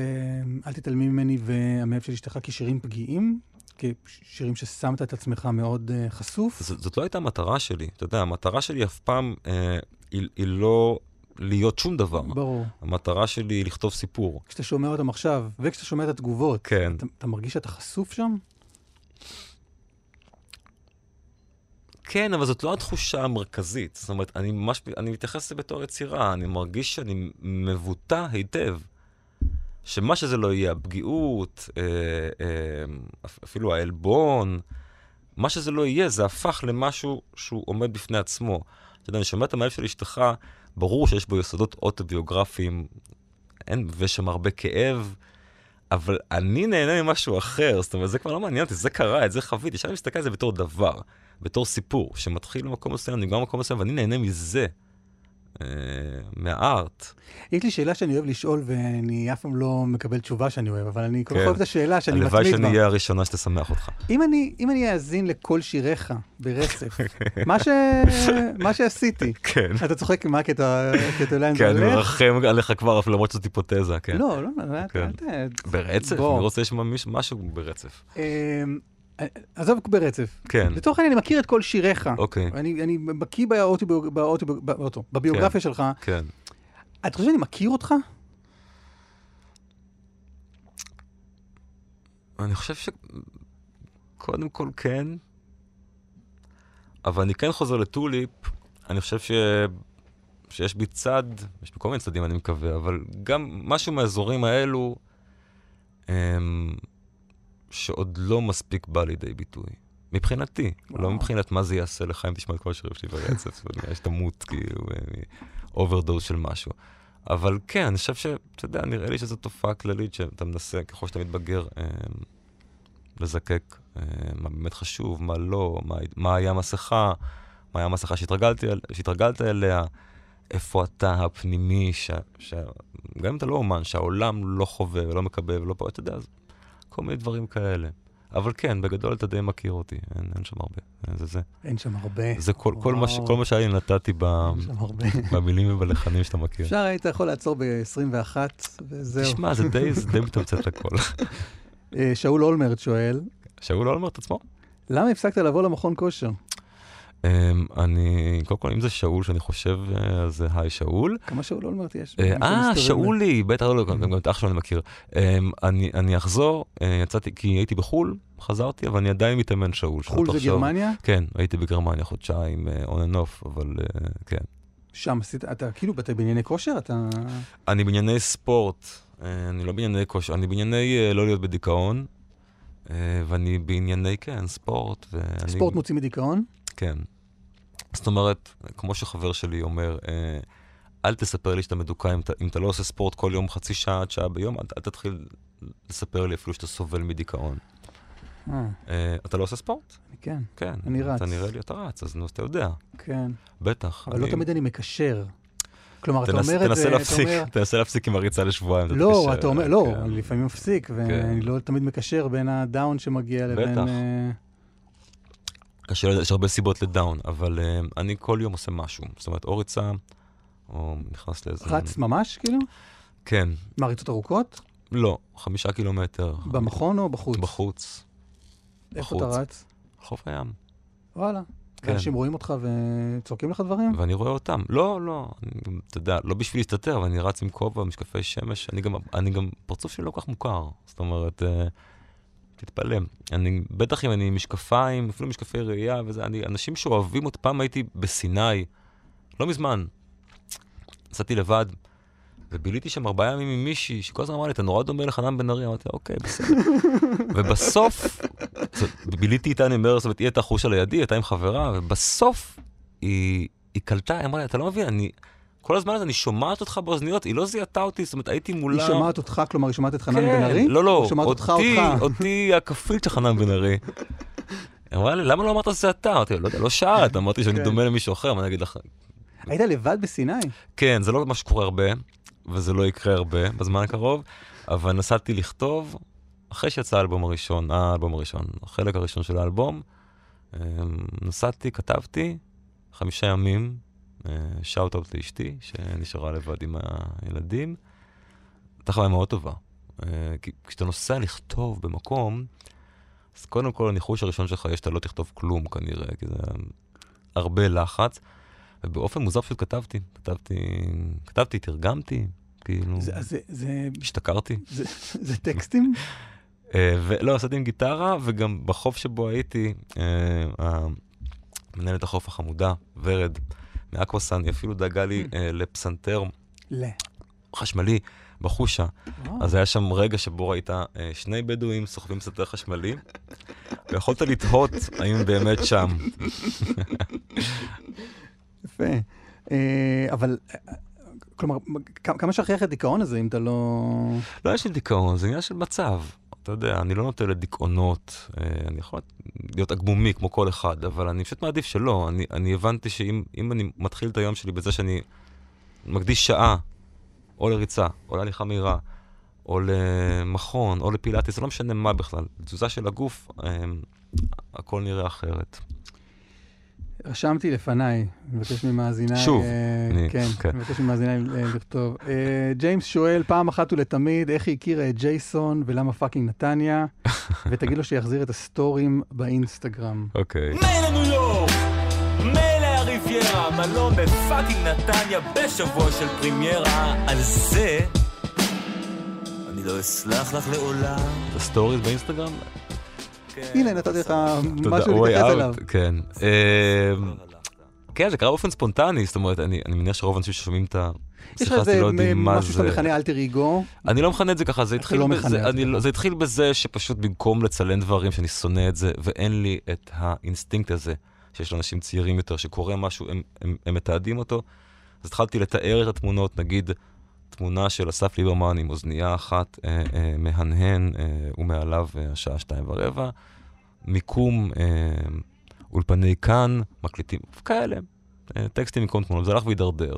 Speaker 2: אל תתעלמי ממני והמאהב של אשתך כשירים פגיעים? כשירים ששמת את עצמך מאוד uh, חשוף?
Speaker 3: זאת, זאת לא הייתה המטרה שלי, אתה יודע, המטרה שלי אף פעם אה, היא, היא לא להיות שום דבר.
Speaker 2: ברור.
Speaker 3: המטרה שלי היא לכתוב סיפור.
Speaker 2: כשאתה שומע אותם עכשיו, וכשאתה שומע את התגובות,
Speaker 3: כן.
Speaker 2: אתה, אתה מרגיש שאתה חשוף שם?
Speaker 3: כן, אבל זאת לא התחושה המרכזית. זאת אומרת, אני ממש, אני מתייחס לזה בתור יצירה, אני מרגיש שאני מבוטא היטב. שמה שזה לא יהיה, הפגיעות, אה, אה, אפ- אפילו העלבון, מה שזה לא יהיה, זה הפך למשהו שהוא עומד בפני עצמו. אתה יודע, אני שומע את המאהב של אשתך, ברור שיש בו יסודות אוטוביוגרפיים, אין, ויש שם הרבה כאב, אבל אני נהנה ממשהו אחר, זאת אומרת, זה כבר לא מעניין אותי, זה קרה, את זה חוויתי. עכשיו אני מסתכל על זה בתור דבר, בתור סיפור, שמתחיל במקום מסוים, נגמר במקום מסוים, ואני נהנה מזה, מהארט.
Speaker 2: יש לי שאלה שאני אוהב לשאול, ואני אף פעם לא מקבל תשובה שאני אוהב, אבל אני כל כך. אוהב את השאלה שאני
Speaker 3: הלוואי
Speaker 2: מתמיד
Speaker 3: שאני
Speaker 2: בה.
Speaker 3: אהיה הראשונה שתשמח אותך.
Speaker 2: אם אני, אאזין לכל שיריך ברצף, מה, שעשיתי,
Speaker 3: כן.
Speaker 2: אתה צוחק מה הקטע, הקטע אולי
Speaker 3: כן, אני? מרחם עליך כבר, אף למרות שזאת היפותזה, כן.
Speaker 2: לא, לא, לא, אל-
Speaker 3: כן.
Speaker 2: אל ת...
Speaker 3: ברצף? אני רוצה לשמוע משהו ברצף.
Speaker 2: אמ, עזוב ברצף.
Speaker 3: כן,
Speaker 2: לצורך העניין, אני מכיר את כל שיריך.
Speaker 3: אוקיי,
Speaker 2: אני, אני בקיא באוטוביוג- באוטוביוג- באוטו- בביוגרפיה שלך.
Speaker 3: כן.
Speaker 2: אתה חושב שאני מכיר אותך?
Speaker 3: אני חושב ש... קודם כל כן, אבל אני כן חוזר לטוליפ, אני חושב ש... שיש בי צד, יש בי כל מיני צדדים אני מקווה, אבל גם משהו מהאזורים האלו, הם... שעוד לא מספיק בא לידי ביטוי. מבחינתי,
Speaker 2: וואו.
Speaker 3: לא מבחינת מה זה יעשה לך אם תשמע את כל השירים שלי ברצף, יש תמות כאילו, overdose של משהו. אבל כן, אני חושב שאתה יודע, נראה לי שזו תופעה כללית שאתה מנסה, ככל שאתה מתבגר, אה, לזקק אה, מה באמת חשוב, מה לא, מה, מה היה המסכה, מה היה המסכה שהתרגלתי, אל- שהתרגלת אליה, איפה אתה הפנימי, ש, ש, גם אם אתה לא אומן, שהעולם לא חווה ולא מקבל ולא פה, אתה יודע, אז כל מיני דברים כאלה. אבל כן, בגדול אתה די מכיר אותי, אין, אין שם הרבה. זה זה.
Speaker 2: אין שם הרבה.
Speaker 3: זה כל, כל, מה, ש. כל מה שהיה לי נתתי ב. במילים ובלחנים שאתה מכיר.
Speaker 2: אפשר היית יכול לעצור ב-21, וזהו.
Speaker 3: תשמע, זה די, זה די מתמצת הכל.
Speaker 2: אה, שאול אולמרט שואל,
Speaker 3: שאול אולמרט עצמו?
Speaker 2: למה הפסקת לבוא למכון כושר?
Speaker 3: Um, אני, קודם כל, אם זה שאול שאני חושב, uh, אז זה היי שאול.
Speaker 2: כמה שאול אולמרט יש?
Speaker 3: אה, אה,
Speaker 2: שמסתובב
Speaker 3: שאולי, בטח לא, גם את אח שלו אני מכיר. Um, אני אני אחזור, uh, יצאתי, כי הייתי בחו"ל, חזרתי, אבל אני עדיין מתאמן שאול.
Speaker 2: חו"ל זה
Speaker 3: עכשיו-
Speaker 2: גרמניה?
Speaker 3: כן, הייתי בגרמניה חודשיים, uh, on and off, אבל uh, כן.
Speaker 2: שם עשית, אתה כאילו, אתה בענייני כושר? אתה...
Speaker 3: אני בענייני ספורט, uh, אני לא בענייני כושר, אני בענייני uh, לא להיות בדיכאון, uh, ואני בענייני, כן, ספורט. ואני...
Speaker 2: ספורט מוציא מדיכאון?
Speaker 3: כן. זאת אומרת, כמו שחבר שלי אומר, אה, אל תספר לי שאתה מדוכא אם, אתה- אם אתה לא עושה ספורט כל יום חצי שעה עד שעה ביום, אל, אל תתחיל לספר לי אפילו שאתה סובל מדיכאון.
Speaker 2: אה,
Speaker 3: אה, אתה לא עושה ספורט?
Speaker 2: כן,
Speaker 3: כן.
Speaker 2: אני רץ.
Speaker 3: אתה נראה לי, אתה רץ, אז נו, אתה יודע,
Speaker 2: כן.
Speaker 3: בטח.
Speaker 2: אבל לא
Speaker 3: אני-
Speaker 2: תמיד אני מקשר. כלומר, אתה
Speaker 3: תנס,
Speaker 2: אומר את זה, אתה
Speaker 3: להפסיק,
Speaker 2: אומר...
Speaker 3: תנסה להפסיק עם הריצה לשבועיים. אתה
Speaker 2: לא,
Speaker 3: תתקשר,
Speaker 2: אתה אומר, לא,
Speaker 3: כן.
Speaker 2: אני לפעמים מפסיק, ואני לא תמיד מקשר בין הדאון שמגיע לבין...
Speaker 3: בטח. קשה, יש הרבה סיבות לדאון, אבל אה, אני כל יום עושה משהו. זאת אומרת, או ריצה, או נכנס לאיזה...
Speaker 2: רץ ממש, כאילו?
Speaker 3: כן.
Speaker 2: מה, ריצות ארוכות?
Speaker 3: לא, חמישה קילומטר.
Speaker 2: במכון או בחוץ?
Speaker 3: בחוץ.
Speaker 2: איפה אתה. רץ?
Speaker 3: חוף הים.
Speaker 2: וואלה.
Speaker 3: כן.
Speaker 2: אנשים רואים אותך וצועקים לך דברים?
Speaker 3: ואני רואה אותם. לא, לא, אני, אתה יודע, לא בשביל להסתתר, אבל אני רץ עם כובע, משקפי שמש, אני גם, אני גם, פרצוף שלי לא כל כך מוכר. זאת אומרת, אה, תתפלא. אני, בטח אם אני עם משקפיים, אפילו משקפי ראייה וזה, אני, אנשים שאוהבים אותי, פעם הייתי בסיני, לא מזמן, נסעתי לבד, וביליתי שם ארבעה ימים עם מישהי, שכל הזמן אמרה לי, אתה נורא דומה לחנן בן ארי, אמרתי, אוקיי, בסדר. ובסוף, זאת, ביליתי איתה, אני אומר, זאת אומרת, היא הייתה חושה לידי, הייתה עם חברה, ובסוף היא, היא קלטה, היא אמרה לי, אתה לא מבין, אני, כל הזמן הזה אני שומעת אותך באוזניות, היא לא זיהתה אותי, זאת אומרת, הייתי מולה...
Speaker 2: היא שומעת אותך, כלומר, היא שומעת את חנן
Speaker 3: כן,
Speaker 2: בן ארי?
Speaker 3: לא, לא, אותי. אותי הכפית של חנן בן ארי. אמרה לי, למה לא אמרת שזה אתה? אמרתי, לא יודע, לא שאלת, אמרתי שאני
Speaker 2: כן.
Speaker 3: דומה למישהו אחר, מה אני אגיד לך?
Speaker 2: היית לבד בסיני?
Speaker 3: כן, זה לא מה שקורה הרבה, וזה לא יקרה הרבה בזמן הקרוב, אבל נסעתי לכתוב, אחרי שיצא האלבום הראשון, האלבום הראשון, החלק הראשון של האלבום, אמ, נסעתי, כתבתי, חמישה ימים, שאוט אאוט לאשתי, שנשארה לבד עם הילדים. הייתה חוויה מאוד טובה. אה, כי כשאתה נוסע לכתוב במקום, אז קודם כל הניחוש הראשון שלך יש שאתה לא תכתוב כלום כנראה, כי זה הרבה לחץ. ובאופן מוזר פשוט כתבתי, כתבתי, כתבתי, תרגמתי, כאילו,
Speaker 2: זה- זה- זה-
Speaker 3: השתכרתי.
Speaker 2: זה- זה טקסטים?
Speaker 3: אה, ולא, עשיתי עם גיטרה, וגם בחוף שבו הייתי, אה, מנהלת החוף החמודה, ורד, מאקווסן, היא אפילו דאגה לי אה, לפסנתר
Speaker 2: לא.
Speaker 3: חשמלי בחושה. אז היה שם רגע שבו ראית אה, שני בדואים סוחבים פסנתר חשמלי, ויכולת לתהות האם באמת שם.
Speaker 2: יפה. אה, אבל, כלומר, כמה שכיח הדיכאון הזה, אם אתה לא...
Speaker 3: לא עניין של דיכאון, זה עניין של מצב. אתה יודע, אני לא נוטה לדיכאונות, אה, אני יכול להיות עגמומי כמו כל אחד, אבל אני פשוט מעדיף שלא. אני, אני הבנתי שאם אם אני מתחיל את היום שלי בזה שאני מקדיש שעה, או לריצה, או להליכה מהירה, או למכון, או לפילאטיס, לא משנה מה בכלל, תזוזה של הגוף, אה, הכל נראה אחרת.
Speaker 2: רשמתי לפניי, מבקש ממאזיניי...
Speaker 3: שוב,
Speaker 2: אה,
Speaker 3: אני-
Speaker 2: כן,
Speaker 3: כן.
Speaker 2: מבקש ממאזיניי אה, לכתוב. אה, ג'יימס שואל פעם אחת ולתמיד איך היא הכירה את ג'ייסון ולמה fucking נתניה, ותגיד לו שיחזיר את ה stories באינסטגרם.
Speaker 3: אוקיי.
Speaker 5: מילא ניו יורק, מילא הריביירה, מלון ב fucking נתניה בשבוע של פרימיירה, על זה אני לא אסלח לך לעולם.
Speaker 3: את ה stories באינסטגרם?
Speaker 5: כן,
Speaker 2: הנה, נתתי לך משהו להתייחס אליו.
Speaker 3: כן. אה, כן, זה קרה באופן ספונטני, זאת אומרת, אני אני מניח שרוב האנשים ששומעים את
Speaker 2: יש לך
Speaker 3: השיחה הזאת
Speaker 2: איזה
Speaker 3: לא יודעים מה
Speaker 2: משהו שאתה
Speaker 3: זה.
Speaker 2: מכנה אלטר אגו,
Speaker 3: אני לא מכנה את זה ככה, זה התחיל
Speaker 2: לא
Speaker 3: בזה,
Speaker 2: מכנה את
Speaker 3: אני
Speaker 2: זה
Speaker 3: לא-
Speaker 2: ככה.
Speaker 3: זה התחיל בזה שפשוט במקום לצלם דברים שאני שונא את זה, ואין לי את האינסטינקט הזה שיש לאנשים צעירים יותר, שקורה משהו, הם- הם הם מתעדים אותו, אז התחלתי לתאר את התמונות, נגיד תמונה של אסף ליברמן עם אוזנייה אחת אה, אה, מהנהן אה, ומעליו אה, השעה שתיים ורבע, מיקום אה, אולפני כאן, מקליטים, כאלה, אה, טקסטים במקום תמונות, זה הלך והידרדר.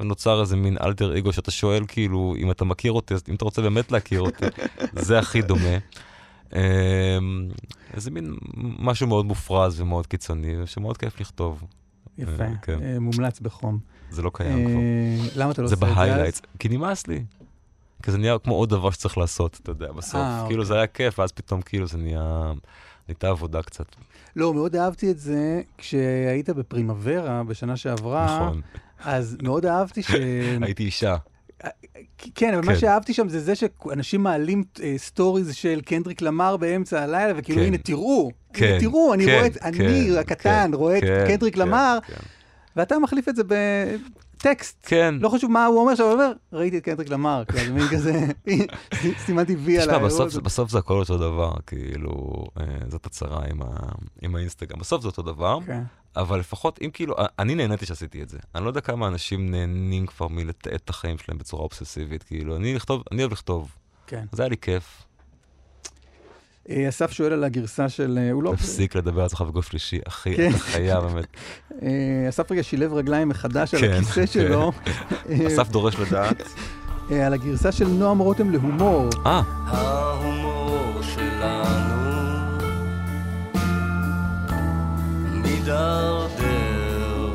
Speaker 3: ונוצר איזה מין אלטר אגו שאתה שואל, כאילו, אם אתה מכיר אותי, אז אם אתה רוצה באמת להכיר אותי, זה הכי דומה. אמ, איזה מין משהו מאוד מופרז ומאוד קיצוני, שמאוד כיף לכתוב.
Speaker 2: יפה,
Speaker 3: אה, כן.
Speaker 2: אה, מומלץ בחום.
Speaker 3: זה לא קיים כבר.
Speaker 2: אה, למה אתה לא
Speaker 3: זה
Speaker 2: עושה את זה אז?
Speaker 3: ב highlights, כי נמאס לי. כי זה נהיה כמו עוד דבר שצריך לעשות, אתה יודע, בסוף.
Speaker 2: אה,
Speaker 3: כאילו
Speaker 2: אוקיי.
Speaker 3: זה היה כיף, ואז פתאום כאילו זה נהיה... נהייתה עבודה קצת.
Speaker 2: לא, מאוד אהבתי את זה כשהיית בפרימוורה בשנה שעברה,
Speaker 3: נכון.
Speaker 2: אז מאוד אהבתי ש...
Speaker 3: הייתי אישה.
Speaker 2: כן, אבל מה
Speaker 3: כן.
Speaker 2: שאהבתי שם זה זה שאנשים מעלים אה, stories של קנדריק למר באמצע הלילה, וכאילו,
Speaker 3: כן.
Speaker 2: הנה, תראו,
Speaker 3: כן,
Speaker 2: הנה, תראו, אני
Speaker 3: כן,
Speaker 2: רואה את,
Speaker 3: כן,
Speaker 2: אני הקטן,
Speaker 3: כן,
Speaker 2: רואה את
Speaker 3: כן,
Speaker 2: קנדריק
Speaker 3: כן,
Speaker 2: למר,
Speaker 3: כן.
Speaker 2: ואתה מחליף את זה בטקסט.
Speaker 3: כן.
Speaker 2: לא חשוב מה הוא אומר שם, הוא אומר, ראיתי את קנדריק למר, כאילו, מין כזה, סימנתי וי על האירוע הזה.
Speaker 3: זה- בסוף זה הכל אותו דבר, כאילו, אה, זאת הצרה עם, האינסטגרם. בסוף זה אותו דבר,
Speaker 2: כן.
Speaker 3: אבל לפחות, אם כאילו, אני נהניתי שעשיתי את זה. אני לא יודע כמה אנשים נהנים כבר מלתעד את החיים שלהם בצורה אובססיבית, כאילו, אני לכתוב, אני אוהב לכתוב.
Speaker 2: כן.
Speaker 3: אז היה לי כיף.
Speaker 2: אה, אסף שואל על הגרסה של, אה, הוא לא...
Speaker 3: תפסיק לדבר על עצמך בגוף שלישי, אחי,
Speaker 2: כן.
Speaker 3: אתה חייב באמת.
Speaker 2: אה, אסף רגע שילב רגליים מחדש על
Speaker 3: כן,
Speaker 2: הכיסא
Speaker 3: כן.
Speaker 2: שלו.
Speaker 3: אסף דורש לדעת.
Speaker 2: על הגרסה של נועם רותם להומור.
Speaker 3: אה,
Speaker 5: ההומור שלנו מידרדר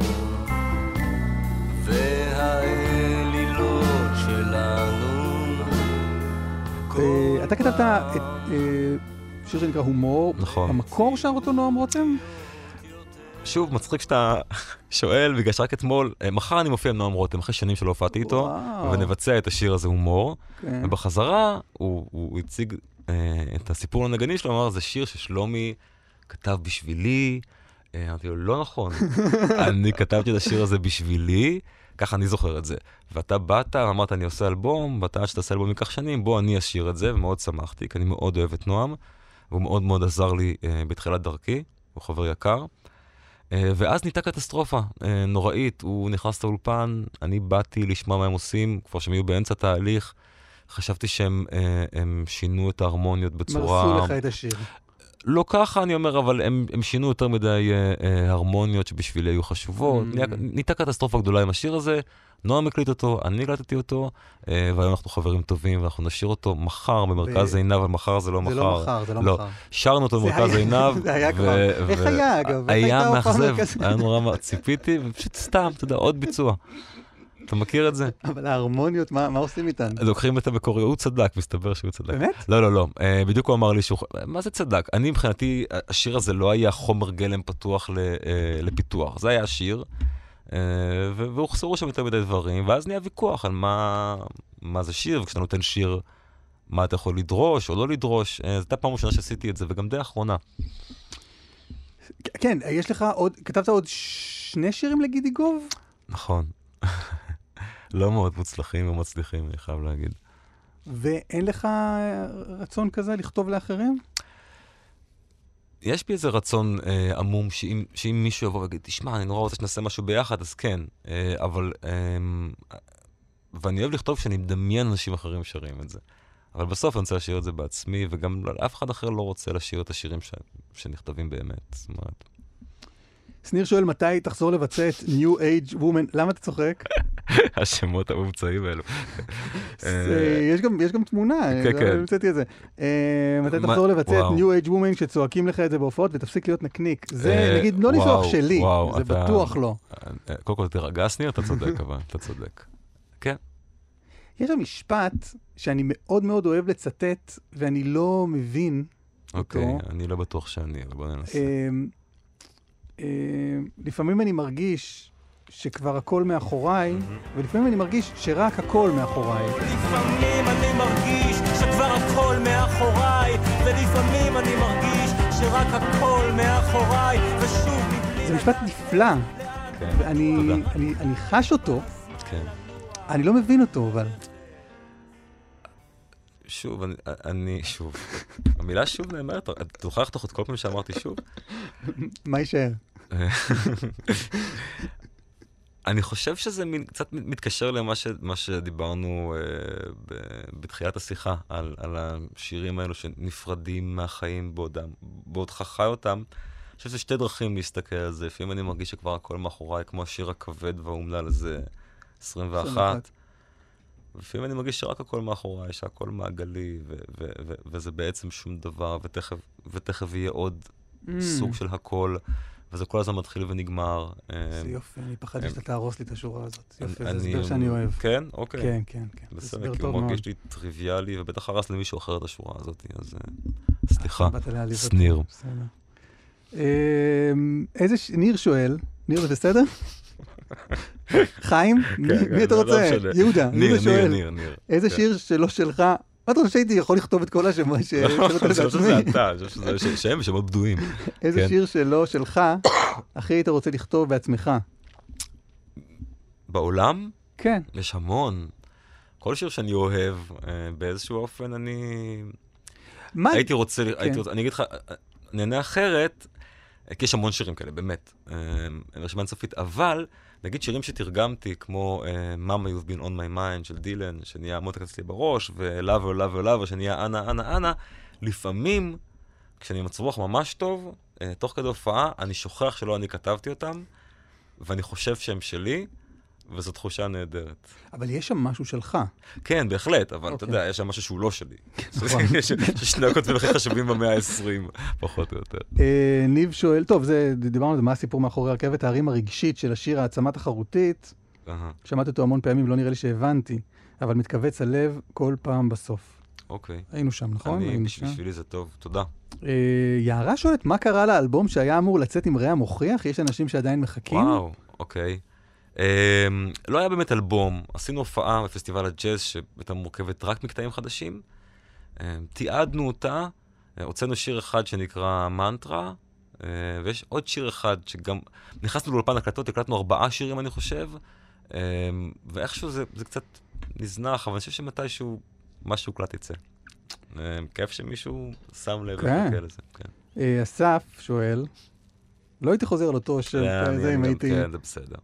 Speaker 5: והאלילות שלנו
Speaker 2: אה, אתה כתבת את שיר שנקרא הומור.
Speaker 3: נכון.
Speaker 2: המקור שר אותו נועם רותם?
Speaker 3: שוב, מצחיק שאתה שואל, בגלל שרק אתמול, אה, מחר אני מופיע עם נועם רותם, אחרי שנים שלא הופעתי איתו,
Speaker 2: וואו.
Speaker 3: ונבצע את השיר הזה הומור.
Speaker 2: כן.
Speaker 3: ובחזרה, הוא, הוא הציג אה, את הסיפור לנגנים שלו, אמר, זה שיר ששלומי כתב בשבילי. אה, אמרתי לו, לא נכון, אני כתבתי את השיר הזה בשבילי, ככה אני זוכר את זה. ואתה באת, אמרת, אני עושה אלבום, ואתה עד שתעשה אלבום ייקח שנים, בוא, אני אשיר את זה, ומאוד שמחתי, כי אני מאוד אוהב את נועם, והוא מאוד מאוד עזר לי אה, בתחילת דרכי, הוא חבר יקר. אה, ואז נהייתה קטסטרופה אה, נוראית, הוא נכנס לאולפן, אני באתי לשמוע מה הם עושים, כבר שהם היו באמצע תהליך. חשבתי שהם אה, הם שינו את ההרמוניות בצורה...
Speaker 2: מרסו לך את השיר.
Speaker 3: לא ככה, אני אומר, אבל הם, הם שינו יותר מדי אה, אה, הרמוניות שבשבילי היו חשובות.
Speaker 2: Mm.
Speaker 3: נהיה- נהייתה קטסטרופה גדולה עם השיר הזה, נועם הקליט אותו, אני הקלטתי אותו, אה, והיום אנחנו חברים טובים, ואנחנו נשאיר אותו מחר במרכז
Speaker 2: ב-
Speaker 3: עינב, אבל מחר זה לא
Speaker 2: זה
Speaker 3: מחר.
Speaker 2: לא מחר, זה לא
Speaker 3: לא.
Speaker 2: מחר.
Speaker 3: שרנו אותו
Speaker 2: זה
Speaker 3: במרכז עינב.
Speaker 2: זה היה כבר. איך היה, אגב?
Speaker 3: היה מאכזב, היה נורא, מה- ציפיתי, ופשוט סתם, אתה יודע, עוד ביצוע. אתה מכיר את זה?
Speaker 2: אבל ההרמוניות, מה מה עושים איתן?
Speaker 3: לוקחים את המקורי, הוא צדק, מסתבר שהוא צדק.
Speaker 2: באמת?
Speaker 3: לא, לא, לא. אה, בדיוק הוא אמר לי שהוא... מה זה צדק? אני מבחינתי, השיר הזה לא היה חומר גלם פתוח ל, אה, לפיתוח. זה היה השיר, ו- והוחסרו שם יותר מדי דברים, ואז נהיה ויכוח על מה, מה זה שיר, וכשאתה נותן שיר, מה אתה יכול לדרוש או לא לדרוש. אה, זו הייתה פעם ראשונה שעשיתי את זה, וגם די אחרונה.
Speaker 2: כן, יש לך עוד, כתבת עוד שני שירים לגידי גוב?
Speaker 3: נכון. לא מאוד מוצלחים ומצליחים, אני חייב להגיד.
Speaker 2: ואין לך רצון כזה לכתוב לאחרים?
Speaker 3: יש בי איזה רצון אה, עמום שאם, שאם מישהו יבוא ויגיד, תשמע, אני נורא רוצה שנעשה משהו ביחד, אז כן. אה, אבל, אה, ואני אוהב לכתוב שאני מדמיין אנשים אחרים שרים את זה. אבל בסוף אני רוצה לשיר את זה בעצמי, וגם לא- אף אחד אחר לא רוצה לשיר את השירים ש, שנכתבים באמת. זאת אומרת,
Speaker 2: שניר שואל מתי תחזור לבצע את New Age Woman, למה אתה צוחק?
Speaker 3: השמות המומצאים האלו.
Speaker 2: אה, יש גם- תמונה,
Speaker 3: כן,
Speaker 2: לא
Speaker 3: כן.
Speaker 2: המצאתי את זה. אה, מתי תחזור לבצע את. New Age Woman כשצועקים לך את זה בהופעות ותפסיק להיות נקניק? זה
Speaker 3: אה,
Speaker 2: נגיד לא ניסוח שלי, זה בטוח לא.
Speaker 3: קודם כל תירגע, שניר, אתה צודק, אבל, אתה צודק. כן.
Speaker 2: יש שם משפט שאני מאוד מאוד אוהב לצטט, ואני לא מבין
Speaker 3: אוקיי. אני לא בטוח שאני, אבל בוא ננסה.
Speaker 2: אמ, אמ, לפעמים אני מרגיש שכבר הכל מאחוריי, ולפעמים אני מרגיש שרק הכל מאחוריי.
Speaker 5: לפעמים אני מרגיש שכבר הכל מאחוריי ולפעמים אני מרגיש שרק הכל מאחוריי ושוב מבלי...
Speaker 2: זה משפט נפלא,
Speaker 3: כן,
Speaker 2: ואני
Speaker 3: תודה.
Speaker 2: אני, אני חש אותו,
Speaker 3: כן.
Speaker 2: אני לא מבין אותו, אבל...
Speaker 3: שוב, אני, אני, שוב, המילה שוב נאמרת, אתה תוכל לחתוך את כל פעם שאמרתי שוב?
Speaker 2: מה יישאר?
Speaker 3: אני חושב שזה מין, קצת מתקשר למה ש, שדיברנו אה, ב, בתחילת השיחה, על, על השירים האלו שנפרדים מהחיים בעודם, בעודך חי אותם. אני חושב שזה שתי דרכים להסתכל על זה. לפעמים אני מרגיש שכבר הכל מאחוריי, כמו השיר הכבד והאומלל הזה, 21.
Speaker 2: 21.
Speaker 3: לפעמים אני מרגיש שרק הכל מאחוריי, שהכל מעגלי, ו- ו- ו- וזה בעצם שום דבר, ותכף, ותכף יהיה עוד
Speaker 2: Mm,
Speaker 3: סוג של הכל, וזה כל הזמן מתחיל ונגמר.
Speaker 2: איזה
Speaker 3: אמ,
Speaker 2: יופי, אני פחדתי
Speaker 3: אמ,
Speaker 2: שאתה תהרוס לי את השורה הזאת. יופי, זה הסבר שאני אוהב.
Speaker 3: כן? אוקיי.
Speaker 2: כן, כן, כן. זה
Speaker 3: בסדר,
Speaker 2: הסבר
Speaker 3: כי הוא. מרגיש לי טריוויאלי, ובטח הרס למישהו אחר את השורה הזאת, אז אה, סליחה. שניר.
Speaker 2: אמ, איזה, ניר שואל, ניר זה בסדר? חיים? מי
Speaker 3: כן,
Speaker 2: מי אתה
Speaker 3: לא
Speaker 2: רוצה? יהודה,
Speaker 3: ניר,
Speaker 2: יהודה
Speaker 3: ניר,
Speaker 2: שואל.
Speaker 3: ניר, ניר.
Speaker 2: איזה
Speaker 3: כן.
Speaker 2: שיר שלא שלך? מה אתה חושב שהייתי יכול לכתוב את כל השמות ש-
Speaker 3: לא, אני חושב? שזה אתה, אני חושב שזה ש- שהם שמות בדויים.
Speaker 2: איזה
Speaker 3: כן.
Speaker 2: שיר שלא שלך הכי היית רוצה לכתוב בעצמך?
Speaker 3: בעולם
Speaker 2: כן.
Speaker 3: יש המון. כל שיר שאני אוהב, אה, באיזשהו אופן אני...
Speaker 2: מה?
Speaker 3: הייתי רוצה,
Speaker 2: כן.
Speaker 3: הייתי רוצה, אני אגיד לך, אענה אחרת, כי יש המון שירים כאלה, באמת, אה, רשימה אינסופית, אבל נגיד שירים שתרגמתי, כמו אה, Mama You've Been On My Mind של דילן, שנהיה מותק אצלי בראש, ולאו ולאו ולאו, שנהיה אנה אנה אנה, לפעמים, כשאני מצב רוח ממש טוב, אה, תוך כדי הופעה, אני שוכח שלא אני כתבתי אותם, ואני חושב שהם שלי, וזו תחושה נהדרת.
Speaker 2: אבל יש שם משהו שלך.
Speaker 3: כן, בהחלט, אבל אתה
Speaker 2: אוקיי.
Speaker 3: יודע, יש שם משהו שהוא לא שלי.
Speaker 2: נכון.
Speaker 3: יש ששני הכותבים הכי חשובים במאה ה-20, פחות או יותר.
Speaker 2: אה, ניב שואל, טוב, זה, דיברנו על זה, מה הסיפור מאחורי רכבת ההרים הרגשית של השיר העצמה תחרותית? שמעתי אותו המון פעמים, לא נראה לי שהבנתי, אבל מתכווץ הלב כל פעם בסוף.
Speaker 3: אוקיי.
Speaker 2: היינו שם, נכון?
Speaker 3: אני. בשבילי זה טוב, תודה.
Speaker 2: אה, יערה שואלת, מה קרה לאלבום שהיה אמור לצאת עם רע מוכיח? יש אנשים שעדיין מחכים?
Speaker 3: וואו, אוקיי. Um, לא היה באמת אלבום, עשינו הופעה בפסטיבל הג'אז שהייתה מורכבת רק מקטעים חדשים. Um, תיעדנו אותה, uh, הוצאנו שיר אחד שנקרא מנטרה, uh, ויש עוד שיר אחד שגם... נכנסנו לאולפן הקלטות, הקלטנו ארבעה שירים, אני חושב, um, ואיכשהו זה, זה קצת נזנח, אבל אני חושב שמתישהו משהו הוקלט יצא. כיף שמישהו שם לב
Speaker 2: כן.
Speaker 3: לזה. כן.
Speaker 2: אה, אסף שואל, לא הייתי חוזר על אותו של
Speaker 3: אני-
Speaker 2: זה אם הייתי...
Speaker 3: כן, זה בסדר.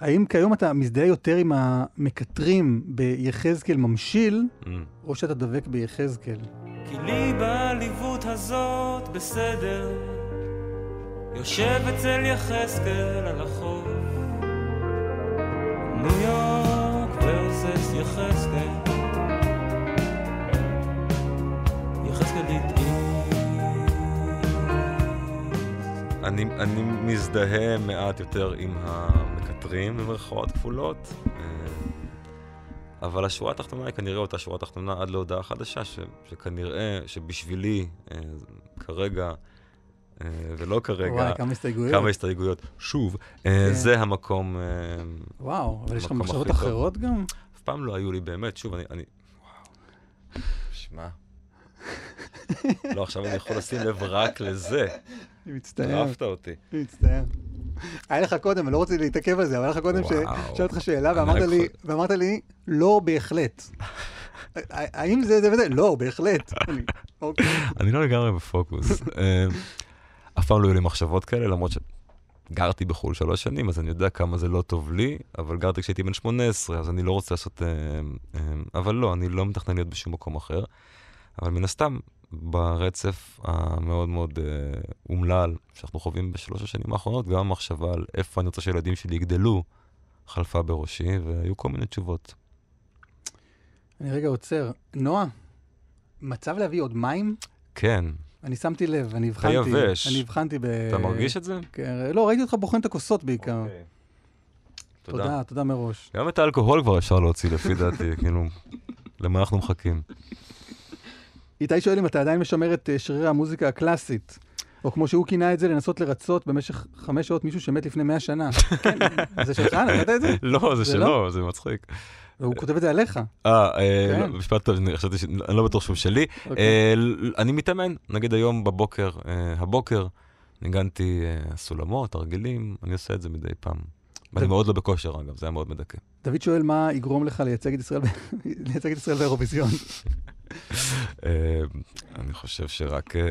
Speaker 2: האם כיום אתה מזדהה יותר עם המקטרים ביחזקאל ממשיל,
Speaker 3: Mm.
Speaker 2: או שאתה דבק ביחזקאל?
Speaker 7: כי לי בעליבות הזאת בסדר יושב אצל יחזקאל על החוף ניו יורק ורסס יחזקאל יחזקאל
Speaker 3: אני, אני מזדהה מעט יותר עם המקטרים, במרכאות כפולות, אה, אבל השורה התחתונה היא כנראה אותה שורה תחתונה עד להודעה חדשה, ש, שכנראה שבשבילי, אה, כרגע, אה, ולא כרגע,
Speaker 2: וואי, כמה הסתייגויות.
Speaker 3: כמה הסתייגויות, שוב, אה,
Speaker 2: כן.
Speaker 3: זה המקום,
Speaker 2: וואו, אבל יש לך מחשבות. אחרות גם?
Speaker 3: אף פעם לא היו לי באמת, שוב, אני... אני... וואו. שמע. לא, עכשיו אני יכול לשים לב רק לזה.
Speaker 2: אני מצטער,
Speaker 3: ערפת אותי.
Speaker 2: אני מצטער. היה לך קודם, אני לא רוצה להתעכב על זה, אבל היה לך קודם. ששאלתי אותך שאלה ואמרת לי, ואמרת לי, לא, בהחלט. האם זה זה וזה? לא, בהחלט. אני, אוקיי.
Speaker 3: לא לגמרי בפוקוס. אה, אף פעם לא היו לי מחשבות כאלה, למרות שגרתי בחו"ל שלוש שנים, אז אני יודע כמה זה לא טוב לי, אבל גרתי כשהייתי בן 18, אז אני לא רוצה לעשות... אה, אה, אבל לא, אני לא מתכנן להיות בשום מקום אחר. אבל מן הסתם, ברצף המאוד מאוד אה, אומלל שאנחנו חווים בשלוש השנים האחרונות, גם המחשבה על איפה אני רוצה שהילדים שלי יגדלו, חלפה בראשי, והיו כל מיני תשובות.
Speaker 2: אני רגע עוצר. נועה, מצב להביא עוד מים?
Speaker 3: כן,
Speaker 2: אני שמתי לב, אני הבחנתי.
Speaker 3: יבש.
Speaker 2: אני הבחנתי ב...
Speaker 3: אתה מרגיש את זה?
Speaker 2: כן, לא, ראיתי אותך בוחן את הכוסות בעיקר.
Speaker 3: אוקיי.
Speaker 2: תודה, תודה מראש.
Speaker 3: גם את האלכוהול כבר אפשר להוציא, לפי דעתי, כאילו, למה אנחנו מחכים?
Speaker 2: איתי שואל אם אתה עדיין משמר את אה, שריר המוזיקה הקלאסית, או כמו שהוא כינה את זה, לנסות לרצות במשך חמש שעות מישהו שמת לפני מאה שנה. כן, זה שלך, נתת את זה?
Speaker 3: לא, זה שלו, זה מצחיק.
Speaker 2: והוא כותב את זה עליך.
Speaker 3: אה, אה,
Speaker 2: כן.
Speaker 3: לא, משפט טוב, אני חשבתי ש... אני לא בטוח שהוא שלי.
Speaker 2: אוקיי.
Speaker 3: אה, אני מתאמן, נגיד היום בבוקר, הבוקר, ניגנתי סולמות, תרגילים, אני עושה את זה מדי פעם. ואני מאוד לא בכושר, אגב, זה היה מאוד מדכא.
Speaker 2: דוד שואל מה יגרום לך לייצג את ישראל באירוויזיון.
Speaker 3: אה, אני חושב שרק אה,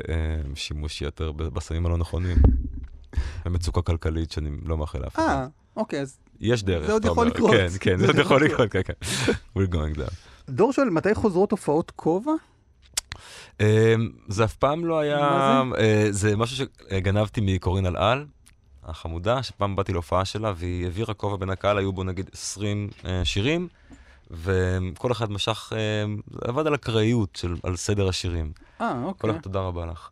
Speaker 3: שימוש יתר ב- בסמים הלא נכונים. ומצוקה כלכלית שאני לא מאחל לאף אחד.
Speaker 2: אה, אוקיי, אז
Speaker 3: יש דרך.
Speaker 2: זה עוד יכול. לקרות.
Speaker 3: כן, כן, זה עוד יכול לקרות, כן, כן. We're going there.
Speaker 2: דור שואל, מתי חוזרות הופעות כובע?
Speaker 3: אה, זה אף פעם לא היה...
Speaker 2: מה
Speaker 3: זה משהו שגנבתי מקורין אלעל, החמודה, שפעם באתי להופעה שלה, והיא העבירה כובע בין הקהל, היו בו נגיד 20 אה, שירים, וכל אחד משך, אה, עבד על אקראיות של, על סדר השירים.
Speaker 2: אה,
Speaker 3: כל
Speaker 2: אוקיי.
Speaker 3: אחד, תודה רבה לך.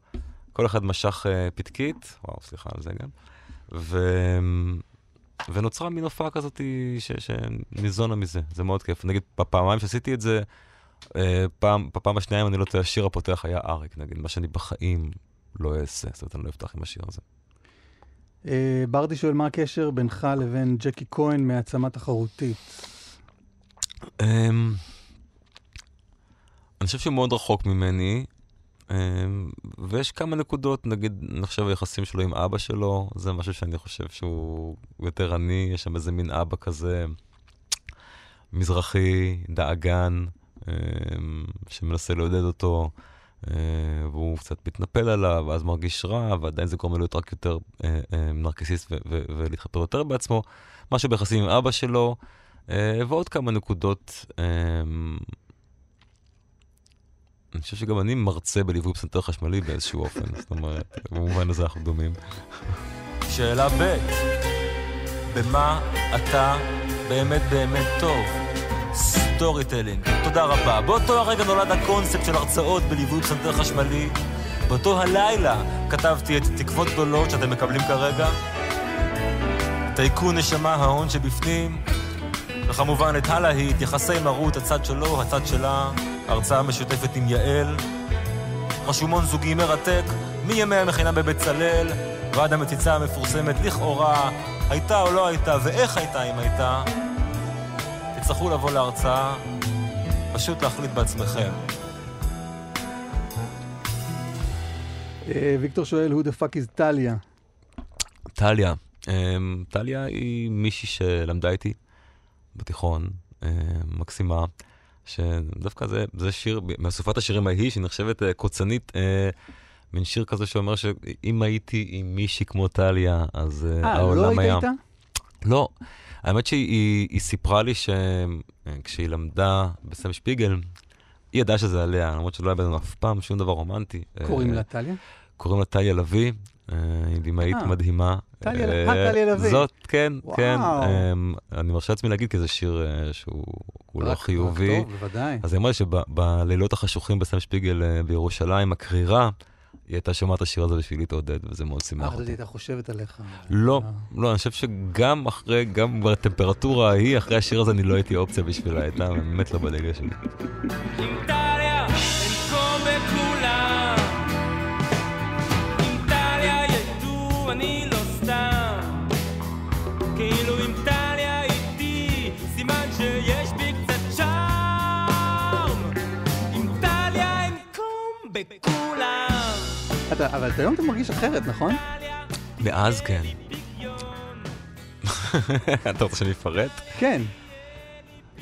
Speaker 3: כל אחד משך אה, פתקית, וואו, סליחה על זה גם, ו... ונוצרה מין הופעה כזאת ש... שניזונה מזה, זה מאוד כיף. נגיד, בפעמיים שעשיתי את זה, אה, פעם, בפעם השנייה, אם אני לא טועה, השיר הפותח היה אריק, נגיד, מה שאני בחיים לא אעשה, זאת אומרת, אני לא אפתח עם השיר הזה.
Speaker 2: ברדי שואל, מה הקשר בינך לבין ג'קי כהן מעצמה תחרותית?
Speaker 3: אמ, אני חושב שהוא מאוד רחוק ממני, אמ, ויש כמה נקודות, נגיד, אני חושב היחסים שלו עם אבא שלו, זה משהו שאני חושב שהוא יותר עני, יש שם איזה מין אבא כזה מזרחי, דאגן, אמ, שמנסה לעודד אותו, אה, והוא קצת מתנפל עליו, ואז מרגיש רע, ועדיין זה גורם להיות רק יותר אה, אה, נרקסיסט ו- ו- ולהתחפר יותר בעצמו. משהו ביחסים עם אבא שלו, אה, ועוד כמה נקודות. אה, אני חושב שגם אני מרצה בליווי פסנתר חשמלי באיזשהו אופן, זאת אומרת, במובן הזה אנחנו דומים.
Speaker 5: שאלה ב' במה אתה באמת באמת טוב? storytelling. תודה רבה. באותו הרגע נולד הקונספט של הרצאות בליווי פסנתר חשמלי. באותו הלילה כתבתי את תקוות גדולות שאתם מקבלים כרגע. טייקון נשמה ההון שבפנים. וכמובן את הלהיט, יחסי מרות, הצד שלו, הצד שלה.
Speaker 7: הרצאה משותפת עם יעל, רשומון זוגי מרתק, מימי המכינה בבצלאל, ועד המציצה המפורסמת לכאורה, הייתה או לא הייתה, ואיך הייתה אם הייתה. תצטרכו לבוא להרצאה, פשוט להחליט בעצמכם.
Speaker 2: אה, ויקטור שואל, who the fuck is טליה?
Speaker 3: טליה. אמ, טליה היא מישהי שלמדה איתי בתיכון, אמ, מקסימה, שדווקא זה, זה שיר מאסופת השירים ההיא, שנחשבת אה, קוצנית, אה, מין שיר כזה שאומר שאם הייתי עם מישהי כמו טליה, אז אה,
Speaker 2: אה,
Speaker 3: העולם
Speaker 2: לא
Speaker 3: היה...
Speaker 2: היית איתה?
Speaker 3: לא. האמת שהיא היא, היא סיפרה לי שכשהיא למדה בסם שפיגל, היא ידעה שזה עליה, למרות שלא היה בינינו אף פעם שום דבר רומנטי.
Speaker 2: קוראים
Speaker 3: אה,
Speaker 2: לה טליה?
Speaker 3: קוראים לה טליה לביא, אה, היא במאית
Speaker 2: אה,
Speaker 3: מדהימה.
Speaker 2: טליה-
Speaker 3: אה,
Speaker 2: אה, טליה לביא.
Speaker 3: זאת, כן. כן. אמ, אני מרשה לעצמי להגיד, כי זה שיר אה, שהוא הוא לא חיובי.
Speaker 2: טוב, בוודאי.
Speaker 3: אז היא אמרה לי שבלילות החשוכים בסם שפיגל אה, בירושלים, הקרירה, היא הייתה שומעת את השיר הזה בשביל להתעודד, וזה מאוד
Speaker 2: אה,
Speaker 3: שימח אותי.
Speaker 2: הייתה חושבת עליך.
Speaker 3: לא,
Speaker 2: אה.
Speaker 3: לא, אני חושב שגם אחרי, גם בטמפרטורה ההיא, אחרי השיר הזה אני לא הייתי אופציה בשבילה, הייתה באמת לא בליגה שלי.
Speaker 7: בכולם.
Speaker 2: אתה- אבל היום אתה מרגיש אחרת, נכון?
Speaker 3: מאז כן. אתה רוצה שאני אפרט?
Speaker 2: כן.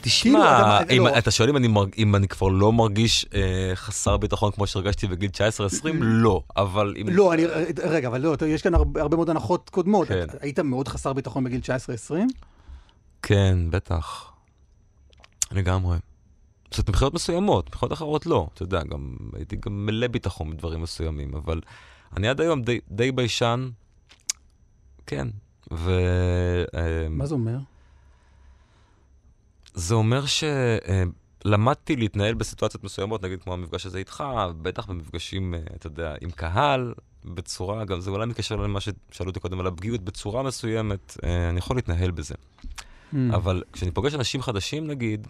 Speaker 3: תשמע,
Speaker 2: כאילו,
Speaker 3: אם
Speaker 2: לא.
Speaker 3: אתה שואל אם אני מרג- אם אני כבר לא מרגיש אה, חסר ביטחון כמו שהרגשתי בגיל 19-20, לא, אבל אם...
Speaker 2: לא, אני, רגע, אבל לא, יש כאן הרבה, הרבה מאוד הנחות קודמות.
Speaker 3: כן.
Speaker 2: היית מאוד חסר ביטחון בגיל 19-20?
Speaker 3: כן, בטח. לגמרי. זאת מבחינות מסוימות, מבחינות אחרות לא. אתה יודע, גם הייתי גם מלא ביטחון בדברים מסוימים, אבל אני עד היום די, די ביישן, כן. ו... אה,
Speaker 2: מה זה אומר?
Speaker 3: זה אומר שלמדתי להתנהל בסיטואציות מסוימות, נגיד כמו המפגש הזה איתך, בטח במפגשים, אה, אתה יודע, עם קהל, בצורה, גם זה אולי מתקשר למה ששאלו אותי קודם על הפגיעות, בצורה מסוימת, אה, אני יכול להתנהל בזה.
Speaker 2: Hmm.
Speaker 3: אבל כשאני פוגש אנשים חדשים, נגיד,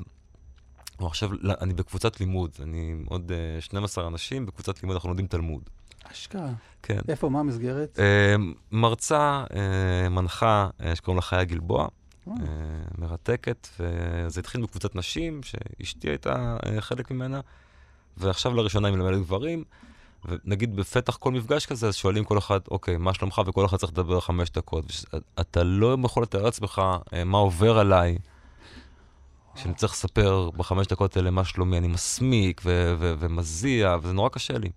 Speaker 3: או עכשיו, אני בקבוצת לימוד, אני עם עוד אה, 12 אנשים, בקבוצת לימוד אנחנו לומדים תלמוד.
Speaker 2: אשכרה.
Speaker 3: כן.
Speaker 2: איפה, מה המסגרת?
Speaker 3: אה, מרצה, אה, מנחה, אה, שקוראים לה חיה גלבוע,
Speaker 2: אה.
Speaker 3: אה, מרתקת, וזה התחיל בקבוצת נשים, שאשתי הייתה אה, חלק ממנה, ועכשיו לראשונה היא מלמדת גברים, ונגיד בפתח כל מפגש כזה, אז שואלים כל אחד, אוקיי, מה שלומך? וכל אחד צריך לדבר חמש דקות. אתה לא יכול לתאר לעצמך אה, מה עובר עליי. כשאני צריך לספר בחמש דקות האלה מה שלומי, אני מסמיק ו- ו- ומזיע, וזה נורא קשה לי.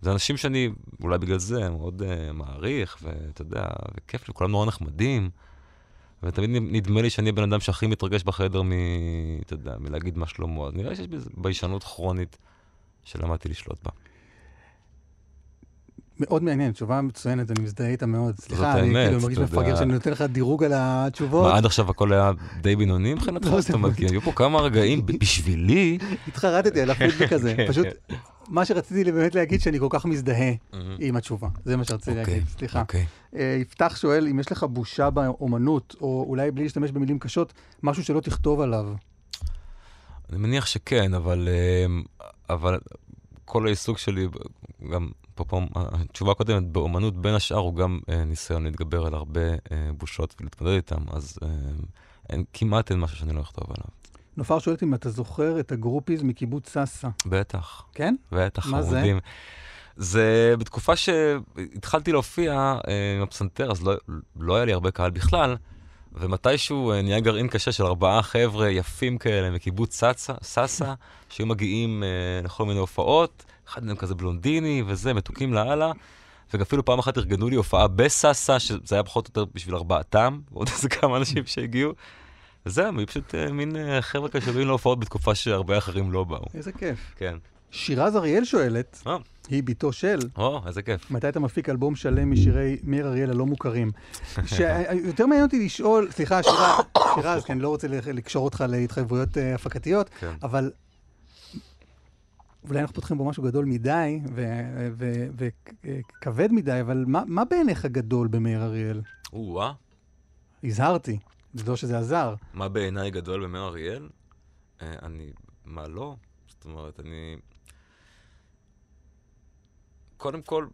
Speaker 3: זה אנשים שאני, אולי בגלל זה, מאוד uh, מעריך, ואתה יודע, וכיף לי, כולם נורא נחמדים. ותמיד נדמה לי שאני הבן אדם שהכי מתרגש בחדר מ... אתה יודע, מלהגיד מה שלמה. אז נראה שיש בזה ביישנות כרונית שלמדתי לשלוט בה.
Speaker 2: מאוד מעניין, תשובה מצוינת, אני מזדהה איתה מאוד. סליחה, אני כאילו מרגיש. מפגר שאני נותן לך דירוג על התשובות.
Speaker 3: מה, עד עכשיו הכל היה די בינוני מבחינתך?
Speaker 2: לא,
Speaker 3: זאת אומרת, כי היו פה כמה רגעים, בשבילי...
Speaker 2: התחרטתי על הפידבק הזה.
Speaker 3: כן,
Speaker 2: פשוט. מה שרציתי באמת להגיד, שאני כל כך מזדהה עם התשובה. זה מה שרציתי
Speaker 3: אוקיי,
Speaker 2: להגיד, סליחה.
Speaker 3: אוקיי.
Speaker 2: אה, יפתח שואל, אם יש לך בושה באומנות, או אולי בלי להשתמש במילים קשות, משהו שלא תכתוב עליו.
Speaker 3: אני מניח שכן, אבל, אמ, אבל כל העיסוק שלי, גם אפרופו התשובה הקודמת, באומנות בין השאר הוא גם אה, ניסיון להתגבר על הרבה אה, בושות ולהתמודד איתם, אז אה, אין, כמעט אין משהו שאני לא אכתוב עליו.
Speaker 2: נופר שואלת אם אתה זוכר את הגרופיז מקיבוץ סאסא.
Speaker 3: בטח,
Speaker 2: כן?
Speaker 3: בטח,
Speaker 2: מה זה?
Speaker 3: חמודים. זה בתקופה שהתחלתי להופיע אה, עם הפסנתר, אז לא, לא היה לי הרבה קהל בכלל, ומתישהו אה, נהיה גרעין קשה של ארבעה חבר'ה יפים כאלה מקיבוץ סאסא, סאסא, שהיו מגיעים אה, לכל מיני הופעות, אחד מהם כזה בלונדיני וזה, מתוקים לאללה. ואפילו פעם אחת ארגנו לי הופעה בסאסא, שזה היה פחות או יותר בשביל ארבעתם, ועוד איזה כמה אנשים שהגיעו. וזהו, הם היו פשוט אה, מין אה, חבר'ה כאלה שבאים להופעות בתקופה שהרבה אחרים לא באו.
Speaker 2: איזה כיף.
Speaker 3: כן.
Speaker 2: שירז אריאל שואלת. היא בתו של,
Speaker 3: או, איזה כיף.
Speaker 2: מתי אתה מפיק אלבום שלם משירי מאיר אריאל הלא מוכרים? שיותר מעניין אותי לשאול, סליחה, שירה- שירז, כי אני לא רוצה לקשור אותך להתחייבויות אה, הפקתיות,
Speaker 3: כן.
Speaker 2: אבל אולי אנחנו פותחים בו משהו גדול מדי וכבד מדי, אבל מה- מה בעיניך גדול במאיר אריאל?
Speaker 3: או-אה.
Speaker 2: הזהרתי, זה לא שזה עזר.
Speaker 3: מה בעיניי גדול במאיר אריאל? אה, אני, מה לא? זאת אומרת, אני... קודם כל,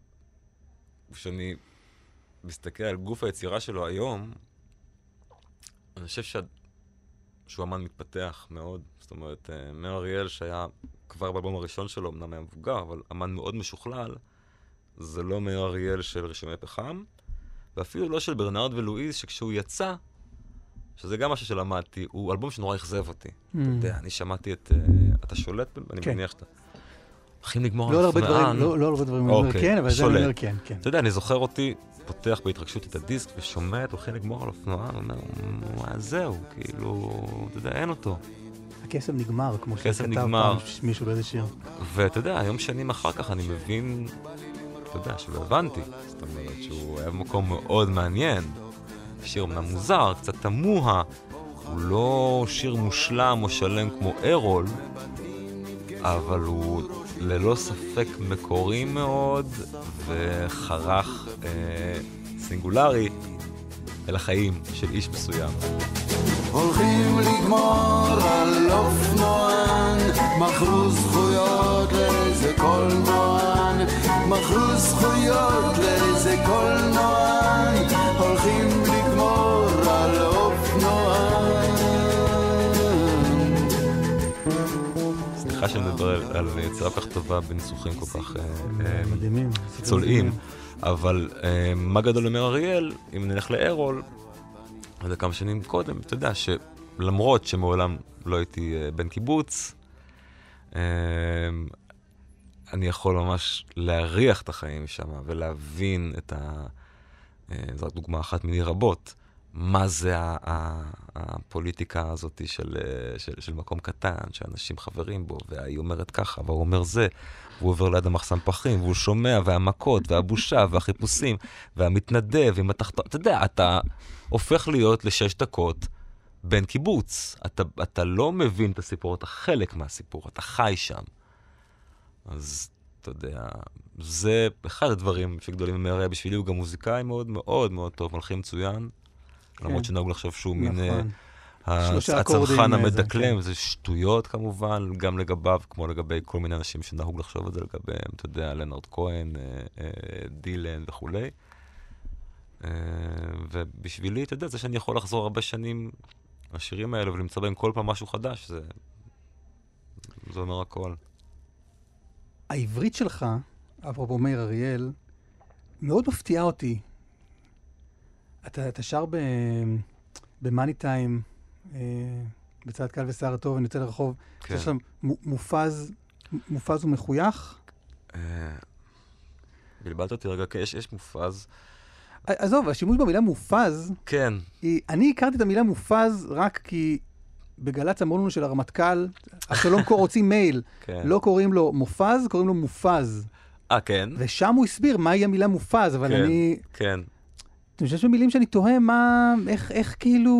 Speaker 3: כשאני מסתכל על גוף היצירה שלו היום, אני חושב שה... שהוא אמן מתפתח מאוד. זאת אומרת, אה, מאיר אריאל, שהיה כבר באלבום הראשון שלו, אמנם היה מבוגר, אבל אמן מאוד משוכלל, זה לא מאיר אריאל של רשימי פחם, ואפילו לא של ברנרד ולואיז, שכשהוא יצא, שזה גם משהו שלמדתי, הוא אלבום שנורא אכזב אותי. אתה יודע, אני שמעתי את... אה, אתה שולט? ב- אני
Speaker 2: כן.
Speaker 3: מניח שאתה... הולכים לגמור
Speaker 2: לא על הרבה דברים. לא לא על הרבה דברים, אני אומר
Speaker 3: אוקיי,
Speaker 2: כן, אבל זה אני. אומר כן, כן.
Speaker 3: אתה יודע, אני זוכר אותי פותח בהתרגשות את הדיסק ושומע את הולכים לגמור על אופנוען, אומר, מה זהו, כאילו, אתה יודע, אין אותו.
Speaker 2: הקסם נגמר, כמו שכתב
Speaker 3: נגמר.
Speaker 2: פעם מישהו באיזה שיר.
Speaker 3: ואתה יודע, היום שנים אחר כך אני מבין, אתה יודע, שלא הבנתי. זאת אומרת שהוא היה במקום מאוד מעניין. שיר אמנם מוזר, קצת תמוה, הוא לא שיר מושלם או שלם כמו ארול, אבל הוא ללא ספק מקורי מאוד, וחרך אה, סינגולרי אל החיים של איש מסוים.
Speaker 8: הולכים לגמור על אופנוען, מכרו זכויות לאיזה קולנוען, מכרו זכויות לאיזה קולנוען,
Speaker 3: סליחה שאני מדבר על, יצירה כל כך טובה בניסוחים כל כך אה, אה,
Speaker 2: מדהימים.
Speaker 3: צולעים, אבל אה, מה גדול אומר אריאל, אם נלך לארול, זה כמה שנים קודם, אתה יודע שלמרות שמעולם לא הייתי בן קיבוץ, אני יכול ממש להריח את החיים שם ולהבין את ה... זו רק דוגמה אחת מיני רבות. מה זה ה- הפוליטיקה הזאת של, אה, של, של מקום קטן, שאנשים חברים בו, והיא אומרת ככה, והוא אומר זה, והוא עובר ליד המחסן פחים, והוא שומע, והמכות, והבושה, והחיפושים, והמתנדב עם התחתון. אתה יודע, אתה הופך להיות לשש דקות בן קיבוץ. אתה, אתה לא מבין את הסיפור, אתה חלק מהסיפור, אתה חי שם. אז אתה יודע, זה אחד הדברים שגדולים ממריה בשבילי, הוא גם מוזיקאי מאוד מאוד מאוד טוב, מלחין מצוין. למרות שנהוג לחשוב שהוא מין אה,
Speaker 2: נכון. שלושה
Speaker 3: ה-
Speaker 2: אקורדים,
Speaker 3: הצנחן
Speaker 2: אה, זה,
Speaker 3: המדקלם,
Speaker 2: כן.
Speaker 3: זה שטויות כמובן, גם לגביו, כמו לגבי כל מיני אנשים שנהוג לחשוב את זה לגביהם, אתה יודע, לנרד כהן, אה, דילן וכולי. ובשבילי, אתה יודע, זה שאני יכול לחזור הרבה שנים לשירים האלה ולמצוא בהם כל פעם משהו חדש, זה, זה אומר הכל.
Speaker 2: העברית שלך, אפרופו מאיר אריאל, מאוד מפתיעה אותי. אתה, אתה שר ב, במאני טיים, אה, בצד קל ושיער הטוב, אני יוצא לרחוב.
Speaker 3: כן.
Speaker 2: יש שם מו- מופז, מופז ומחוייך.
Speaker 3: אה, בלבלת אותי רגע, יש, יש מופז.
Speaker 2: עזוב, השימוש במילה מופז,
Speaker 3: כן,
Speaker 2: היא, אני הכרתי את המילה מופז רק כי בגל"צ אמרו לנו של הרמטכ"ל, אבשלום קור הוציא מייל,
Speaker 3: כן.
Speaker 2: לא קוראים לו מופז, קוראים לו מופז.
Speaker 3: אה, כן?
Speaker 2: ושם הוא הסביר מהי המילה מופז, אבל
Speaker 3: כן,
Speaker 2: אני...
Speaker 3: כן.
Speaker 2: חושב שיש במילים שאני תוהה מה... איך, איך כאילו...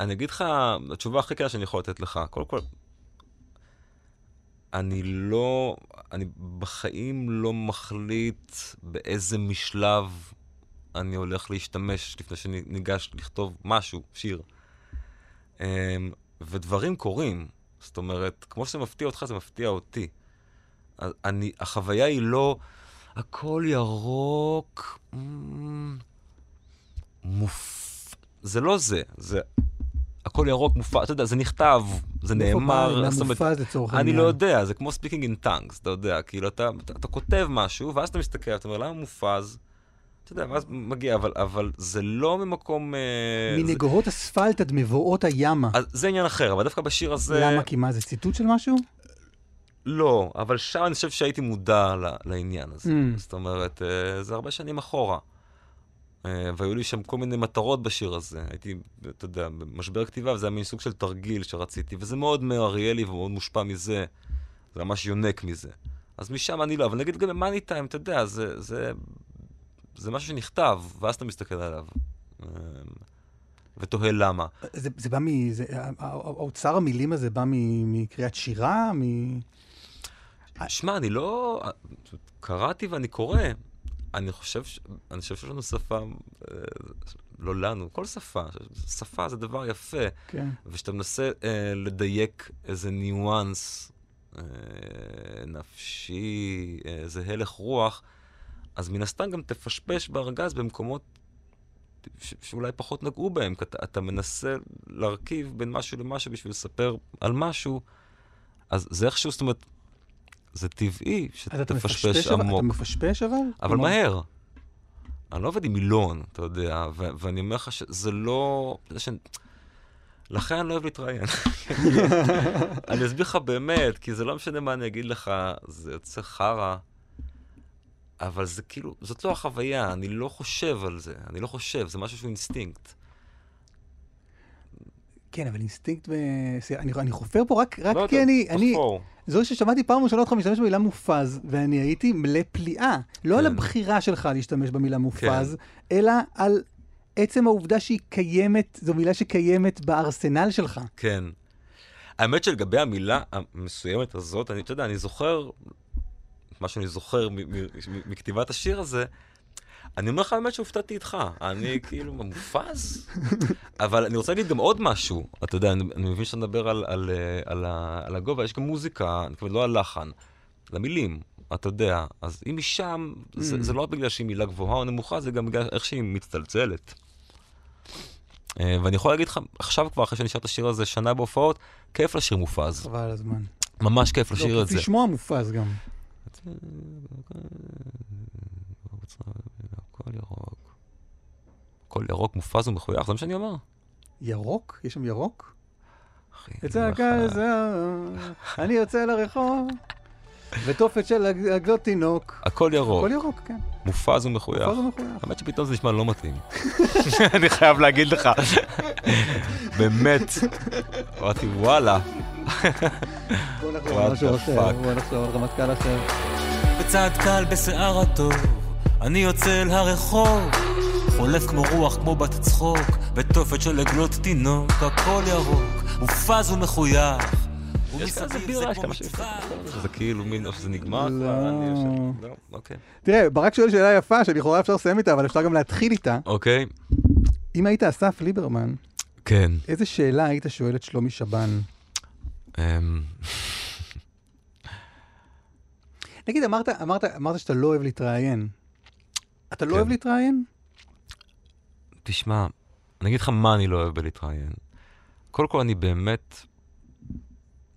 Speaker 3: אני אגיד לך, התשובה הכי קלה שאני יכול לתת לך, קודם כל, אני לא, אני בחיים לא מחליט באיזה משלב אני הולך להשתמש לפני שאני ניגש לכתוב משהו, שיר. אמ, ודברים קורים. זאת אומרת, כמו שזה מפתיע אותך, זה מפתיע אותי. אני, החוויה היא לא, הכל ירוק, מופ... זה לא זה, זה הכל ירוק מופע, אתה יודע, זה נכתב, זה נאמר, זאת אומרת, אני? לא יודע, זה כמו speaking in tongues, אתה יודע, כאילו אתה, אתה, אתה כותב משהו, ואז אתה מסתכל, אתה אומר, למה מופז? אתה יודע, ואז מגיע, אבל, אבל זה לא ממקום... אה, זה,
Speaker 2: מנגוהות אספלט עד מבואות הימה.
Speaker 3: אז זה עניין אחר, אבל דווקא בשיר הזה...
Speaker 2: למה? כי מה, זה ציטוט של משהו?
Speaker 3: לא, אבל שם אני חושב שהייתי מודע לעניין הזה.
Speaker 2: Mm.
Speaker 3: זאת אומרת, אה, זה הרבה שנים אחורה. אה, והיו לי שם כל מיני מטרות בשיר הזה. הייתי, אתה יודע, במשבר כתיבה, וזה היה מין סוג של תרגיל שרציתי, וזה מאוד מאריאלי ומאוד מושפע מזה. זה ממש יונק מזה. אז משם אני לא, אבל נגיד גם במאני טיים, אתה יודע, זה, זה, זה משהו שנכתב, ואז אתה מסתכל עליו. אה, ותוהה למה.
Speaker 2: זה, זה בא מ... זה, האוצר המילים הזה בא מקריאת שירה? מ...
Speaker 3: שמע, אני לא... קראתי ואני קורא. אני חושב, ש... אני חושב שיש לנו שפה אה, לא לנו, כל שפה, שפה זה דבר יפה,
Speaker 2: כן.
Speaker 3: וכשאתה מנסה אה, לדייק איזה ניואנס אה, נפשי, אה, איזה הלך רוח, אז מן הסתם גם תפשפש בארגז במקומות ש- שאולי פחות נגעו בהם, כי אתה, אתה מנסה להרכיב בין משהו למשהו בשביל לספר על משהו, אז זה איכשהו, זאת אומרת, זה טבעי שתפשפש? עמוק.
Speaker 2: אתה מפשפש אבל?
Speaker 3: אבל
Speaker 2: כלומר,
Speaker 3: מהר. אני לא עובד עם מילון, אתה יודע, ו- ואני אומר לך שזה לא... ש... לכן אני לא אוהב להתראיין. אני אסביר לך באמת, כי זה לא משנה מה אני אגיד לך, זה יוצא חרא, אבל זה כאילו, זאת לא החוויה, אני לא חושב על זה, אני לא חושב, זה משהו שהוא אינסטינקט.
Speaker 2: כן, אבל אינסטינקט. סליחה, אני, אני חופר פה רק, רק
Speaker 3: לא
Speaker 2: כי אני... אני. זו ששמעתי פעם ראשונה אותך משתמש במילה מופז, ואני הייתי מלא פליאה. לא על
Speaker 3: כן.
Speaker 2: הבחירה שלך להשתמש במילה מופז, אלא על עצם העובדה שהיא קיימת, זו מילה שקיימת בארסנל שלך.
Speaker 3: כן. האמת שלגבי המילה המסוימת הזאת, אני, אתה יודע, אני זוכר, מה שאני זוכר מכתיבת השיר הזה, אני אומר לך האמת שהופתעתי איתך. אני כאילו מופז, אבל אני רוצה להגיד גם עוד משהו. אתה יודע, אני, אני מבין שאתה מדבר על, על, אה, על, על הגובה, יש גם מוזיקה, אני מתכוון לא על לחן, על המילים, אתה יודע. אז אם היא שם, זה,
Speaker 2: Mm.
Speaker 3: זה לא רק בגלל שהיא מילה גבוהה או נמוכה, זה גם בגלל איך שהיא מצטלצלת. אה, ואני יכול להגיד לך, עכשיו כבר, אחרי שאני שר את השיר הזה שנה בהופעות, כיף לשיר מופז.
Speaker 2: חבל על הזמן.
Speaker 3: ממש כיף לשיר
Speaker 2: לא,
Speaker 3: את זה.
Speaker 2: לשמוע מופז גם.
Speaker 3: הכל ירוק. הכל ירוק, מופז ומחוייך, זה מה שאני אומר.
Speaker 2: ירוק? יש שם ירוק?
Speaker 3: אחי,
Speaker 2: הגל
Speaker 3: לך,
Speaker 2: הזה, אני יוצא לרחוב, ותופת של עג- עגלות תינוק.
Speaker 3: הכל ירוק,
Speaker 2: הכל ירוק, כן.
Speaker 3: מופז ומחוייך.
Speaker 2: מופז ומחוייך.
Speaker 3: האמת שפתאום זה נשמע לא מתאים. אני חייב להגיד לך, באמת. אמרתי, וואלה.
Speaker 2: בוא נחשוב
Speaker 3: What
Speaker 2: על משהו אחר. בוא נחשוב על רמטכ"ל אחר.
Speaker 5: בצעד קל בשיער הטוב, אני יוצא אל הרחוב, חולף כמו רוח, כמו בת צחוק, בתופת של עגלות תינוק, הכל ירוק, מופז ומחוייך.
Speaker 3: יש לך איזה בירה, יש כמה שאפשר. שזה כאילו מין, או שזה נגמר
Speaker 2: לא.
Speaker 3: כבר, אני יושב... לא, אוקיי.
Speaker 2: תראה, ברק שואל שאלה יפה, שלכאורה אפשר לסיים איתה, אבל אפשר גם להתחיל איתה.
Speaker 3: אוקיי.
Speaker 2: אם היית אסף ליברמן,
Speaker 3: כן.
Speaker 2: איזה שאלה היית שואל את שלומי שבן?
Speaker 3: אמ,
Speaker 2: נגיד, אמרת, אמרת, אמרת שאתה לא אוהב להתראיין. אתה לא
Speaker 3: כן.
Speaker 2: אוהב להתראיין?
Speaker 3: תשמע, אני אגיד לך מה אני לא אוהב בלהתראיין. קודם כל, אני באמת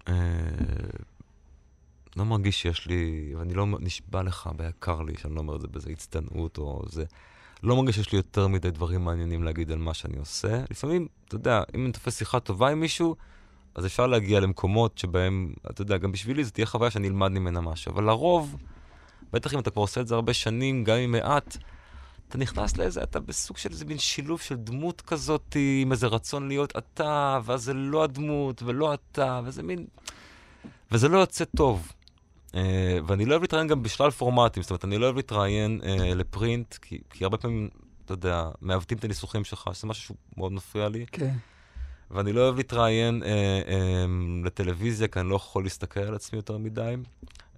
Speaker 3: אה, לא מרגיש שיש לי, ואני לא נשבע לך ביקר לי, שאני לא אומר את זה באיזה הצטנעות או זה. לא מרגיש שיש לי יותר מדי דברים מעניינים להגיד על מה שאני עושה. לפעמים, אתה יודע, אם אני תופס שיחה טובה עם מישהו, אז אפשר להגיע למקומות שבהם, אתה יודע, גם בשבילי זו תהיה חוויה שאני אלמד ממנה משהו. אבל לרוב, בטח אם אתה כבר עושה את זה הרבה שנים, גם אם מעט, אתה נכנס לאיזה, אתה בסוג של איזה מין שילוב של דמות כזאת, עם איזה רצון להיות אתה, ואז זה לא הדמות, ולא אתה, וזה מין... וזה לא יוצא טוב. Uh, ואני לא אוהב להתראיין גם בשלל פורמטים, זאת אומרת, אני לא אוהב להתראיין uh, לפרינט, כי, כי הרבה פעמים, אתה יודע, מעוותים את הניסוחים שלך, שזה משהו שהוא מאוד מפריע לי.
Speaker 2: כן.
Speaker 3: ואני לא אוהב להתראיין אה, אה, לטלוויזיה, כי אני לא יכול להסתכל על עצמי יותר מדי.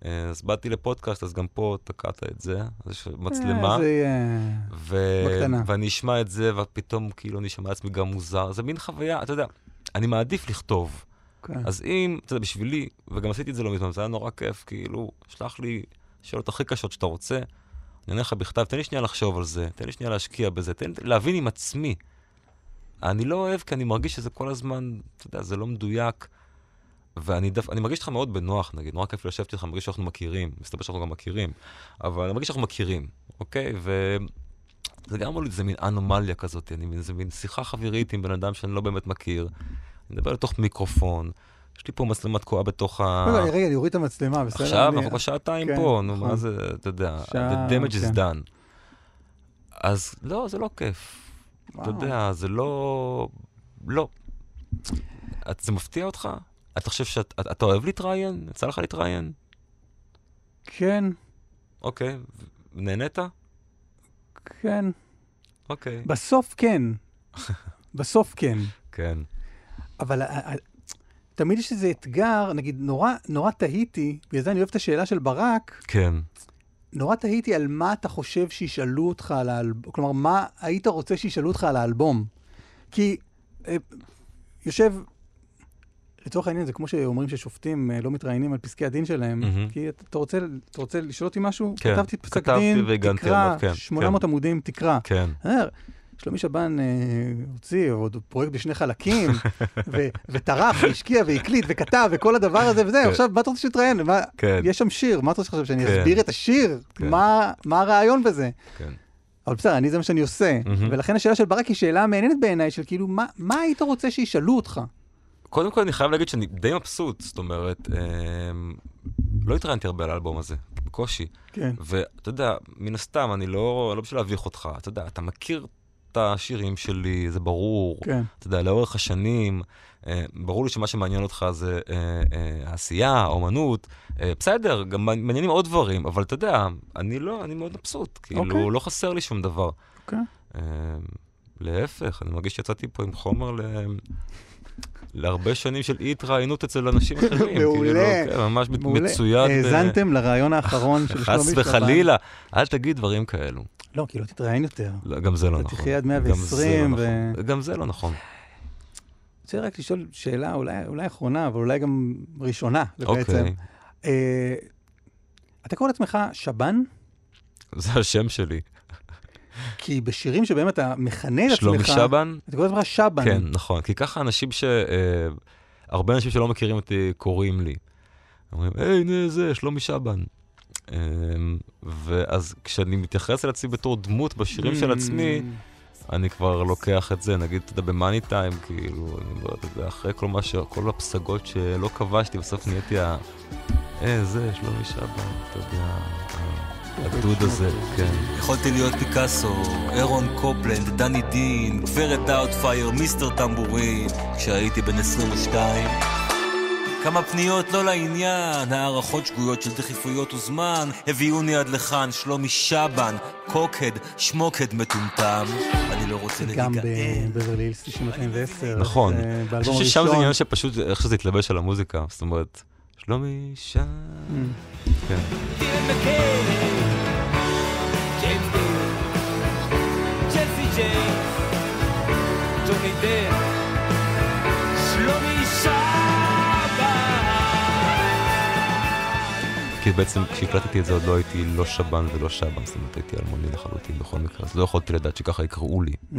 Speaker 3: אה, אז באתי לפודקאסט, אז גם פה תקעת את זה, אז יש מצלמה.
Speaker 2: אה, זה יהיה...
Speaker 3: ו...
Speaker 2: בקטנה.
Speaker 3: ואני אשמע את זה, ופתאום כאילו אני אשמע לעצמי גם מוזר. זה מין חוויה, אתה יודע, אני מעדיף לכתוב.
Speaker 2: כן.
Speaker 3: אז אם, אתה יודע, בשבילי, וגם עשיתי את זה לא מזמן, זה היה נורא כיף, כאילו, שלח לי שאלות הכי קשות שאתה רוצה, אני אענה לך בכתב, תן לי שנייה לחשוב על זה, תן לי שנייה להשקיע בזה, תן לי להבין עם עצמי. אני לא אוהב, כי אני מרגיש שזה כל הזמן, אתה יודע, זה לא מדויק. ואני דף, אני מרגיש אותך מאוד בנוח, נגיד, נורא כיף לשבת איתך, מרגיש שאנחנו מכירים, מסתבר שאנחנו גם מכירים, אבל אני מרגיש שאנחנו מכירים, אוקיי? וזה גם לי איזה מין אנומליה כזאת, אני איזה מין שיחה חברית עם בן אדם שאני לא באמת מכיר. אני מדבר לתוך מיקרופון, יש לי פה מצלמה תקועה בתוך ה...
Speaker 2: רגע, רגע, אני אוריד את המצלמה, בסדר?
Speaker 3: עכשיו אנחנו בשעתיים
Speaker 2: כן,
Speaker 3: פה, נו,
Speaker 2: נכון.
Speaker 3: מה זה, אתה יודע, the damage is
Speaker 2: כן.
Speaker 3: done. אז לא, זה לא כיף. אתה. יודע, זה לא... לא. את- זה מפתיע אותך? אתה חושב שאתה אתה אוהב להתראיין? יצא לך להתראיין?
Speaker 2: כן,
Speaker 3: אוקיי. נהנית?
Speaker 2: כן.
Speaker 3: אוקיי.
Speaker 2: בסוף כן. בסוף כן.
Speaker 3: כן.
Speaker 2: אבל ה- ה- תמיד יש איזה אתגר, נגיד, נורא, נורא תהיתי, בגלל זה אני אוהב את השאלה של ברק,
Speaker 3: כן.
Speaker 2: נורא תהיתי על מה אתה חושב שישאלו אותך על האלבום, כלומר, מה היית רוצה שישאלו אותך על האלבום. כי אה, יושב, לצורך העניין, זה כמו שאומרים ששופטים אה, לא מתראיינים על פסקי הדין שלהם,
Speaker 3: מהמם.
Speaker 2: כי אתה, אתה, רוצה, אתה רוצה לשאול אותי משהו?
Speaker 3: כן,
Speaker 2: כתבתי פסק דין, תקרא,
Speaker 3: עליו, כן,
Speaker 2: 800
Speaker 3: כן.
Speaker 2: עמודים, תקרא.
Speaker 3: כן.
Speaker 2: אומר, שלומי שבן אה, הוציא עוד פרויקט בשני חלקים, ו- וטרח, והשקיע, והקליט, וכתב, וכל הדבר הזה וזה,
Speaker 3: כן.
Speaker 2: עכשיו, מה אתה רוצה שתראיין? מה-
Speaker 3: כן.
Speaker 2: יש שם שיר, מה אתה רוצה עכשיו, שאני
Speaker 3: כן.
Speaker 2: אסביר את השיר?
Speaker 3: כן.
Speaker 2: מה מה הרעיון בזה?
Speaker 3: כן.
Speaker 2: אבל בסדר, אני זה מה שאני עושה.
Speaker 3: מהמם.
Speaker 2: ולכן השאלה של ברק היא שאלה מעניינת בעיניי, של כאילו, מה- מה היית רוצה שישאלו אותך?
Speaker 3: קודם כל, אני חייב להגיד שאני די מבסוט, זאת אומרת, אמ, לא התראיינתי הרבה על האלבום הזה, בקושי.
Speaker 2: כן.
Speaker 3: ואתה יודע, מן הסתם, אני לא, לא בשביל להביך אותך, אתה יודע, אתה מכיר את השירים שלי, זה ברור.
Speaker 2: כן.
Speaker 3: אתה יודע, לאורך השנים, אה, ברור לי שמה שמעניין אותך זה אה, אה, העשייה, האומנות. אה, בסדר, גם מעניינים עוד דברים, אבל אתה יודע, אני לא, אני מאוד מבסוט. כאילו,
Speaker 2: אוקיי.
Speaker 3: לא חסר לי שום דבר.
Speaker 2: אוקיי.
Speaker 3: אה, להפך, אני מרגיש שיצאתי פה עם חומר ל... להרבה שנים של אי התראיינות אצל אנשים אחרים.
Speaker 2: מעולה.
Speaker 3: כאילו, כן, ממש
Speaker 2: מעולה.
Speaker 3: מצויד. ב-
Speaker 2: האזנתם לרעיון האחרון של שלומי
Speaker 3: חס
Speaker 2: שבן?
Speaker 3: וחלילה, אל תגיד דברים כאלו.
Speaker 2: לא, כי לא תתראיין יותר.
Speaker 3: לא, גם זה לא
Speaker 2: אתה
Speaker 3: נכון.
Speaker 2: תחיה עד
Speaker 3: גם
Speaker 2: 120
Speaker 3: זה לא
Speaker 2: ו-
Speaker 3: נכון. גם זה לא נכון.
Speaker 2: רוצה רק לשאול שאלה, אולי, אולי אחרונה, אבל אולי גם ראשונה, בעצם.
Speaker 3: אוקיי,
Speaker 2: אה, אתה קורא לעצמך שבן?
Speaker 3: זה השם שלי.
Speaker 2: כי בשירים שבהם אתה מכנה את עצמך...
Speaker 3: שלומי שבן?
Speaker 2: אתה קורא לעצמך שבן.
Speaker 3: כן, נכון. כי ככה אנשים ש... אה, הרבה אנשים שלא מכירים אותי קוראים לי. אומרים, היי, הנה זה, שלומי שבן. אה, ואז כשאני מתייחס אל עצמי בתור דמות בשירים של עצמי,
Speaker 2: Mm.
Speaker 3: אני כבר לוקח את זה, נגיד, אתה יודע, במאני טיים, כאילו, אני אומר, אתה יודע, אחרי כל מה ש... כל הפסגות שלא כבשתי, בסוף נהייתי ה... אה, זה, שלומי שבן, אתה יודע, הדוד הזה, כן.
Speaker 5: יכולתי להיות פיקאסו, אירון קופלנד, דני דין, גברת דאוטפייר, מיסטר טמבורין, כשהייתי בן 22. כמה פניות לא לעניין, הערכות שגויות של דחיפויות וזמן, הביאוני עד לכאן, שלומי שבן, קוקד, שמוקד מטומטם. אני לא רוצה
Speaker 2: גם
Speaker 5: להיגאל.
Speaker 2: בבברלי הילס 9210.
Speaker 3: נכון.
Speaker 2: אה,
Speaker 3: אני חושב ששם זה. עניין שפשוט, איך שזה התלבש על המוזיקה, זאת אומרת, שלומי שם,
Speaker 2: Mm.
Speaker 3: כן.
Speaker 7: שלומי שבן.
Speaker 3: כי בעצם כשהקלטתי את זה עוד לא הייתי לא שבן ולא שבן, זאת אומרת הייתי אלמוני לחלוטין בכל מקרה, אז לא יכולתי לדעת שככה יקראו לי.
Speaker 2: Mm.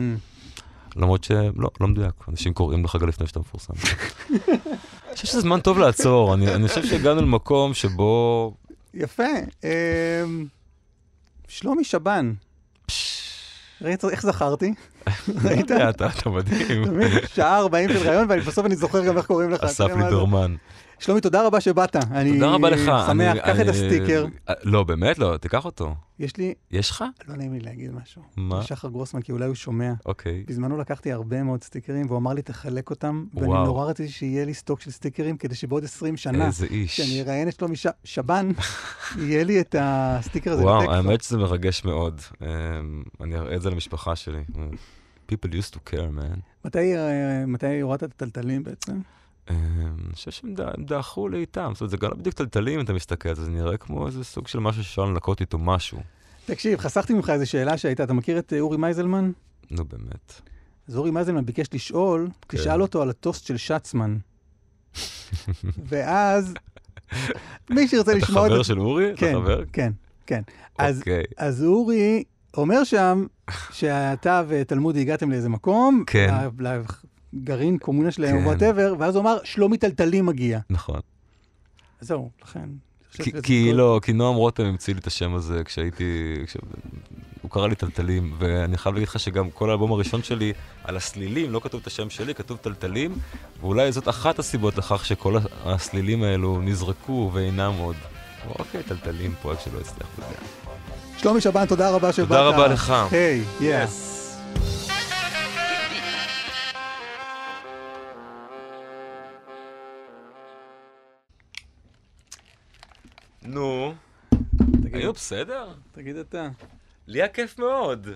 Speaker 3: למרות שלא, לא מדויק, אנשים קוראים לך גם לפני שאתה מפורסם. אני חושב שזה זמן טוב לעצור, אני, אני חושב שהגענו למקום שבו...
Speaker 2: יפה. אמ, שלומי שבן. ראית איך זכרתי? ראית?
Speaker 3: אתה, מדהים.
Speaker 2: שעה 40 של רעיון, ובסוף אני זוכר גם איך קוראים לך.
Speaker 3: אסף. ליברמן.
Speaker 2: שלומי, תודה רבה שבאת.
Speaker 3: תודה רבה לך.
Speaker 2: שמח,
Speaker 3: אני-
Speaker 2: קח את הסטיקר.
Speaker 3: לא, באמת לא, תיקח אותו.
Speaker 2: יש לי,
Speaker 3: יש לך?
Speaker 2: לא נעים לי להגיד משהו.
Speaker 3: מה?
Speaker 2: שחר גרוסמן, כי אולי הוא שומע.
Speaker 3: אוקיי.
Speaker 2: בזמנו לקחתי הרבה מאוד סטיקרים, והוא אמר לי, תחלק אותם, ואני. נורא רציתי שיהיה לי סטוק של סטיקרים, כדי שבעוד 20 שנה,
Speaker 3: איזה איש.
Speaker 2: כשאני אראיין את שלומי שבן, יהיה לי את הסטיקר הזה.
Speaker 3: וואו. האמת שזה מרגש מאוד. אמ, אני אראה את זה למשפחה שלי. People used to care, man.
Speaker 2: מתי, אה, מתי הורדת את הטלטלים בעצם?
Speaker 3: אמ, אני חושב שהם דעכו לאיתם. זאת אומרת, זה גם לא בדיוק טלטלים אתה מסתכל זה, נראה כמו איזה סוג של משהו שאפשר לנקות איתו משהו.
Speaker 2: תקשיב, חסכתי ממך איזו שאלה שהייתה, אתה מכיר את אה, אורי מייזלמן?
Speaker 3: נו, באמת.
Speaker 2: אז אורי מייזלמן ביקש לשאול,
Speaker 3: כן.
Speaker 2: תשאל אותו על הטוסט של שצמן. ואז, מי שירצה
Speaker 3: אתה
Speaker 2: לשמוע את
Speaker 3: חבר
Speaker 2: זה...
Speaker 3: של אורי? אתה
Speaker 2: כן,
Speaker 3: חבר?
Speaker 2: כן, כן. אז,
Speaker 3: אוקיי.
Speaker 2: אז אורי אומר שם שאתה ותלמודי הגעתם לאיזה מקום,
Speaker 3: כן.
Speaker 2: לגרעין, קומונה שלהם,
Speaker 3: כן.
Speaker 2: whatever, ואז הוא אמר, שלומי טלטלים מגיע.
Speaker 3: נכון.
Speaker 2: אז זהו, לכן.
Speaker 3: כי- כי לא, כי נועם רותם המציא לי את השם הזה כשהייתי, כש- הוא קרא לי טלטלים, ואני חייב להגיד לך שגם כל האלבום הראשון שלי, על הסלילים, לא כתוב את השם שלי, כתוב טלטלים, ואולי זאת אחת הסיבות לכך שכל הסלילים האלו נזרקו ואינם עוד. אוקיי, טלטלים, פרויקט שלא הצליח בזה.
Speaker 2: שלומי שבן, תודה רבה שבאת.
Speaker 3: תודה רבה לך.
Speaker 2: היי, יא.
Speaker 3: נו,
Speaker 2: תגיד-
Speaker 3: היו בסדר?
Speaker 2: תגיד אתה.
Speaker 3: לי היה כיף מאוד.